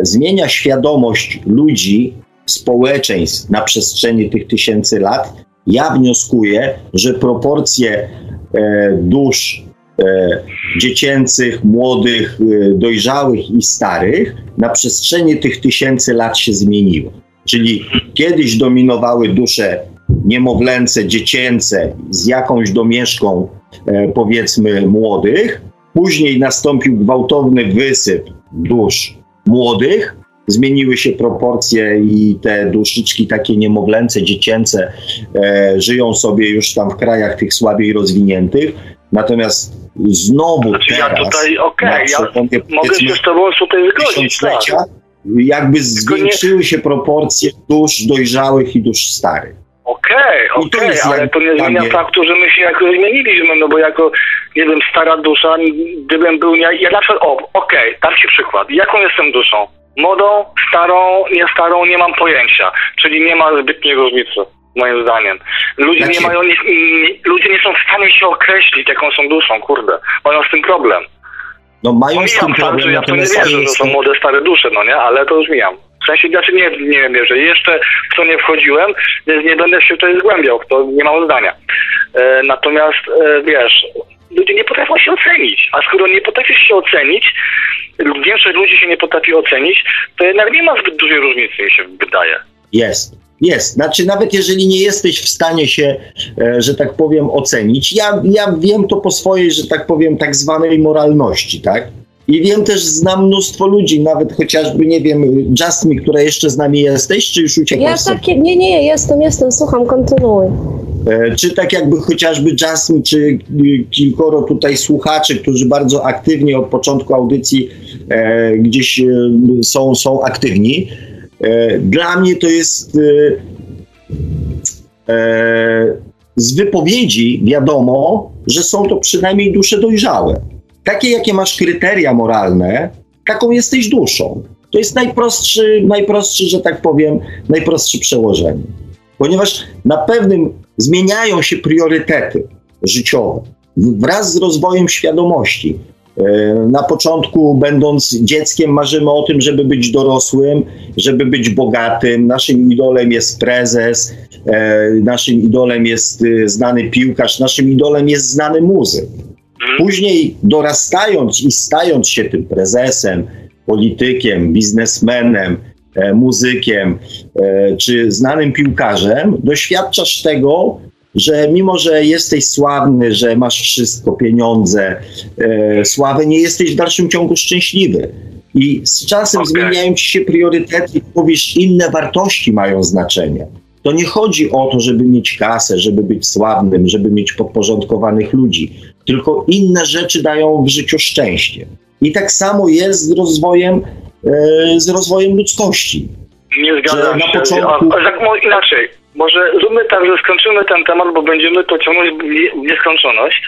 zmienia świadomość ludzi, społeczeństw na przestrzeni tych tysięcy lat, ja wnioskuję, że proporcje e, dusz e, dziecięcych, młodych, e, dojrzałych i starych na przestrzeni tych tysięcy lat się zmieniły. Czyli kiedyś dominowały dusze niemowlęce, dziecięce z jakąś domieszką, e, powiedzmy, młodych. Później nastąpił gwałtowny wysyp dusz młodych. Zmieniły się proporcje i te duszyczki takie niemowlęce, dziecięce e, żyją sobie już tam w krajach tych słabiej rozwiniętych. Natomiast znowu Znaczy teraz, ja tutaj, okej, ja przełomie, mogę się z tobą tutaj zgodzić, tak. jakby zwiększyły się proporcje dusz dojrzałych i dusz starych. Okej, to okej, jest ale to nie zmienia faktu, że my się jakoś zmieniliśmy, no bo jako, nie wiem, stara dusza, gdybym był, nie, ja na przykład, o, okej, dam ci przykład, jaką jestem duszą? Młodą, starą, nie starą, nie mam pojęcia, czyli nie ma zbytniej różnicy, moim zdaniem. Ludzie Znaczy- nie mają, nie, nie, ludzie nie są w stanie się określić, jaką są duszą, kurde, mają z tym problem. No mają z tym problem, że ja to nie wierzę, że są młode, stare dusze, no nie, ale to już mijam. W sensie, znaczy nie, nie wierzę. Jeszcze w to nie wchodziłem, więc nie będę się tutaj zgłębiał, to nie mam zdania. E, natomiast, e, wiesz, ludzie nie potrafią się ocenić, a skoro nie potrafisz się ocenić, większość ludzi się nie potrafi ocenić, to jednak nie ma zbyt dużej różnicy, mi się wydaje. Jest, jest. Znaczy nawet jeżeli nie jesteś w stanie się, e, że tak powiem, ocenić, ja, ja wiem to po swojej, że tak powiem, tak zwanej moralności, tak? I wiem też, znam mnóstwo ludzi, nawet chociażby, nie wiem, Justmi, która jeszcze z nami jesteś, czy już uciekłaś? Ja sobie? takie, nie, nie, jestem, jestem, słucham, kontynuuj. E, Czy tak jakby chociażby Jasmine, czy y, kilkoro tutaj słuchaczy, którzy bardzo aktywnie od początku audycji e, gdzieś e, są, są aktywni. E, dla mnie to jest e, e, z wypowiedzi wiadomo, że są to przynajmniej dusze dojrzałe. Takie, jakie masz kryteria moralne, taką jesteś duszą. To jest najprostszy, najprostszy, że tak powiem, najprostsze przełożenie. Ponieważ na pewnym zmieniają się priorytety życiowe wraz z rozwojem świadomości. E, Na początku, będąc dzieckiem, marzymy o tym, żeby być dorosłym, żeby być bogatym. Naszym idolem jest prezes, e, naszym idolem jest e, znany piłkarz, naszym idolem jest znany muzyk. Później dorastając i stając się tym prezesem, politykiem, biznesmenem, e, muzykiem e, czy znanym piłkarzem, doświadczasz tego, że mimo, że jesteś sławny, że masz wszystko, pieniądze, e, sławę, nie jesteś w dalszym ciągu szczęśliwy. I z czasem Okej. zmieniają ci się priorytety, mówisz, inne wartości mają znaczenie. To nie chodzi o to, żeby mieć kasę, żeby być sławnym, żeby mieć podporządkowanych ludzi, tylko inne rzeczy dają w życiu szczęście. I tak samo jest z rozwojem, e, z rozwojem ludzkości. Nie zgadzam Że na się. początku- A, tak inaczej. Może zróbmy tak, że skończymy ten temat, bo będziemy to ciągnąć w nie- w nieskończoność.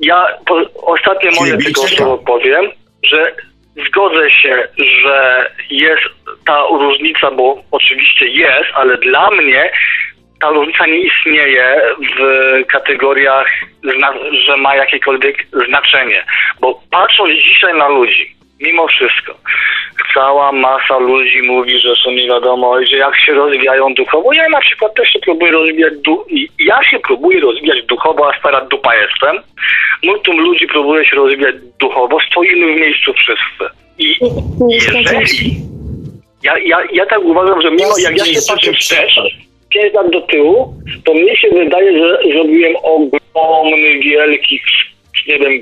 Ja po, ostatnie moje tylko słowo powiem, że zgodzę się, że jest ta różnica, bo oczywiście jest, ale dla mnie ta różnica nie istnieje w kategoriach, że ma jakiekolwiek znaczenie. Bo patrząc dzisiaj na ludzi, mimo wszystko, cała masa ludzi mówi, że są nie wiadomo, że jak się rozwijają duchowo. Ja na przykład też się próbuję rozwijać, du- ja się próbuję rozwijać duchowo, a stara dupa jestem. Multum ludzi próbuje się rozwijać duchowo, stoimy w miejscu wszyscy. I jeżeli ja, ja, ja tak uważam, że mimo jak ja się patrzę wstecz, pięć lat do tyłu, to mnie się wydaje, że zrobiłem ogromny, wielki, nie wiem,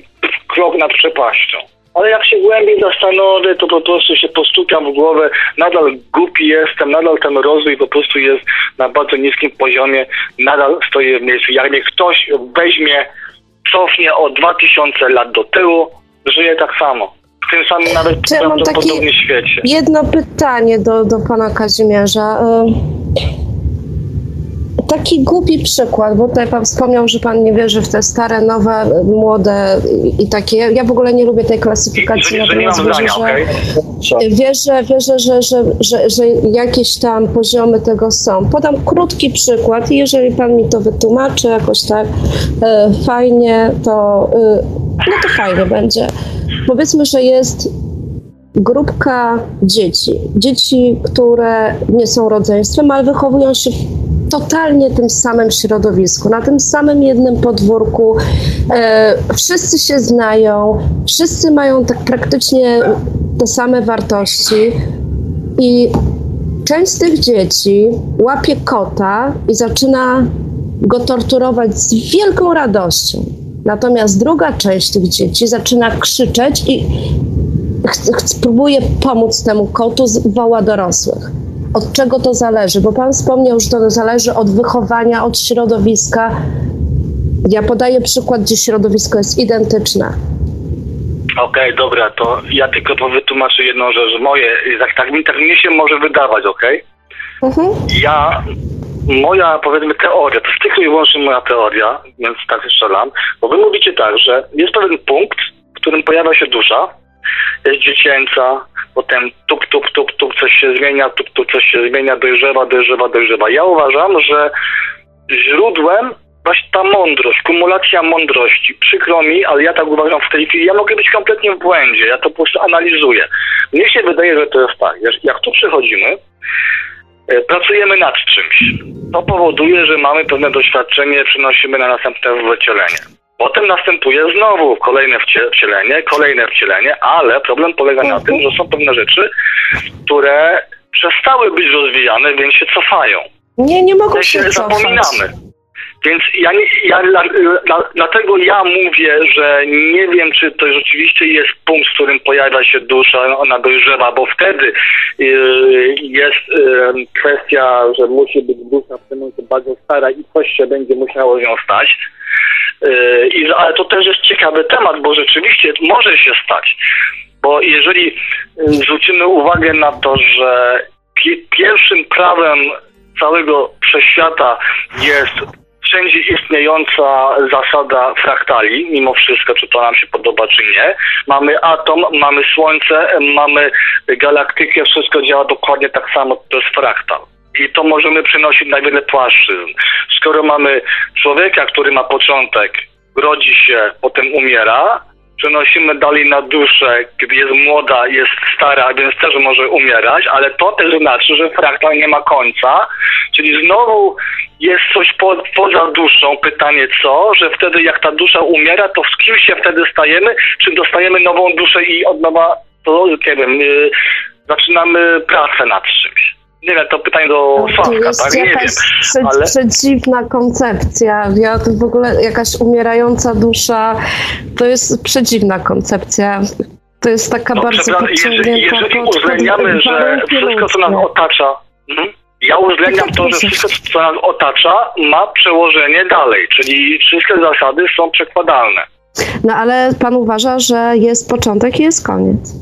krok nad przepaścią. Ale jak się głębiej zastanowię, to po prostu się postukam w głowę, nadal głupi jestem, nadal ten rozwój po prostu jest na bardzo niskim poziomie, nadal stoję w miejscu. Jak mnie ktoś weźmie, cofnie o 2000 lat do tyłu, żyję tak samo. W tym samym nawet ja mam świecie. Jedno pytanie do, do pana Kazimierza. Taki głupi przykład, bo tutaj pan wspomniał, że pan nie wierzy w te stare, nowe, młode i, takie. Ja w ogóle nie lubię tej klasyfikacji, natomiast wierzę, że, wierzę, wierzę że, że, że, że jakieś tam poziomy tego są. Podam krótki przykład i jeżeli pan mi to wytłumaczy jakoś tak e, fajnie, to e, no to fajnie będzie. Powiedzmy, że jest grupka dzieci. Dzieci, które nie są rodzeństwem, ale wychowują się totalnie tym samym środowisku, na tym samym jednym podwórku. E, wszyscy się znają, wszyscy mają tak praktycznie te same wartości i część z tych dzieci łapie kota i zaczyna go torturować z wielką radością. Natomiast druga część tych dzieci zaczyna krzyczeć i próbuje pomóc temu kotu, woła dorosłych. Od czego to zależy? Bo pan wspomniał, że to zależy od wychowania, od środowiska. Ja podaję przykład, gdzie środowisko jest identyczne. Okej, dobra, to ja tylko to wytłumaczę jedną rzecz. Moje, tak, tak, mi, tak mi się może wydawać, okej? Mhm. Ja, moja powiedzmy teoria, to jest tylko i wyłącznie moja teoria, więc tak strzelam, bo wy mówicie tak, że jest pewien punkt, w którym pojawia się dusza, jest dziecięca, potem tup, tup, tup, tup, coś się zmienia, tup, tup, coś się zmienia, dojrzewa, dojrzewa, dojrzewa. Ja uważam, że źródłem właśnie ta mądrość, kumulacja mądrości. Przykro mi, ale ja tak uważam w tej chwili. Ja mogę być kompletnie w błędzie, ja to po prostu analizuję. Mnie się wydaje, że to jest tak, jak tu przychodzimy, e, pracujemy nad czymś. To powoduje, że mamy pewne doświadczenie, przenosimy na następne wcielenie. Potem następuje znowu kolejne wcie- wcielenie, kolejne wcielenie, ale problem polega na tym, że są pewne rzeczy, które przestały być rozwijane, więc się cofają Nie, nie mogą się się cofać. zapominamy. Więc ja, nie, ja dla, dla, dlatego ja mówię, że nie wiem, czy to rzeczywiście jest punkt, w którym pojawia się dusza, ona dojrzewa, bo wtedy yy, jest yy, kwestia, że musi być dusza w tym momencie bardzo stara i coś się będzie musiało nią stać. Yy, i, ale to też jest ciekawy temat, bo rzeczywiście może się stać. Bo jeżeli yy, zwrócimy uwagę na to, że pi- pierwszym prawem całego wszechświata jest wszędzie istniejąca zasada fraktali, mimo wszystko, czy to nam się podoba, czy nie. Mamy atom, mamy słońce, mamy galaktykę, wszystko działa dokładnie tak samo, to jest fraktal. I to możemy przenosić na wiele płaszczyzn. Skoro mamy człowieka, który ma początek, rodzi się, potem umiera, przenosimy dalej na duszę, kiedy jest młoda, jest stara, więc też może umierać, ale to też znaczy, że fraktal nie ma końca, czyli znowu jest coś po, poza duszą, pytanie co, że wtedy jak ta dusza umiera, to z kim się wtedy stajemy, czy dostajemy nową duszę i od nowa, to nie wiem, yy, zaczynamy pracę nad czymś. Nie wiem, to pytanie do To Sławka, jest tak? Nie wiem. jakaś prze, ale- przedziwna koncepcja. Ja to w ogóle jakaś umierająca dusza, to jest przedziwna koncepcja. To jest taka No, bardzo jeżeli, jeżeli uwzględniamy, że wszystko, co nas otacza, mhm. ja uwzględniam Tak, to, że wszystko, co nas otacza, ma przełożenie dalej, czyli wszystkie zasady są przekładalne. No ale pan uważa, że jest początek i jest koniec.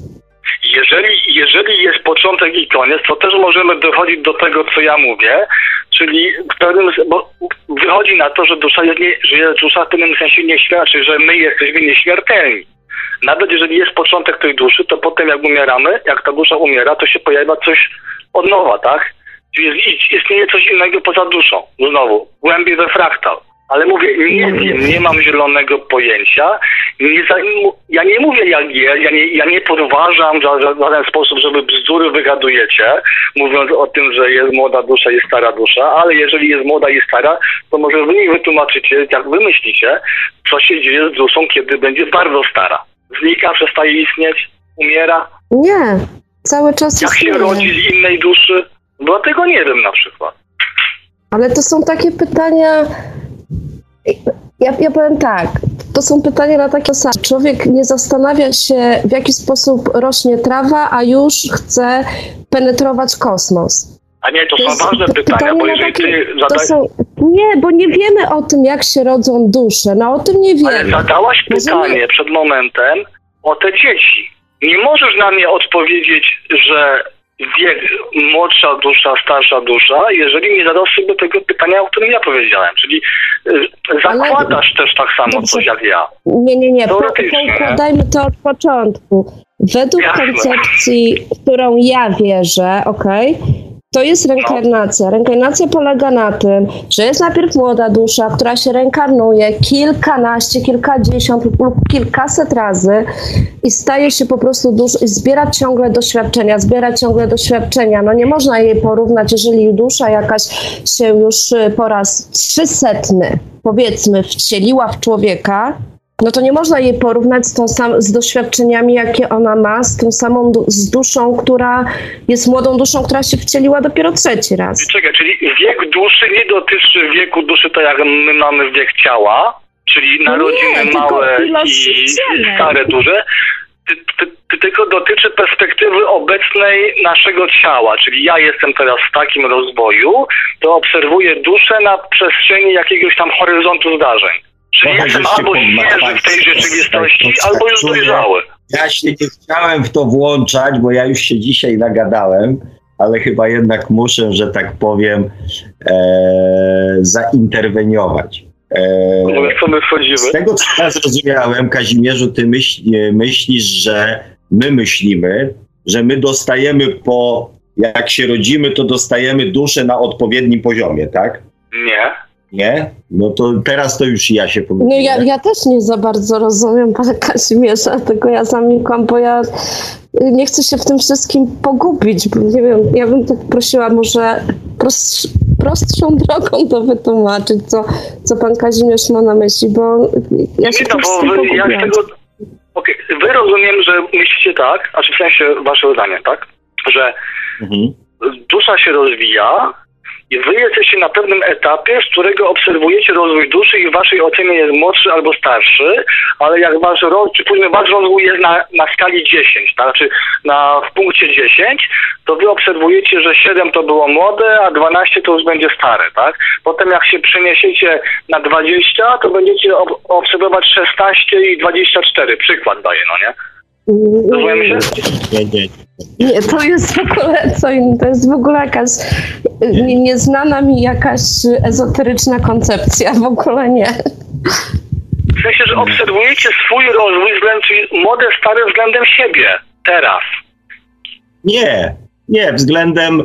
Jeżeli, jeżeli jest początek i koniec, to też możemy dochodzić do tego, co ja mówię, czyli w pewnym, bo wychodzi na to, że dusza jest, nie, że dusza w pewnym sensie nieśmiertelna, czyli że my jesteśmy nieśmiertelni. Nawet jeżeli jest początek tej duszy, to potem jak umieramy, jak ta dusza umiera, to się pojawia coś od nowa, tak? Czyli istnieje coś innego poza duszą. Znowu, głębiej we fraktal. Ale mówię, nie wiem, nie mam zielonego pojęcia. Nie za, ja nie mówię jak jest, ja nie, ja nie podważam w ża- w żaden sposób, żeby bzdury wygadujecie, mówiąc o tym, że jest młoda dusza, jest stara dusza, ale jeżeli jest młoda i stara, to może wy mi wytłumaczycie, jak wy myślicie, co się dzieje z duszą, kiedy będzie bardzo stara. Znika, przestaje istnieć, umiera, Nie, cały czas jak się istnieje. rodzi z innej duszy. Bo tego nie wiem na przykład. Ale to są takie pytania. Ja, ja powiem tak, to są pytania na takie zasadzie. Człowiek nie zastanawia się, w jaki sposób rośnie trawa, a już chce penetrować kosmos. A nie, to, To są ważne pytania, bo na jeżeli takie- ty są, Nie, bo nie wiemy o tym, jak się rodzą dusze. No o tym nie Ale wiemy. zadałaś Możemy- pytanie przed momentem o te dzieci. Nie możesz na mnie odpowiedzieć, że wiek młodsza dusza, starsza dusza, jeżeli nie sobie tego pytania, o którym ja powiedziałem. Czyli y, zakładasz też tak samo Dobrze. coś jak ja. Nie, nie, nie. Po, Teoretycznie. poukładajmy to od początku. Według Jasne. koncepcji, w którą ja wierzę, okej, to jest reinkarnacja. Reinkarnacja polega na tym, że jest najpierw młoda dusza, która się reinkarnuje kilkanaście, kilkadziesiąt lub kilkaset razy i staje się po prostu duszą i zbiera ciągle doświadczenia, zbiera ciągle doświadczenia. No nie można jej porównać, jeżeli dusza jakaś się już y, po raz trzysetny, powiedzmy, wcieliła w człowieka, no to nie można jej porównać z, tą sam, z doświadczeniami, jakie ona ma, z tą samą du- z duszą, która jest młodą duszą, która się wcieliła dopiero trzeci raz. Czekaj, czyli wiek duszy nie dotyczy wieku duszy, tak jak my mamy wiek ciała, czyli narodziny tylko małe i, i stare duże, ty, ty, ty tylko dotyczy perspektywy obecnej naszego ciała, czyli ja jestem teraz w takim rozwoju, to obserwuję duszę na przestrzeni jakiegoś tam horyzontu zdarzeń. Czyli Trochę jestem albo świeży w tej rzeczywistości, albo już tak czuję. dojrzały. Ja się nie chciałem w to włączać, bo ja już się dzisiaj nagadałem, ale chyba jednak muszę, że tak powiem, e, zainterweniować. E, z tego, co ja zrozumiałem, Kazimierzu, ty myśl, myślisz, że my myślimy, że my dostajemy po, jak się rodzimy, to dostajemy duszę na odpowiednim poziomie, tak? Nie. Nie? No to teraz to już ja się No pogubiłem. ja, ja też nie za bardzo rozumiem pana Kazimierza, tylko ja zamilkłam, bo ja nie chcę się w tym wszystkim pogubić, bo nie wiem, ja bym tak prosiła może prostsz, prostszą drogą to wytłumaczyć, co, co pan Kazimierz ma na myśli, bo ja się Nie, no bo wy, ja tego... Okej, wy rozumiem, że myślicie tak, a w sensie waszego zdania, tak? Że Mhm. dusza się rozwija i wy jesteście na pewnym etapie, z którego obserwujecie rozwój duszy i w waszej ocenie jest młodszy albo starszy, ale jak wasz rozwój, czy później wasz rozwój jest na, na skali 10, tak? Znaczy na, w punkcie 10, to wy obserwujecie, że 7 to było młode, a 12 to już będzie stare, tak? Potem jak się przeniesiecie na 20, to będziecie ob- obserwować 16 i 24, przykład daję, no nie? Rozumiemy się? Nie, nie. Nie, to jest w ogóle co innego. To jest w ogóle jakaś nie, nieznana mi jakaś ezoteryczna koncepcja. W ogóle nie. W sensie, że obserwujecie swój rozwój względem, czyli młode, stare względem siebie. Teraz. Nie, nie, względem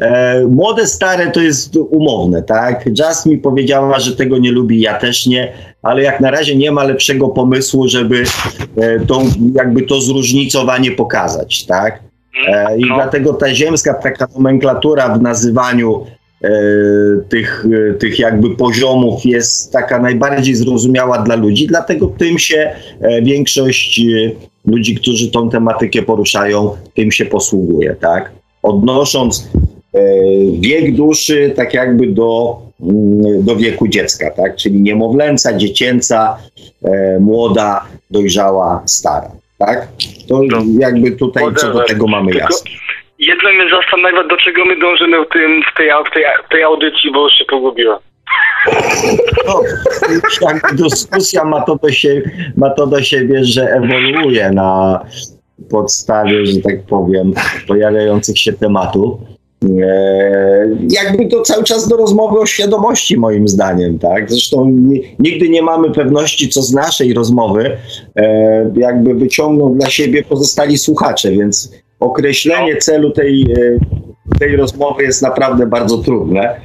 e, młode, stare to jest umowne, tak? Just mi powiedziała, że tego nie lubi, ja też nie, ale jak na razie nie ma lepszego pomysłu, żeby e, tą, jakby to zróżnicowanie pokazać, tak? E, I No. dlatego ta ziemska taka nomenklatura w nazywaniu e, tych, e, tych jakby poziomów jest taka najbardziej zrozumiała dla ludzi, dlatego tym się e, większość ludzi, którzy tą tematykę poruszają, tym się posługuje, tak? Odnosząc wiek duszy tak jakby do, mm, do wieku dziecka, tak? Czyli niemowlęca, dziecięca, e, młoda, dojrzała, stara, tak? To No. jakby tutaj co do tego mamy jasne. Jedno mnie zastanawia, do czego my dążymy w, tym, w, tej, w, tej, w tej audycji, bo już się pogubiła. No, jakby dyskusja ma to, do siebie, ma to do siebie, że ewoluuje na podstawie, że tak powiem, pojawiających się tematów. E, jakby to cały czas do rozmowy o świadomości, moim zdaniem, tak? Zresztą ni- nigdy nie mamy pewności, co z naszej rozmowy e, jakby wyciągną dla siebie pozostali słuchacze, więc określenie celu tej, e, tej rozmowy jest naprawdę bardzo trudne.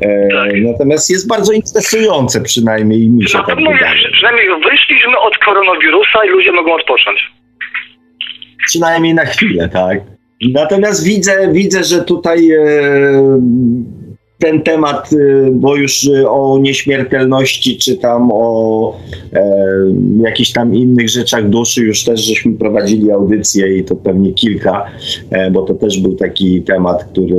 E, Tak. Natomiast jest bardzo interesujące, przynajmniej mi się Na tak wydaje. przynajmniej wyszliśmy od koronawirusa i ludzie mogą odpocząć. Przynajmniej na chwilę, tak. Natomiast widzę, widzę że tutaj e, ten temat, e, bo już e, o nieśmiertelności, czy tam o e, jakichś tam innych rzeczach duszy, już też żeśmy prowadzili audycję i to pewnie kilka, e, bo to też był taki temat, który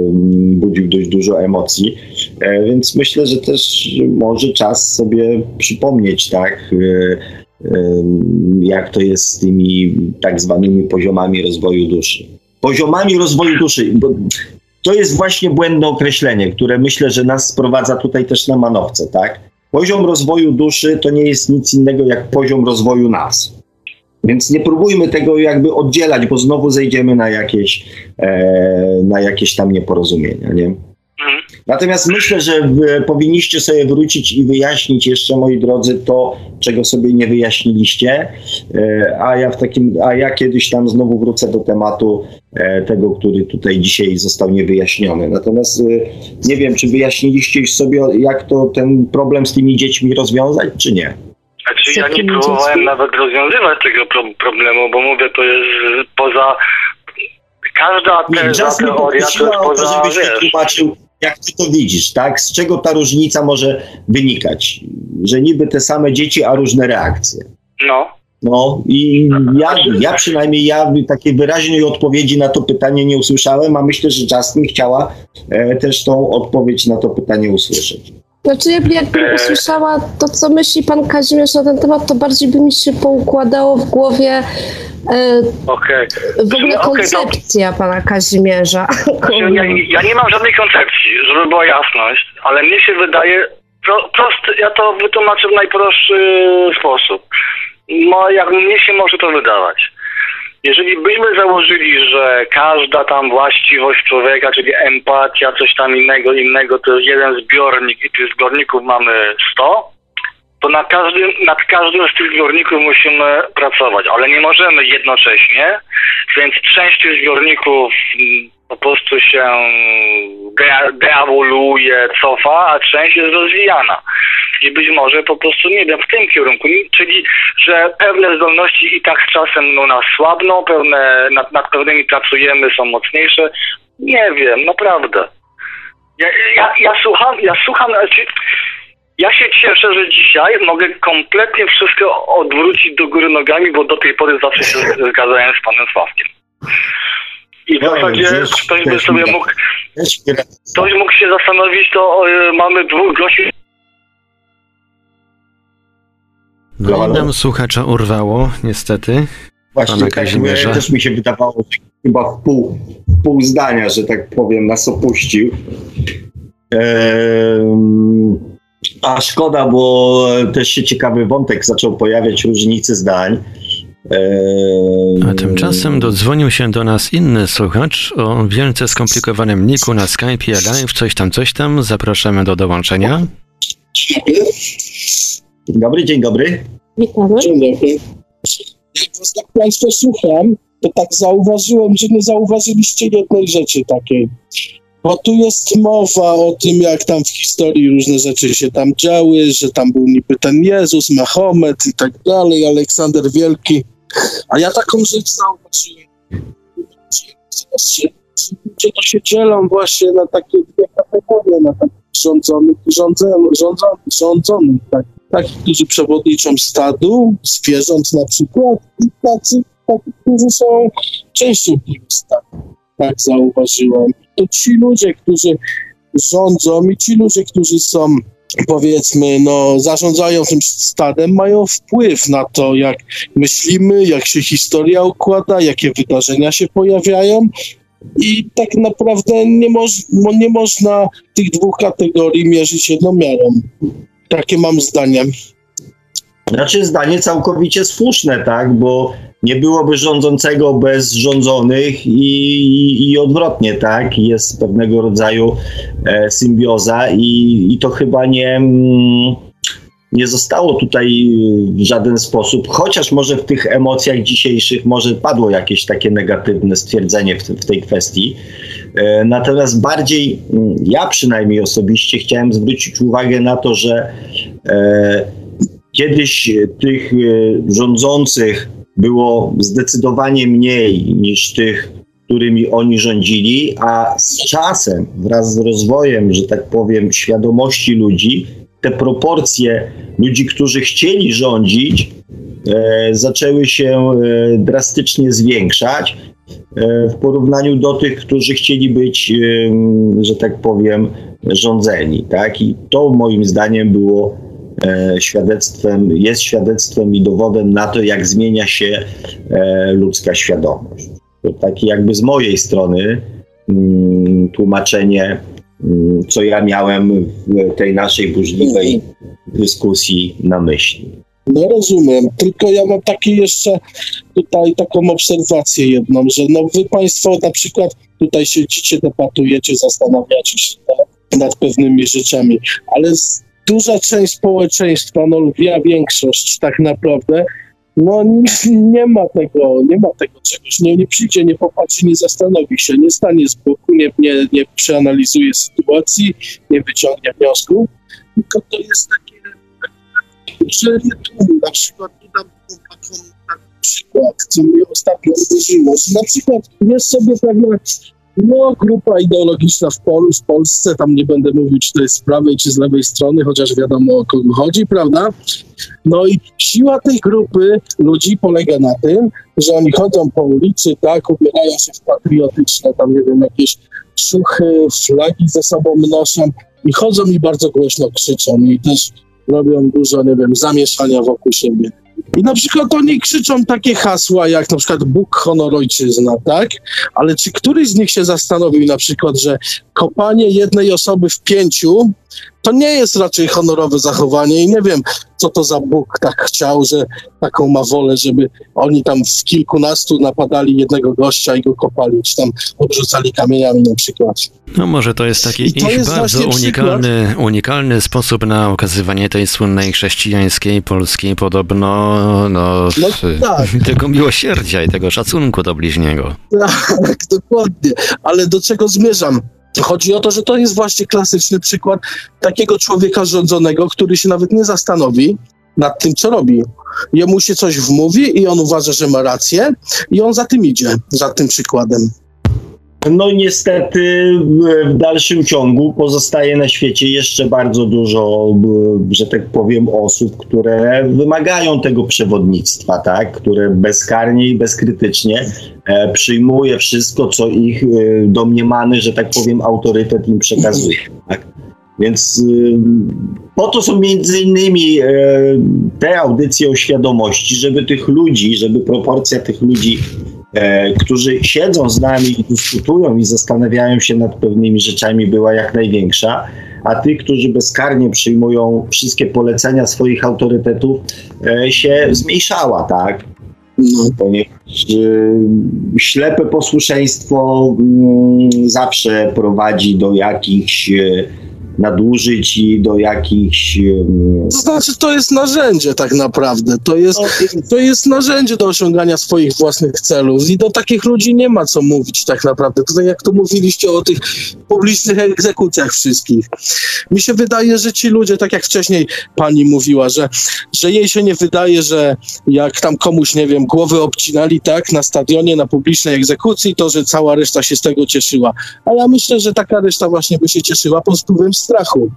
budził dość dużo emocji. E, więc myślę, że też może czas sobie przypomnieć, tak, jak to jest z tymi tak zwanymi poziomami rozwoju duszy. Poziomami rozwoju duszy, bo to jest właśnie błędne określenie, które myślę, że nas sprowadza tutaj też na manowce, tak? Poziom rozwoju duszy to nie jest nic innego jak poziom rozwoju nas. Więc nie próbujmy tego jakby oddzielać, bo znowu zejdziemy na jakieś, e, na jakieś tam nieporozumienia, nie? Natomiast myślę, że powinniście sobie wrócić i wyjaśnić jeszcze, moi drodzy, to, czego sobie nie wyjaśniliście, e, a ja w takim, a ja kiedyś tam znowu wrócę do tematu e, tego, który tutaj dzisiaj został niewyjaśniony. Natomiast e, nie wiem, czy wyjaśniliście już sobie, jak to ten problem z tymi dziećmi rozwiązać, czy nie? Znaczy ja nie próbowałem nawet rozwiązywać tego pro- problemu, bo mówię, to jest poza... Każda Nie, teza, teoria to jest o to, poza, żebyś wiesz... jak ty to widzisz, tak? Z czego ta różnica może wynikać? Że niby te same dzieci, a różne reakcje. No. No i ja, ja przynajmniej ja takiej wyraźnej odpowiedzi na to pytanie nie usłyszałem, a myślę, że Justin chciała e, też tą odpowiedź na to pytanie usłyszeć. Znaczy, jakby, jakbym Eee. usłyszała to, co myśli pan Kazimierz na ten temat, to bardziej by mi się poukładało w głowie e, Okej. w ogóle no. koncepcja pana Kazimierza. Znaczy, ja, ja nie mam żadnej koncepcji, żeby była jasność, ale mnie się wydaje, pro, prosty, ja to wytłumaczę w najprostszy sposób. No, jak mnie się może to wydawać. Jeżeli byśmy założyli, że każda tam właściwość człowieka, czyli empatia, coś tam innego, innego, to jest jeden zbiornik i tych zbiorników mamy 100, to na każdym, nad każdym z tych zbiorników musimy pracować, ale nie możemy jednocześnie, więc część tych zbiorników mm, po prostu się de- deawoluje, cofa, a część jest rozwijana. I być może po prostu, nie wiem, w tym kierunku, czyli że pewne zdolności i tak z czasem no, nas słabną, pewne, nad, nad pewnymi pracujemy, są mocniejsze. Nie wiem, naprawdę. Ja, ja, ja słucham, ja słucham, znaczy, ja się cieszę, że dzisiaj mogę kompletnie wszystko odwrócić do góry nogami, bo do tej pory zawsze się zgadzałem z panem Sławkiem. I w zasadzie ktoś by sobie mógł, ktoś mógł się zastanowić, to y, mamy dwóch gości. No nam słuchacza urwało, niestety. Właśnie tak, Kazimierza. też mi się wydawało, że chyba w pół, w pół zdania, że tak powiem, nas opuścił. Ehm, a szkoda, bo też się ciekawy wątek zaczął pojawiać różnicy zdań. Ehm, A tymczasem dodzwonił się do nas inny słuchacz o wielce skomplikowanym niku na Skype Live, coś tam, coś tam. Zapraszamy do dołączenia. Dzień dobry, dzień dobry. Witamy. Dzień dobry. Jak Państwa słucham, to tak zauważyłem, że nie zauważyliście jednej rzeczy takiej. Bo tu jest mowa o tym, jak tam w historii różne rzeczy się tam działy, że tam był niby ten Jezus, Mahomet i tak dalej, Aleksander Wielki. A ja taką rzecz zauważyłem. Ludzie to się dzielą właśnie na takie dwie kategorie, na takich rządzonych i rządzonych, rządzonych, rządzonych tak takich, którzy przewodniczą stadu, zwierząt na przykład, i tacy, tacy którzy są częścią tego stadu. tak zauważyłem. To ci ludzie, którzy rządzą i ci ludzie, którzy są powiedzmy, no, zarządzają tym stadem, mają wpływ na to, jak myślimy, jak się historia układa, jakie wydarzenia się pojawiają. I tak naprawdę nie, nie można tych dwóch kategorii mierzyć jedną miarą. Takie mam zdanie. Znaczy zdanie całkowicie słuszne, tak, bo nie byłoby rządzącego bez rządzonych i, i, i odwrotnie, tak, jest pewnego rodzaju e, symbioza i, i to chyba nie, mm, nie zostało tutaj w żaden sposób, chociaż może w tych emocjach dzisiejszych może padło jakieś takie negatywne stwierdzenie w, w tej kwestii, e, natomiast bardziej, mm, ja przynajmniej osobiście chciałem zwrócić uwagę na to, że e, Kiedyś tych e, rządzących było zdecydowanie mniej niż tych, którymi oni rządzili, a z czasem, wraz z rozwojem, że tak powiem, świadomości ludzi, te proporcje ludzi, którzy chcieli rządzić, e, zaczęły się e, drastycznie zwiększać e, w porównaniu do tych, którzy chcieli być, e, że tak powiem, rządzeni. Tak? I to moim zdaniem było E, świadectwem, jest świadectwem i dowodem na to, jak zmienia się e, ludzka świadomość. To takie jakby z mojej strony mm, tłumaczenie, mm, co ja miałem w tej naszej burzliwej dyskusji na myśli. No rozumiem, tylko ja mam takie jeszcze tutaj taką obserwację jedną, że no wy państwo na przykład tutaj siedzicie, debatujecie, zastanawiacie się nad pewnymi rzeczami, ale duża część społeczeństwa, no lwia większość tak naprawdę, no nie ma tego, nie ma tego czegoś, nie, nie przyjdzie, nie popatrzy, nie zastanowi się, nie stanie z boku, nie, nie, nie przeanalizuje sytuacji, nie wyciągnie wniosków, tylko to jest takie, że nie na przykład tu dam taką, przykład, co mnie ostatnio uderzyło, na przykład jest sobie pewna no, grupa ideologiczna w, w Polsce, tam nie będę mówił, czy to jest z prawej, czy z lewej strony, chociaż wiadomo o kogo chodzi, prawda? No i siła tej grupy ludzi polega na tym, że oni chodzą po ulicy, tak, ubierają się w patriotyczne, tam nie wiem, jakieś szuchy, flagi ze sobą noszą i chodzą i bardzo głośno krzyczą i też robią dużo, nie wiem, zamieszania wokół siebie. I na przykład oni krzyczą takie hasła jak na przykład Bóg, honor, ojczyzna, tak? Ale czy któryś z nich się zastanowił na przykład, że kopanie jednej osoby w pięciu to nie jest raczej honorowe zachowanie i nie wiem, co to za Bóg tak chciał, że taką ma wolę, żeby oni tam w kilkunastu napadali jednego gościa i go kopali, czy tam obrzucali kamieniami na przykład. No może to jest taki to jest bardzo unikalny, unikalny sposób na okazywanie tej słynnej chrześcijańskiej Polski podobno no, no tak. tego miłosierdzia i tego szacunku do bliźniego. Tak, dokładnie. Ale do czego zmierzam? Chodzi o to, że to jest właśnie klasyczny przykład takiego człowieka rządzonego, który się nawet nie zastanowi nad tym, co robi. Jemu się coś wmówi i on uważa, że ma rację i on za tym idzie, za tym przykładem. No niestety w dalszym ciągu pozostaje na świecie jeszcze bardzo dużo, że tak powiem, osób, które wymagają tego przewodnictwa, tak? które bezkarnie i bezkrytycznie e, przyjmuje wszystko, co ich e, domniemany, że tak powiem, autorytet im przekazuje. Tak? Więc po to są między innymi e, te audycje o świadomości, żeby tych ludzi, żeby proporcja tych ludzi E, którzy siedzą z nami i dyskutują i zastanawiają się nad pewnymi rzeczami, była jak największa, a tych, którzy bezkarnie przyjmują wszystkie polecenia swoich autorytetów, e, się zmniejszała, tak? No. Ponieważ y, ślepe posłuszeństwo y, zawsze prowadzi do jakichś nadużyć i do jakichś... To znaczy, to jest narzędzie tak naprawdę. To jest, to jest narzędzie do osiągania swoich własnych celów i do takich ludzi nie ma co mówić tak naprawdę. To tak jak tu mówiliście o tych publicznych egzekucjach wszystkich. Mi się wydaje, że ci ludzie, tak jak wcześniej pani mówiła, że, że jej się nie wydaje, że jak tam komuś, nie wiem, głowy obcinali tak na stadionie, na publicznej egzekucji, to że cała reszta się z tego cieszyła. A ja myślę, że taka reszta właśnie by się cieszyła pod wpływem strachu.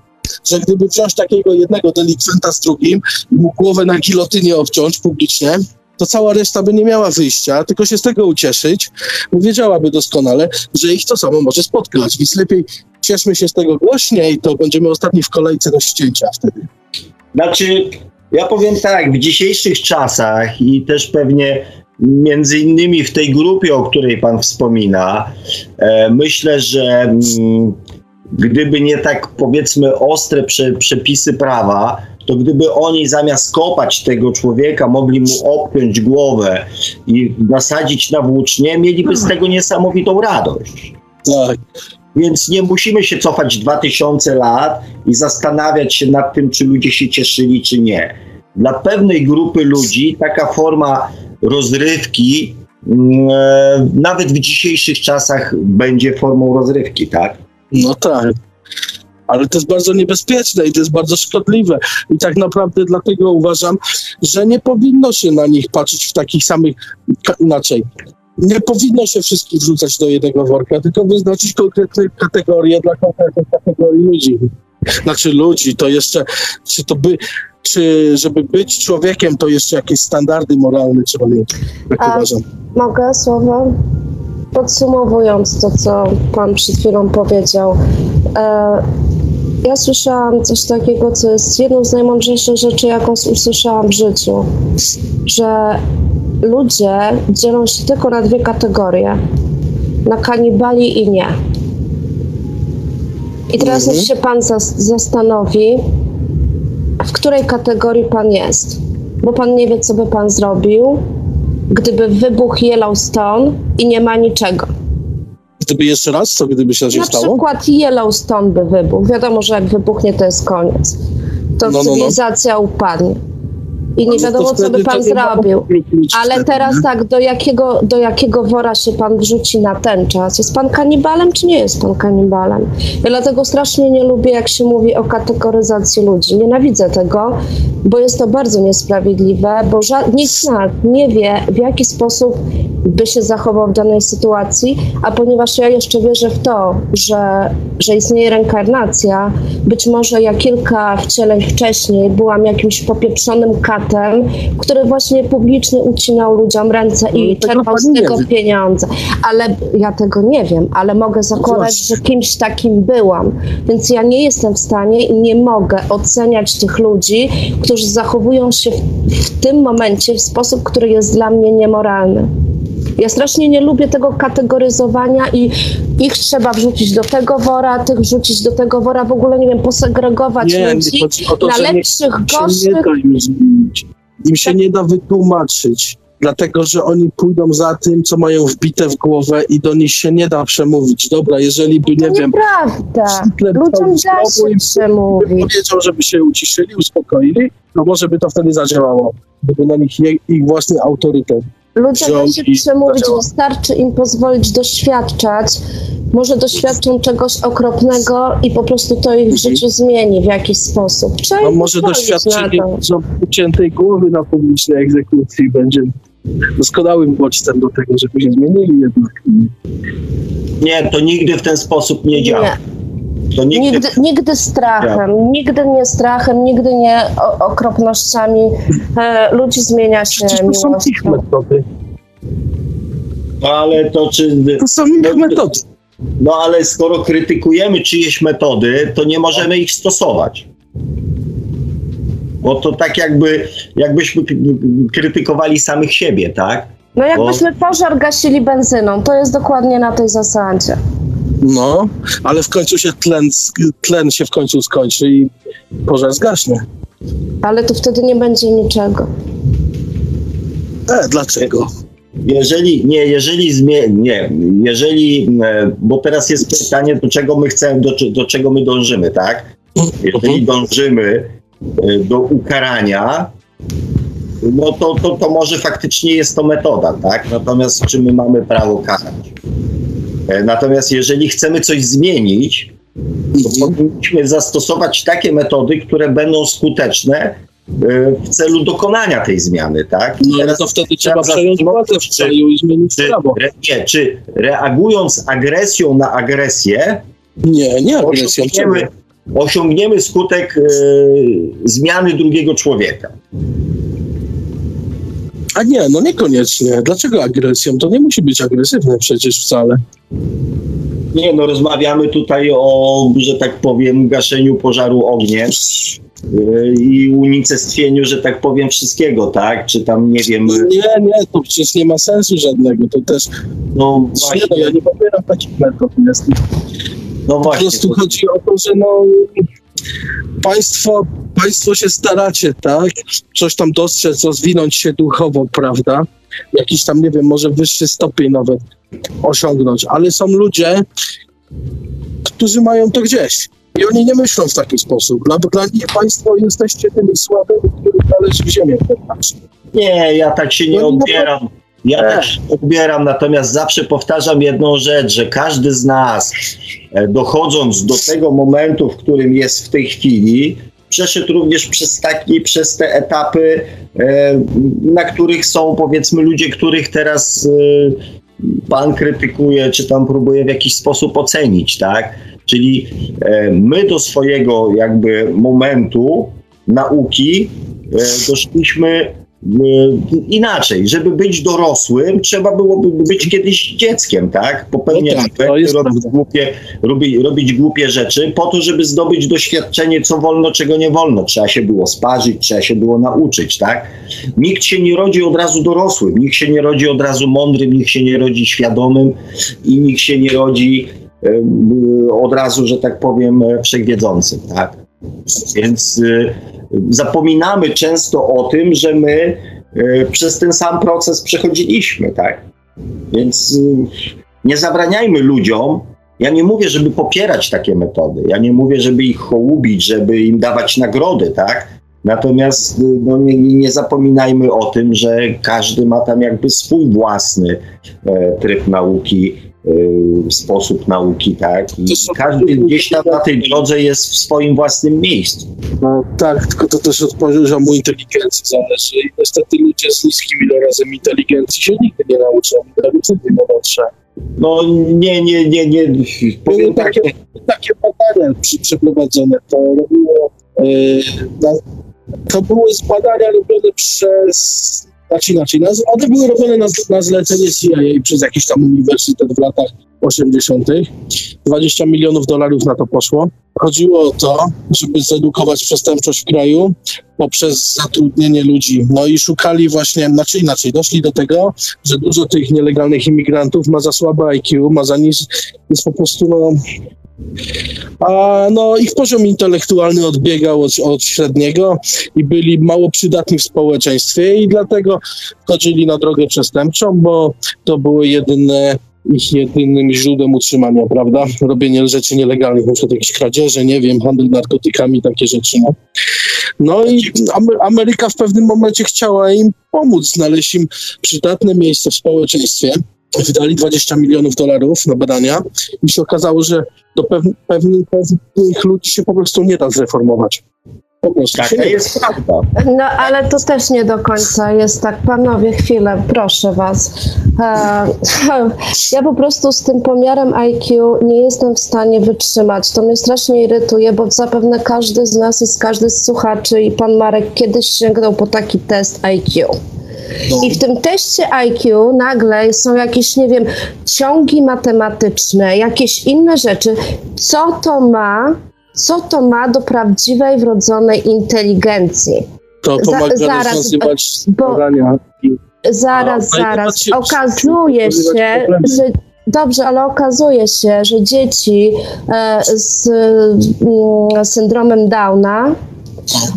Że gdyby wziąć takiego jednego delikwenta z drugim i mu głowę na gilotynie obciąć publicznie, to cała reszta by nie miała wyjścia, tylko się z tego ucieszyć, bo wiedziałaby doskonale, że ich to samo może spotkać. Więc lepiej cieszmy się z tego głośniej, to będziemy ostatni w kolejce do ścięcia wtedy. Znaczy, ja powiem tak, w dzisiejszych czasach i też pewnie między innymi w tej grupie, o której Pan wspomina, e, myślę, że mm, gdyby nie tak powiedzmy ostre prze, przepisy prawa, to gdyby oni zamiast kopać tego człowieka, mogli mu obpiąć głowę i nasadzić na włócznie, mieliby z tego niesamowitą radość. Tak. Więc nie musimy się cofać 2000 lat i zastanawiać się nad tym, czy ludzie się cieszyli, czy nie. Dla pewnej grupy ludzi taka forma rozrywki, mm, e, nawet w dzisiejszych czasach, będzie formą rozrywki, tak? No tak. Ale to jest bardzo niebezpieczne i to jest bardzo szkodliwe. I tak naprawdę dlatego uważam, że nie powinno się na nich patrzeć w takich samych, inaczej. Nie powinno się wszystkich wrzucać do jednego worka, tylko wyznaczyć konkretne kategorie dla konkretnych kategorii ludzi. Znaczy ludzi, to jeszcze, czy to by, czy żeby być człowiekiem, to jeszcze jakieś standardy moralne trzeba mieć, tak uważam. Mogę słowo? Podsumowując to, co Pan przed chwilą powiedział, e, ja słyszałam coś takiego, co jest jedną z najmądrzejszych rzeczy, jaką usłyszałam w życiu, że ludzie dzielą się tylko na dwie kategorie: na kanibali i nie. I teraz Mhm. niech się Pan zas- zastanowi, w której kategorii Pan jest, bo Pan nie wie, co by Pan zrobił, gdyby wybuchł Yellowstone i nie ma niczego. Gdyby jeszcze raz, co gdyby się, się Na stało? przykład Yellowstone by wybuchł. Wiadomo, że jak wybuchnie, to jest koniec. To No, no, no. cywilizacja upadnie. I nie wiadomo, co by pan zrobił. Ale teraz tak, do jakiego, do jakiego wora się pan wrzuci na ten czas? Jest pan kanibalem, czy nie jest pan kanibalem? Ja dlatego strasznie nie lubię, jak się mówi o kategoryzacji ludzi. Nienawidzę tego, bo jest to bardzo niesprawiedliwe, bo ża- nikt z nas nie wie, w jaki sposób by się zachował w danej sytuacji, a ponieważ ja jeszcze wierzę w to, że, że istnieje reinkarnacja, być może ja kilka wcieleń wcześniej byłam jakimś popieprzonym katem, który właśnie publicznie ucinał ludziom ręce i No, czerpał z tego pieniądze. Ale ja tego nie wiem, ale mogę zakładać, właśnie. że kimś takim byłam. Więc ja nie jestem w stanie i nie mogę oceniać tych ludzi, którzy zachowują się w, w tym momencie w sposób, który jest dla mnie niemoralny. Ja strasznie nie lubię tego kategoryzowania i ich trzeba wrzucić do tego wora, tych wrzucić do tego wora, w ogóle, nie wiem, posegregować Nie, ludzi nie to, na lepszych, nie da im zmienić. Im się nie da wytłumaczyć, dlatego że oni pójdą za tym, co mają wbite w głowę i do nich się nie da przemówić. Dobra, jeżeli by, To nie wiem, nieprawda. Ludziom da się przemówić. powiedział, żeby się uciszyli, uspokoili, to może by to wtedy zadziałało. Gdyby na nich ich własny autorytet. Ludziom da się przemówić, wystarczy im pozwolić doświadczać. Może doświadczą czegoś okropnego i po prostu to ich w życiu zmieni w jakiś sposób. Trzeba Mhm. No może doświadczenie uciętej głowy na publicznej egzekucji będzie doskonałym bodźcem do tego, żeby się zmienili jednak. Nie, to nigdy w ten sposób nie działa. Nie. To nigdy, Nigdy, nigdy strachem, nigdy nie strachem, nigdy nie o, okropnościami. E, ludzi zmienia się Przecież to są ich metody. No ale to czy... To są ich metody. No ale skoro krytykujemy czyjeś metody, to nie możemy ich stosować. Bo to tak jakby, jakbyśmy krytykowali samych siebie, tak? No jakbyśmy pożar gasili benzyną, to jest dokładnie na tej zasadzie. No, ale w końcu się tlen, tlen się w końcu skończy i pożar zgaśnie. Ale to wtedy nie będzie niczego. E, dlaczego? Jeżeli, nie, jeżeli zmie, nie, jeżeli, e, bo teraz jest pytanie, do czego my chcemy, do, do czego my dążymy, tak? Jeżeli dążymy e, do ukarania, no to, to, to może faktycznie jest to metoda, tak? Natomiast czy my mamy prawo karać? E, Natomiast jeżeli chcemy coś zmienić, to powinniśmy zastosować takie metody, które będą skuteczne e, w celu dokonania tej zmiany, tak? No Teraz to wtedy trzeba przejąć władzę w kraju i zmienić czy, prawo. re, nie, czy reagując agresją na agresję, Nie, nie agresją. osiągniemy, osiągniemy skutek e, zmiany drugiego człowieka. A nie, no niekoniecznie. Dlaczego agresją? To nie musi być agresywne przecież wcale. Nie, no rozmawiamy tutaj o, że tak powiem, gaszeniu pożaru ogniem yy, i unicestwieniu, że tak powiem, wszystkiego, tak? Czy tam, nie wiem, Nie, nie, to przecież nie ma sensu żadnego. To też, no nie, no, właśnie, ja nie popieram takich metod. Jest. no Po właśnie. prostu to- chodzi o to, że no państwo, państwo się staracie, tak? Coś tam dostrzec, rozwinąć się duchowo, prawda? Jakiś tam, nie wiem, może wyższy stopień nawet osiągnąć, ale są ludzie, którzy mają to gdzieś. I oni nie myślą w taki sposób. Dla, dla nich państwo jesteście tymi słabymi, których należy w ziemię. Nie, ja tak się nie no, odbieram. Ja tak nie odbieram, natomiast zawsze powtarzam jedną rzecz, że każdy z nas, e, dochodząc do tego momentu, w którym jest w tej chwili, przeszedł również przez taki, przez te etapy, e, na których są powiedzmy ludzie, których teraz e, pan krytykuje, czy tam próbuje w jakiś sposób ocenić, tak? Czyli my do swojego jakby momentu nauki doszliśmy inaczej. Żeby być dorosłym, trzeba byłoby być kiedyś dzieckiem, tak? Popełniać No tak, błędy, robić, głupie, robić, robić głupie rzeczy, po to, żeby zdobyć doświadczenie, co wolno, czego nie wolno. Trzeba się było sparzyć, trzeba się było nauczyć, tak? Nikt się nie rodzi od razu dorosłym, nikt się nie rodzi od razu mądrym, nikt się nie rodzi świadomym i nikt się nie rodzi e, od razu, że tak powiem, e, wszechwiedzącym, tak? Więc y, zapominamy często o tym, że my y, przez ten sam proces przechodziliśmy, tak? Więc y, nie zabraniajmy ludziom. Ja nie mówię, żeby popierać takie metody. Ja nie mówię, żeby ich hołubić, żeby im dawać nagrody, tak? Natomiast y, no, nie, nie zapominajmy o tym, że każdy ma tam jakby swój własny e, tryb nauki, e, sposób nauki, tak? I każdy gdzieś tam na tej drodze jest w swoim własnym miejscu. No tak, tylko to też od poziomu inteligencji zależy. I niestety ludzie z niskim ilorazem inteligencji się nigdy nie nauczą. Inteligencji nie nauczą. No nie, nie, nie, nie. Były Powiem tak, takie, takie badania przy, przeprowadzone. To robiło. na, to były badania robione przez. Znaczy inaczej, na, one były robione na, na zlecenie CIA przez jakiś tam uniwersytet w latach 80. 20 milionów dolarów na to poszło. Chodziło o to, żeby zedukować przestępczość w kraju poprzez zatrudnienie ludzi. No i szukali właśnie, znaczy inaczej, doszli do tego, że dużo tych nielegalnych imigrantów ma za słabe IQ, ma za nis, jest po prostu no, a no ich poziom intelektualny odbiegał od, od średniego i byli mało przydatni w społeczeństwie i dlatego wchodzili na drogę przestępczą, bo to było jedyne ich jedynym źródłem utrzymania, prawda? Robienie rzeczy nielegalnych, na przykład jakieś kradzieże, nie wiem, handel narkotykami, takie rzeczy. No, no i Amer- Ameryka w pewnym momencie chciała im pomóc, znaleźć im przydatne miejsce w społeczeństwie. Wydali 20 milionów dolarów na badania i się okazało, że do pewn- pewnych, pewnych ludzi się po prostu nie da zreformować. Po prostu da. jest prawda. No ale to też nie do końca jest tak. Panowie, chwilę, proszę was. E, ja po prostu z tym pomiarem IQ nie jestem w stanie wytrzymać. To mnie strasznie irytuje, bo zapewne każdy z nas jest, każdy z słuchaczy i pan Marek kiedyś sięgnął po taki test IQ. No. I w tym teście IQ nagle są jakieś, nie wiem, ciągi matematyczne, jakieś inne rzeczy. Co to ma, co to ma do prawdziwej, wrodzonej inteligencji? To Za- pomaga zaraz, rozwiązywać bo-. Zaraz, i zaraz. patrzcie, Okazuje się, że. Dobrze, ale okazuje się, że dzieci e, z mm, syndromem Downa,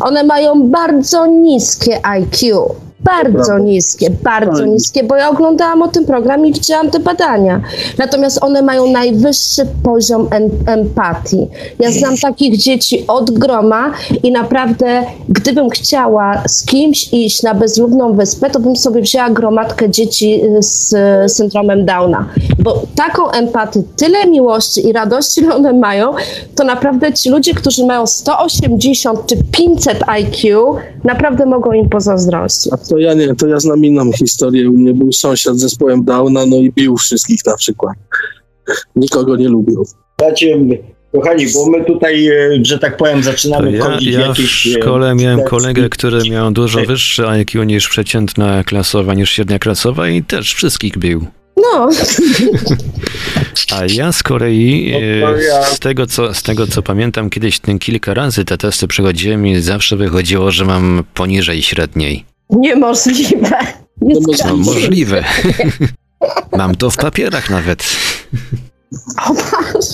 one mają bardzo niskie IQ. Bardzo niskie, bardzo niskie, bo ja oglądałam o tym program i widziałam te badania. Natomiast one mają najwyższy poziom em empatii. Ja znam takich dzieci od groma i naprawdę, gdybym chciała z kimś iść na bezludną wyspę, to bym sobie wzięła gromadkę dzieci y, z syndromem Downa. Bo taką empatię, tyle miłości i radości, ile one mają, to naprawdę ci ludzie, którzy mają 180 czy 500 IQ, naprawdę mogą im pozazdrościć. To ja nie, to ja znam inną historię. U mnie był sąsiad z zespołem Downa, no i bił wszystkich na przykład. Nikogo nie lubił. Słuchajcie, Kochani, bo my tutaj, e, że tak powiem, zaczynamy ja, wchodzić ja w jakieś... w e, szkole miałem kolegę, który miał dużo wyższe IQ niż przeciętna klasowa, niż średnia klasowa i też wszystkich bił. No, A ja z kolei, No e, ja- z, tego, co, z tego co pamiętam, kiedyś ten kilka razy te testy przechodziłem i zawsze wychodziło, że mam poniżej średniej. Niemożliwe. Nie Niemożliwe. No możliwe. mam to w papierach nawet. O, masz.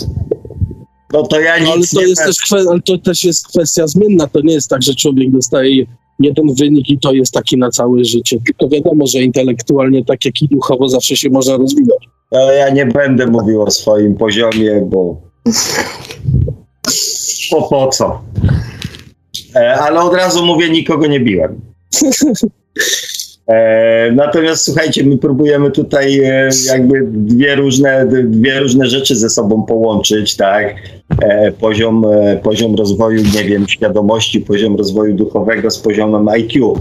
No to ja No, ale, nic to nie jest też kwe- ale to też jest kwestia zmienna. To nie jest tak, że człowiek dostaje jeden wynik i to jest taki na całe życie. Tylko wiadomo, że intelektualnie, tak jak i duchowo, zawsze się można rozwijać. Ale ja nie będę mówił o swoim poziomie, bo. Po, po co? E, ale od razu mówię, nikogo nie biłem. E, natomiast słuchajcie, my próbujemy tutaj e, jakby dwie różne, dwie różne rzeczy ze sobą połączyć, tak? E, poziom, poziom rozwoju, nie wiem, świadomości, poziom rozwoju duchowego z poziomem IQ.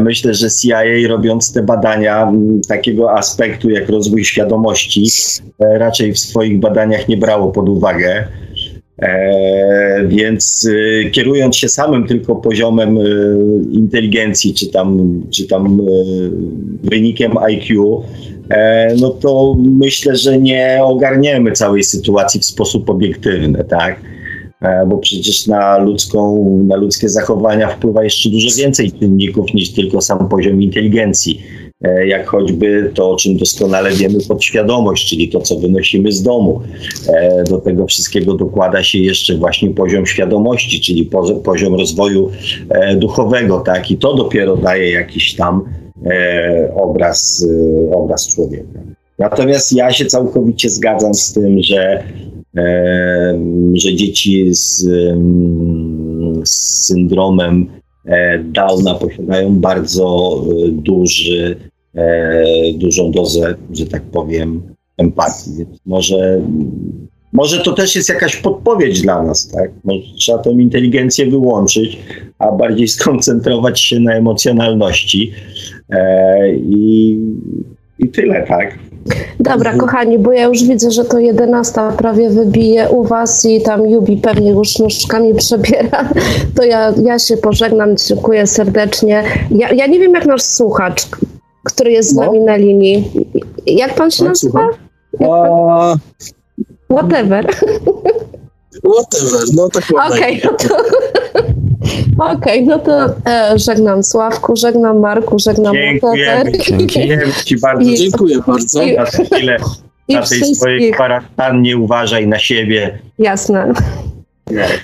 Myślę, że CIA robiąc te badania takiego aspektu jak rozwój świadomości, raczej w swoich badaniach nie brało pod uwagę. E, więc e, kierując się samym tylko poziomem e, inteligencji, czy tam, czy tam wynikiem IQ, no to myślę, że nie ogarniemy całej sytuacji w sposób obiektywny, tak? Bo przecież na, ludzką, na ludzkie zachowania wpływa jeszcze dużo więcej czynników niż tylko sam poziom inteligencji. E, jak choćby to, o czym doskonale wiemy, podświadomość, czyli to, co wynosimy z domu. E, do tego wszystkiego dokłada się jeszcze właśnie poziom świadomości, czyli poz- poziom rozwoju e, duchowego, tak? I to dopiero daje jakiś tam obraz, obraz człowieka. Natomiast ja się całkowicie zgadzam z tym, że, że dzieci z, em, z syndromem Downa posiadają bardzo e, duży, e, dużą dozę, że tak powiem, empatii. Może, może to też jest jakaś podpowiedź dla nas, tak? Może trzeba tą inteligencję wyłączyć, a bardziej skoncentrować się na emocjonalności. E, i, I tyle, tak? Dobra, kochani, bo ja już widzę, że to 11 prawie wybije u was i tam Jubi pewnie już nóżkami przebiera. To ja, ja się pożegnam, dziękuję serdecznie. Ja, ja nie wiem, jak nasz słuchacz, który jest z No. nami na linii. Jak pan się Tak, nazywa? Whatever. whatever, no tak. Okej, no to... Okej, no to e, żegnam Sławku, żegnam Marku, żegnam Dziękujemy. Dziękuję Ci bardzo I- Dziękuję bardzo. I- za chwilę. I Na tej swojej wszystkich, kwarantannie uważaj na siebie. jasne,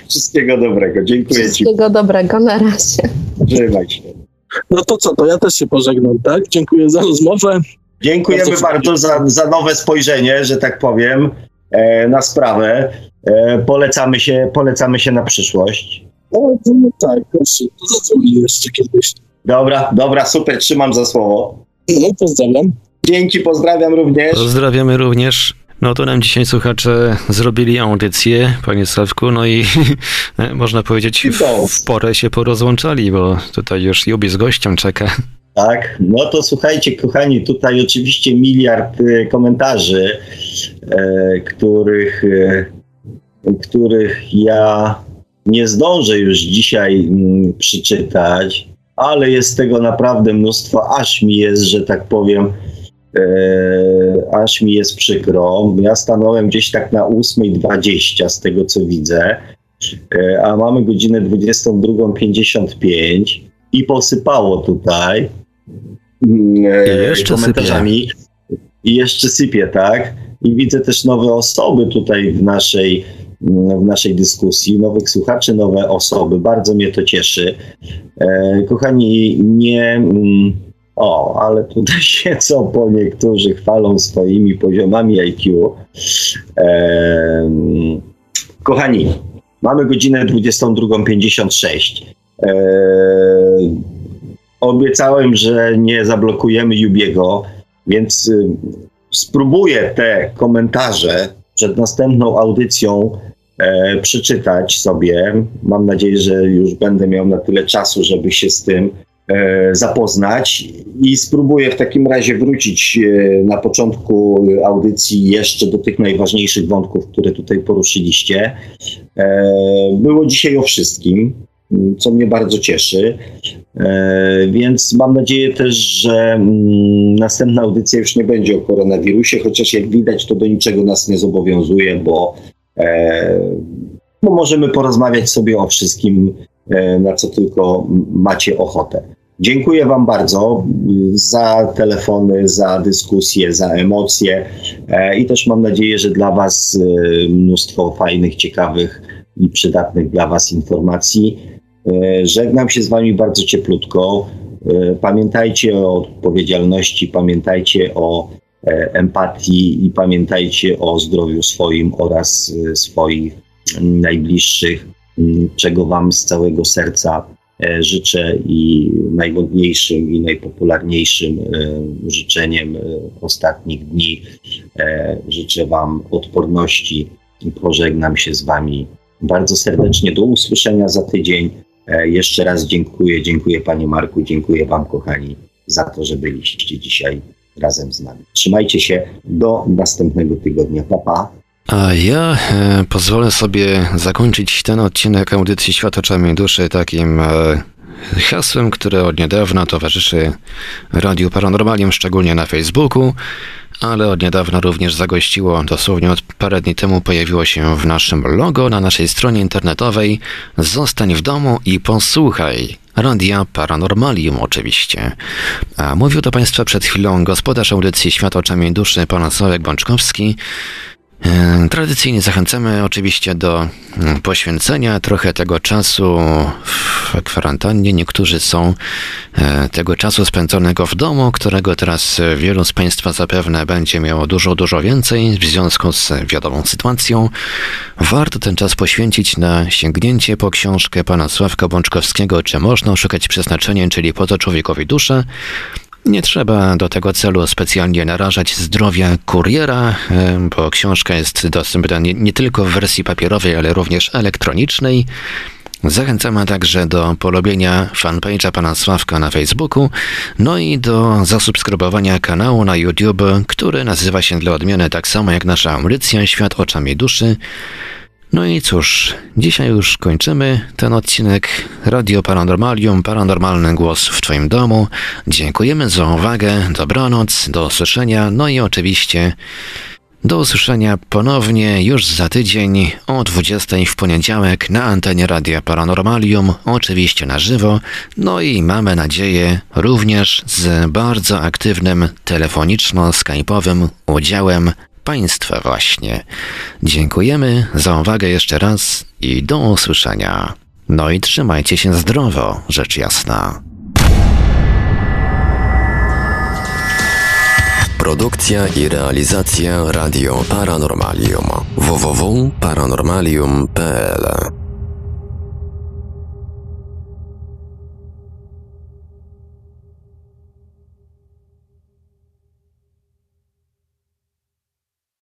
Wszystkiego dobrego. Dziękuję Ci. wszystkiego dobrego, na razie. Trzymaj się. No to co, to ja też się pożegnam, tak? Dziękuję za rozmowę. Dziękujemy Bardzo bardzo za, za nowe spojrzenie, że tak powiem, e, na sprawę. E, polecamy, się, polecamy się na przyszłość. O, to, no tak, proszę, to zadzwonię jeszcze kiedyś. Dobra, dobra, super, trzymam za słowo. No, pozdrawiam. Dzięki, pozdrawiam również. Pozdrawiamy również. No to nam dzisiaj słuchacze zrobili audycję, panie Sławku, no i można powiedzieć w, w porę się porozłączali, bo tutaj już Jubi z gościem czeka. Tak, no to słuchajcie, kochani, tutaj oczywiście miliard e, komentarzy, e, których, e, których ja nie zdążę już dzisiaj mm, przeczytać, ale jest tego naprawdę mnóstwo, aż mi jest, że tak powiem, e, aż mi jest przykro. Ja stanąłem gdzieś tak na 8.20 z tego co widzę, e, a mamy godzinę 22.55 i posypało tutaj mm, e, I jeszcze komentarzami. I jeszcze sypie, tak? I widzę też nowe osoby tutaj w naszej, w naszej dyskusji, nowych słuchaczy, nowe osoby. Bardzo mnie to cieszy. E, kochani, nie. Mm, o, ale tutaj siedzą po niektórzy, chwalą swoimi poziomami IQ. E, kochani, mamy godzinę 22.56. E, obiecałem, że nie zablokujemy Jubiego, więc y, spróbuję te komentarze przed następną audycją przeczytać sobie. Mam nadzieję, że już będę miał na tyle czasu, żeby się z tym e, zapoznać i spróbuję w takim razie wrócić e, na początku audycji jeszcze do tych najważniejszych wątków, które tutaj poruszyliście. E, było dzisiaj o wszystkim, co mnie bardzo cieszy, więc mam nadzieję też, że mm, następna audycja już nie będzie o koronawirusie, chociaż jak widać to do niczego nas nie zobowiązuje, bo no możemy porozmawiać sobie o wszystkim, e, na co tylko macie ochotę. Dziękuję Wam bardzo za telefony, za dyskusje, za emocje e, i też mam nadzieję, że dla Was e, mnóstwo fajnych, ciekawych i przydatnych dla Was informacji. Żegnam się z Wami bardzo cieplutko. Pamiętajcie o odpowiedzialności, pamiętajcie o empatii i pamiętajcie o zdrowiu swoim oraz swoich najbliższych, czego Wam z całego serca e, życzę i najgodniejszym i najpopularniejszym e, życzeniem e, ostatnich dni życzę Wam odporności i pożegnam się z Wami bardzo serdecznie. Do usłyszenia za tydzień. Jeszcze raz dziękuję, dziękuję Panie Marku, dziękuję Wam kochani za to, że byliście dzisiaj razem z nami. Trzymajcie się do następnego tygodnia. Pa, pa. A ja e, pozwolę sobie zakończyć ten odcinek audycji Świat oczami duszy takim e, hasłem, które od niedawna towarzyszy Radiu Paranormalium, szczególnie na Facebooku, ale od niedawna również zagościło, dosłownie od parę dni temu pojawiło się w naszym logo na naszej stronie internetowej Zostań w domu i posłuchaj. Radia Paranormalium oczywiście. A mówił do Państwa przed chwilą gospodarz audycji Świat oczami duszy, pan Sławek Bączkowski, tradycyjnie zachęcamy oczywiście do mm, poświęcenia trochę tego czasu w kwarantannie. Niektórzy są e, tego czasu spędzonego w domu, którego teraz wielu z Państwa zapewne będzie miało dużo, dużo więcej w związku z wiadomą sytuacją. Warto ten czas poświęcić na sięgnięcie po książkę pana Sławka Bączkowskiego, czy można szukać przeznaczenia, czyli po co człowiekowi duszę. Nie trzeba do tego celu specjalnie narażać zdrowia kuriera, e, bo książka jest dostępna nie, nie, tylko w wersji papierowej, ale również elektronicznej. Zachęcamy także do polubienia fanpage'a pana Sławka na Facebooku, no i do zasubskrybowania kanału na YouTube, który nazywa się dla odmiany tak samo jak nasza audycja Świat oczami duszy. No i cóż, dzisiaj już kończymy ten odcinek. Radio Paranormalium, Paranormalny Głos w Twoim domu. Dziękujemy za uwagę, dobranoc, do usłyszenia, no i oczywiście do usłyszenia ponownie już za tydzień o 20 w poniedziałek na antenie Radia Paranormalium, oczywiście na żywo, no i mamy nadzieję również z bardzo aktywnym telefoniczno-skypowym udziałem Państwa właśnie. Dziękujemy za uwagę jeszcze raz i do usłyszenia. No i trzymajcie się zdrowo, rzecz jasna. Produkcja i realizacja Radio Paranormalium www.paranormalium.pl